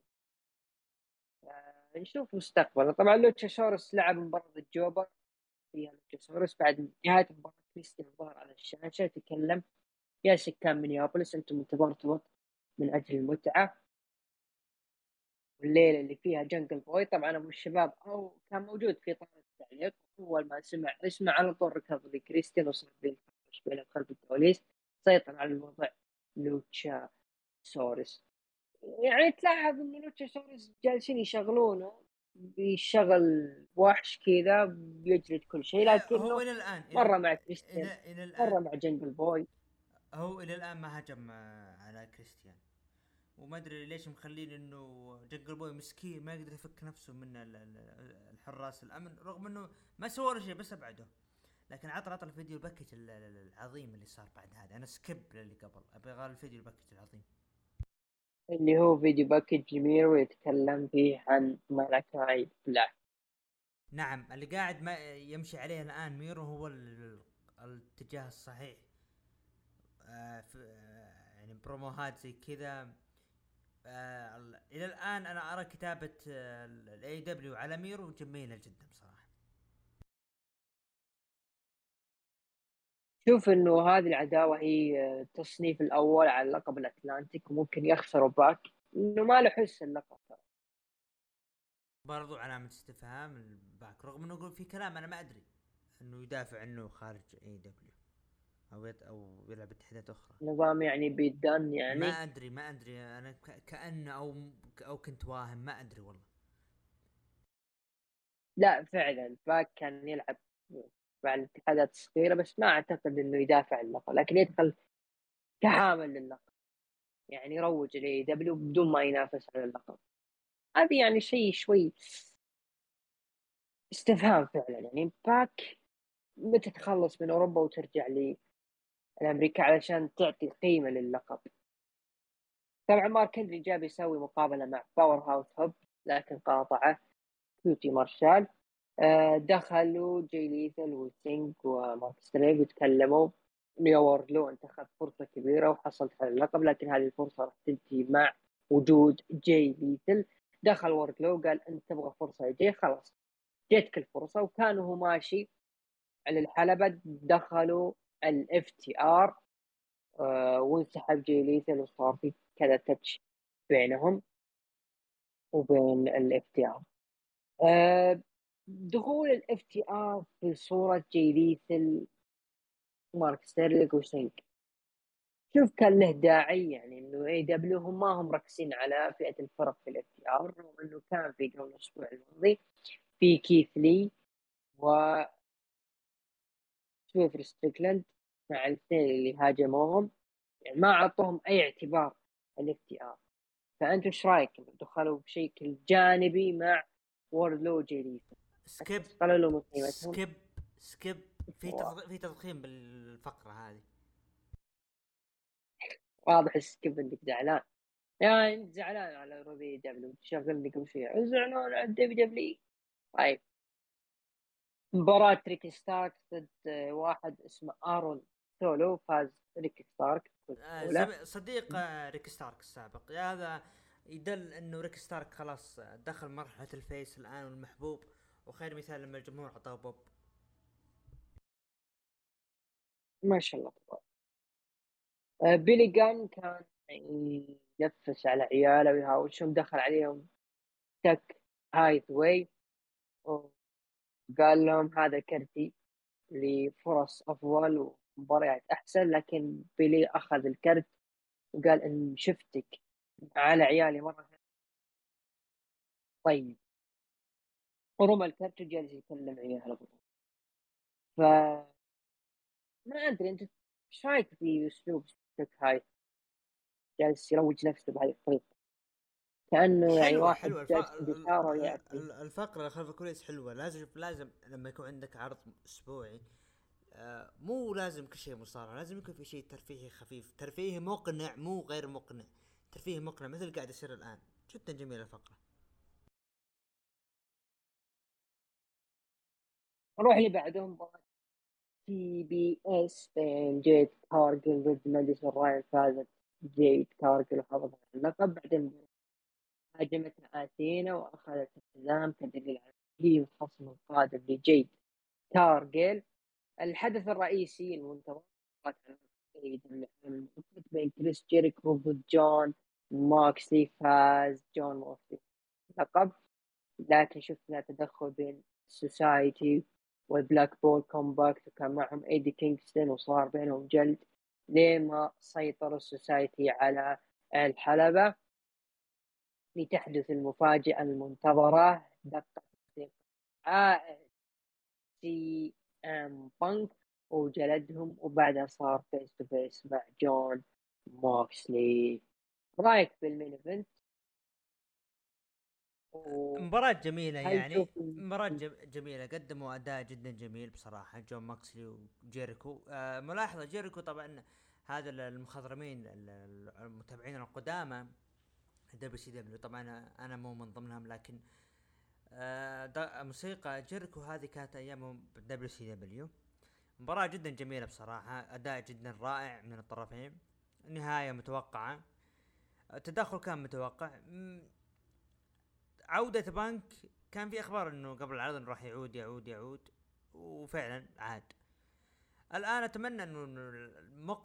نشوف مستقبلا طبعا لوتشاسورس لعب مباراة ال jobber فيها لوتشاسورس. بعد نهاية مباراة كريستيان ظهر على الشاشة تكلم يا سكان مينيابوليس. أنتم انتظرتوا من أجل المتعة. والليلة اللي فيها جنجل بوي. طبعا أبو الشباب أو كان موجود في طاولة التعليق اول ما سمع اسمه على طول ركض لكريستيان وصار بين بين خلف الكواليس سيطر على الوضع لوتشا سورس يعني تلاحظ إن لوتشا سورس جالسين يشغلونه بيشغل وحش كذا بيجلد كل شيء لكن هو إلى الآن مرة مع كريستيان إلى الآن. مرة مع جنجل بوي. هو إلى الآن ما هجم على كريستيان وما أدري ليش مخلين إنه جنجل بوي مسكين ما يقدر يفك نفسه من الحراس الأمن رغم إنه ما سوى شيء بس أبعده. لكن عطى عطى الفيديو ال package العظيم اللي صار بعد هذا. أنا skip للي قبل. أبغى الفيديو ال package العظيم. اللي هو فيديو package جميل ويتكلم فيه عن ملكاي بلاك. نعم اللي قاعد ما يمشي عليه الآن ميرو هو الاتجاه الصحيح. آه آه يعني بروموهات زي كذا. آه إلى الآن أنا أرى كتابة الاي دبليو على ميرو جميلة جدا بصراحة. شوف إنه هذه العداوة هي التصنيف الأول على لقب الأتلانتيك وممكن يخسروا باك إنه ما له حس اللقب. برضو علامة استفهام الباك رغم إنه يقول في كلام أنا ما أدري إنه يدافع عنه خارج اي دبليو أو يت أو يلعب اتحادات أخرى. نظام يعني بيدان يعني؟ ما أدري ما أدري. أنا كأنه أو أو كنت واهم ما أدري والله. لا فعلا. باك كان يلعب مع الاتحادات الصغيرة بس ما أعتقد إنه يدافع عن اللقب لكن يدخل كحامل للقب يعني يروج الاي دبليو بدون ما ينافس على اللقب هذه يعني شيء شوي استفهام فعلا. يعني باك متى تخلص من أوروبا وترجع لامريكا علشان تعطي قيمة للقب طبعا مارك هنري جاب يسوي مقابلة مع باور هاوس هوبز لكن قاطعه كيوتي مارشال. آه، دخلوا جي ليثل وسينج ومارك ستيرلينج وتكلموا نيو ووردلو انت اخذت فرصة كبيرة وحصلت على اللقب لكن هذه الفرصة راح تنتهي مع وجود جي ليثل. دخل ووردلو قال أنت تبغى فرصة جي خلاص جيتك الفرصة. وكان هو ماشي على الحلبة دخلوا الاف تي ار وانسحب جي ليثل وصار في كذا touch بينهم وبين الاف تي ار دخول الاف تي ار في صورة جي ليثل مارك ستيرلينج وسينج شوف كان له داعي يعني إنه اي دبليو هم ما هم مركزين على فئة الفرق في الاف تي ار رغم إنه كان في قبل الأسبوع الماضي في كيث لي و سويرف ستريكلاند مع الاثنين اللي هاجموهم يعني ما أعطوهم أي اعتبار ار فأنتم إيش رأيكم؟ دخلوا بشكل جانبي مع وورد لو جي سكيب سكيب سكيب في في تضخيم بالفقرة هذه. واضح السكيب إنك زعلان. يا انت زعلان على روبي دبليو. تشغل لك شيء زعلان على الدبليو دبليو. طيب. مباراة ريكي ستارك ضد واحد اسمه آرون. سولو فاز ريكي ستارك آه صديق ريكي ستارك السابق. هذا يدل إنه ريكي ستارك خلاص دخل مرحلة الفيس الآن والمحبوب وخير مثال لما الجمهور اعطاه بوب. ما شاء الله آه، بيلي جان كان ينفس على عياله ويهاوشهم دخل عليهم تك هايث واي وقال لهم هذا كرتي لفرص أفضل ومباريات أحسن لكن بيلي أخذ الكرت وقال إن شفتك على عيالي مرة طيب. ورمى الكرت وجالس يتكلم عياله ف ما أدري أنت إيش رأيك في أسلوب تك هاي؟ جالس يروج نفسه بهذه الطريقة. كأنه يعني واحد حلوة. جالس الفقرة اللي خلف الكواليس حلوة. لازم لازم لما يكون عندك عرض أسبوعي آه مو لازم كل شيء مصارعه لازم يكون في شيء ترفيهي خفيف ترفيهي مقنع مو غير مقنع. ترفيهي مقنع مثل قاعد يصير الآن. جدا جميله الفقرة. نروح اللي بعدهم. تي بي اس بين جيد كارجل ضد ماديسون راين فازت جيد كارجل وحافظت على اللقب. بعدين هاجمت أثينا وأخذت الحزام كدليل على الخصم القادم لجيد كارجل الحدث الرئيسي المنتظر بين كريس جيريكو ضد جون موكسلي فاز جون موكسلي اللقب لكن شفنا تدخل بين سوسايتي والبلاك بول كومبات وكان معهم إيدي كينغستون وصار بينهم جلد. لين ما سيطر السوسايتي على الحلبة. لتحدث المفاجأة المنتظرة عودة سي ام بانك وجلدهم وبعدها صار face to face مع جون موكسلي رايك بال main event؟ مباراة جميلة يعني. مباراة جميلة قدموا أداء جدا جميل بصراحة. جون موكسلي وجيريكو. آه ملاحظة جيريكو طبعا هذا المخضرمين المتابعين القدامى دبليو سي دبليو طبعا أنا مو من ضمنهم لكن آه موسيقى جيركو هذه كانت أيام دبليو سي دبليو مباراة جدا جميلة بصراحة أداء جدا رائع من الطرفين نهاية متوقعة. التدخل كان متوقع. عودة بانك كان في أخبار إنه قبل العرض إنه راح يعود يعود يعود وفعلا عاد. الآن أتمنى إنه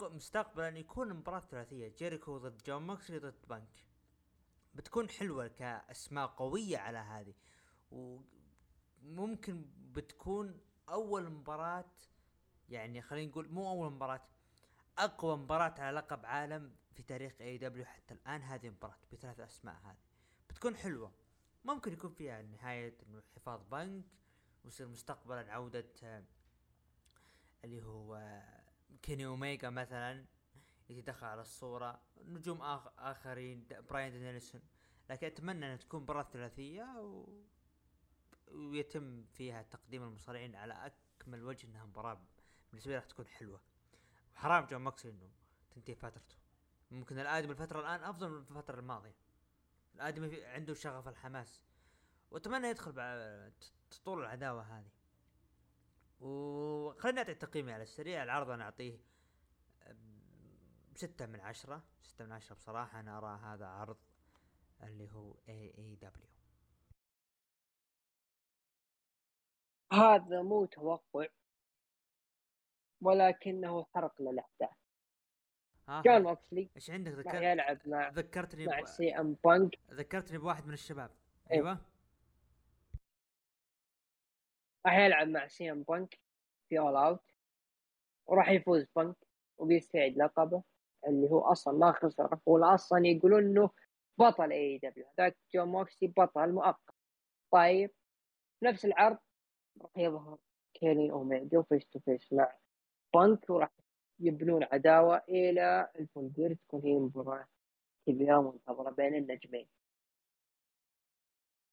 مستقبلا يكون مباراة ثلاثية جيريكو ضد جون موكسلي ضد بانك. بتكون حلوة كأسماء قوية على هذه. وممكن بتكون أول مباراة يعني خلينا نقول مو أول مباراة أقوى مباراة على لقب عالم في تاريخ اي دبليو حتى الآن هذه المباراة بثلاث أسماء هذه. بتكون حلوة. ممكن يكون فيها نهاية انه حفاظ بانك ويصير مستقبلا عودة آه، اللي هو آه، كيني اوميجا مثلا يتدخل على الصورة. نجوم آخ آخرين براين دانيلسون لكن أتمنى إنها تكون مباراة ثلاثية و... ويتم فيها تقديم المصارعين على أكمل وجه إنها مباراة بالنسبة لي راح تكون حلوة. وحرام جون موكسلي إنه تنتهي فترته ممكن الادمي الفترة الآن أفضل من الفترة الماضية. الادمي عنده شغف الحماس. وأتمنى يدخل تطول العداوة هذه. وخلينا نعطي تقييمي على السريع. العرض أنا أعطيه ستة من عشرة. ستة من عشرة بصراحة. أنا أرى هذا عرض اللي هو اي اي دبليو هذا مو توقع ولكنه حرق للاحداث آه. جون موكسلي إيش عندك؟ ذكرت يلعب مع ذكرتني مع سي إم بانك. ذكرتني بواحد من الشباب. إيه. أيوه. راح يلعب مع سي إم بانك في All Out وراح يفوز بانك وبيستعيد لقبه اللي هو أصلا ما خسر. هو أصلا يقولون إنه بطل اي دبليو هذاك جون موكسلي بطل مؤقت. طيب نفس العرض. راح يظهر كيني اوميجا face to face مع بانك وراح يبنون عداوة إلى الفول تكون هي مباراة كبيرة منتظره بين النجمين.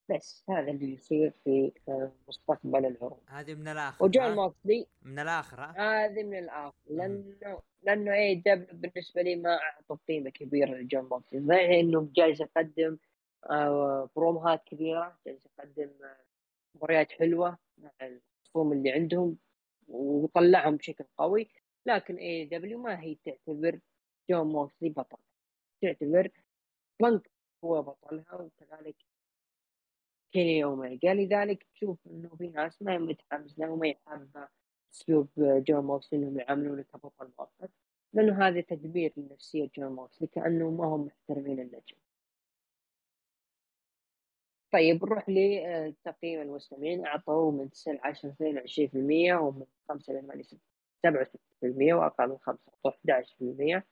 بس هذا اللي يصير في آه، مستقبل العروض هذه من الآخر وجون موكسلي من الآخر هذه من الآخر. لأنه لأنه اي دبليو بالنسبة لي ما اعطوا قيمة كبيرة لجون موكسلي صحيح إنه جالس يقدم آه، بروموهات كبيرة جالس يقدم آه، مباريات حلوة. مع الخصوم اللي عندهم وطلعهم بشكل قوي لكن اي دبليو ما هي تعتبر جون موكسلي بطل. تعتبر بانك هو بطلها وكذلك كيني اوميجا لذلك تشوف إنه في ناس ما هي متحمسة وما يحب أسلوب جون موكسلي إنهم يعاملونه كبطل مؤقت لأنه هذا تدمير لنفسيه جون موكسلي كأنه ما هم محترمين النجم. طيب نروح لتقييم المستمعين. اعطوه من 9 ل 10 22% ومن 5 ل 8 67% وأقل من 5 اعطوه 11%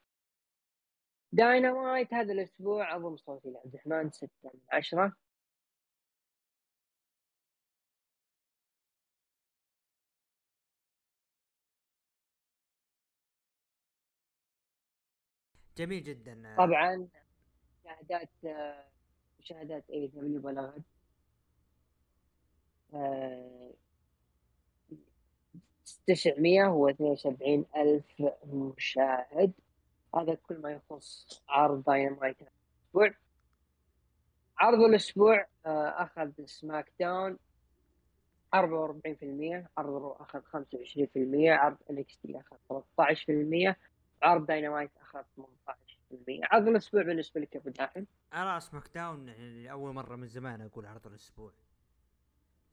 داينامايت هذا الأسبوع اضم صوتي لعبد الرحمن 6 من 10 جميل جدا. طبعا مشاهدات مشاهدات اي دبليو بلغت تسعمية واثنين وسبعين ألف مشاهد. هذا كل ما يخص عرض داينامايت الأسبوع. عرض الأسبوع آه، أخذ سماك داون 44% عرض رو أخذ 25% عرض ان اكس تي أخذ 13% عرض داينامايت أخذ 18% عرض الأسبوع بالنسبة لك أبو داحم. أنا SmackDown يعني أول مرة من زمان أقول عرض الأسبوع.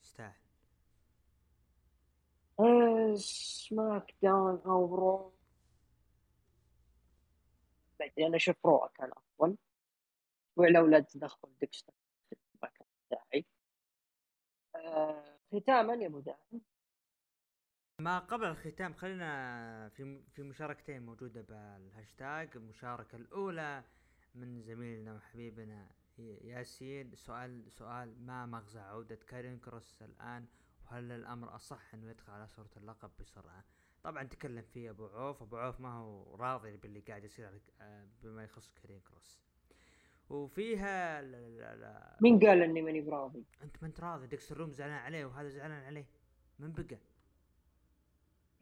يستاهل. SmackDown أو Raw. بعدين أنا أشوف Raw كان أفضل. ولولا تدخل ديكستر. ما كان داعي. آه، ختاما يا أبو داحم. ما قبل الختام خلينا في في مشاركتين موجودة بالهاشتاج. المشاركة الأولى من زميلنا وحبيبنا ياسين. سؤال سؤال ما مغزى عودة كاريون كروس الآن؟ وهل الأمر أصح أنه يدخل على صورة اللقب بسرعة؟ طبعا تكلم فيه أبو عوف. أبو عوف ما هو راضي باللي قاعد يصير آه، بما يخص كاريون كروس. وفيها لا لا لا مين قال إني ماني براضي؟ أنت ما أنت راضي. ديكستر لوميس زعلان عليه وهذا زعلان عليه. من بقى؟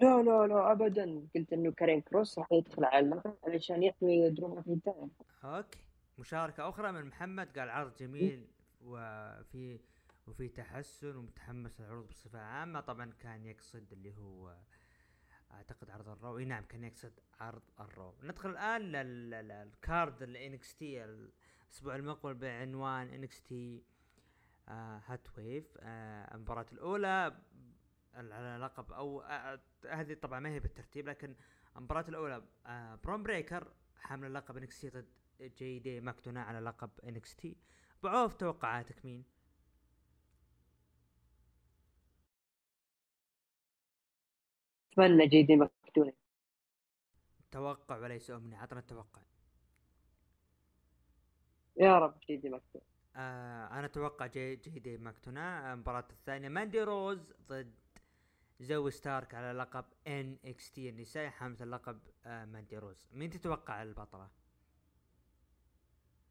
لا لا لا ابدا. قلت إنه كاريون كروس راح يدخل على اللقب علشان يحمي درو ماكنتاير. okay. مشاركة أخرى من محمد قال عرض جميل وفي وفي تحسن ومتحمس للعروض بصفة عامة. طبعا كان يقصد اللي هو أعتقد عرض ال Raw إي نعم كان يقصد عرض ال Raw. ندخل الآن لل card ال NXT الأسبوع المقبل بعنوان NXT Heatwave المباراة الأولى. على لقب أو آه هذه طبعا ما هي بالترتيب لكن المباراة الأولى آه برون بريكر حامل اللقب NXT ضد جي دي ماكدونا على لقب NXT أبو عوف توقعاتك مين؟ أتمنى جي دي ماكدونا توقع وليس أمنية عطنا التوقع. يا رب جي دي ماكدونا آه أنا أتوقع جي, جي دي ماكدونا المباراة الثانية ماندي روز ضد زوي ستارك على لقب NXT النسائي حاملة اللقب آه ماندي روز. مين تتوقع البطلة؟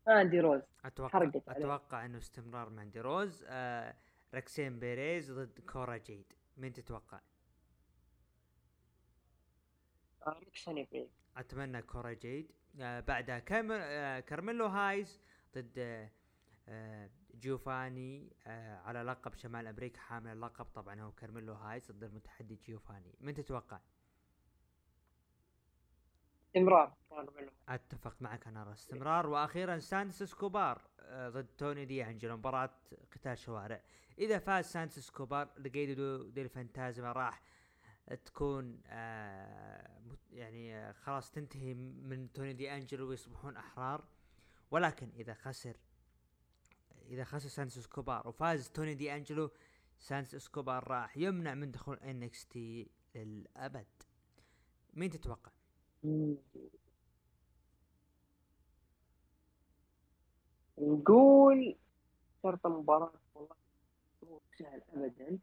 ماندي روز. أتوقع أتوقع إنه استمرار ماندي روز. آه روكسان بيريز ضد كورا جيد. مين تتوقع؟ روكسان بيريز. أتمنى كورا جيد. آه بعدها كامل آه كارميلو هايز ضد آه آه جيوفاني آه على لقب شمال أمريكا حامل اللقب. طبعا هو كارميلو هايز ضد المتحدي جيوفاني. من تتوقع؟ استمرار أتفق معك أنا استمرار. وأخيرا سانتوس إسكوبار آه ضد توني دي أنجلو. مباراة قتال شوارع. إذا فاز سانتوس إسكوبار ليقادو ديل فانتازما راح تكون آه يعني آه خلاص تنتهي من توني دي أنجلو ويصبحون أحرار. ولكن إذا خسر إذا خسر سانتوس إسكوبار وفاز توني دي أنجلو سانتوس إسكوبار راح يمنع من دخول NXT للأبد. مين تتوقع؟ نقول شرط المباراة والله مو سهل ابدا.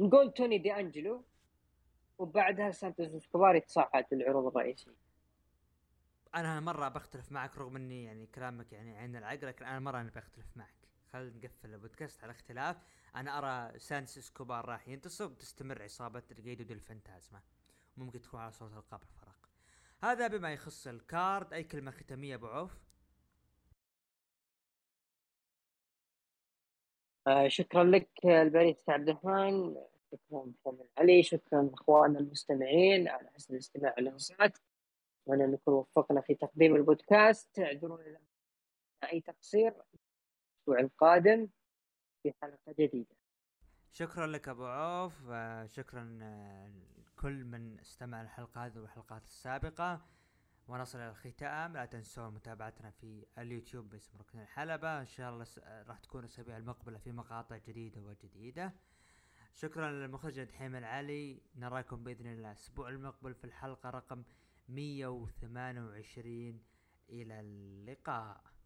نقول توني دي أنجلو وبعدها سانتوس إسكوبار يتصعد للعروض الرئيسية. أنا مرة بختلف معك رغم إني يعني كلامك يعني عين العقل لكن أنا مرة أنا بختلف معك. خلينا نقفل البودكاست على اختلاف. أنا أرى سانتوس إسكوبار راح ينتصر وتستمر عصابة ليقادو ديل فانتازما ممكن تكون على صورة ألقاب الفرق هذا بما يخص الكارد. أي كلمة ختامية أبو عوف؟ آه شكرا لك البريد عبد الرحمن. شكرا محمد علي. شكرا أخواننا المستمعين. على حسن الاستماع للنصات اتمنى نكون وفقنا في تقديم البودكاست. اعذرونا أي تقصير. الأسبوع القادم في حلقة جديدة. شكرا لك أبو عوف شكرا لكل من استمع الحلقة هذه والحلقات السابقة. ونصل إلى الختام. لا تنسوا متابعتنا في اليوتيوب باسم ركن الحلبة. إن شاء الله راح تكون الأسابيع المقبلة في مقاطع جديدة وجديدة. شكرا للمخرج دحيم العلي. نراكم بإذن الله الأسبوع المقبل في الحلقة رقم 128 إلى اللقاء.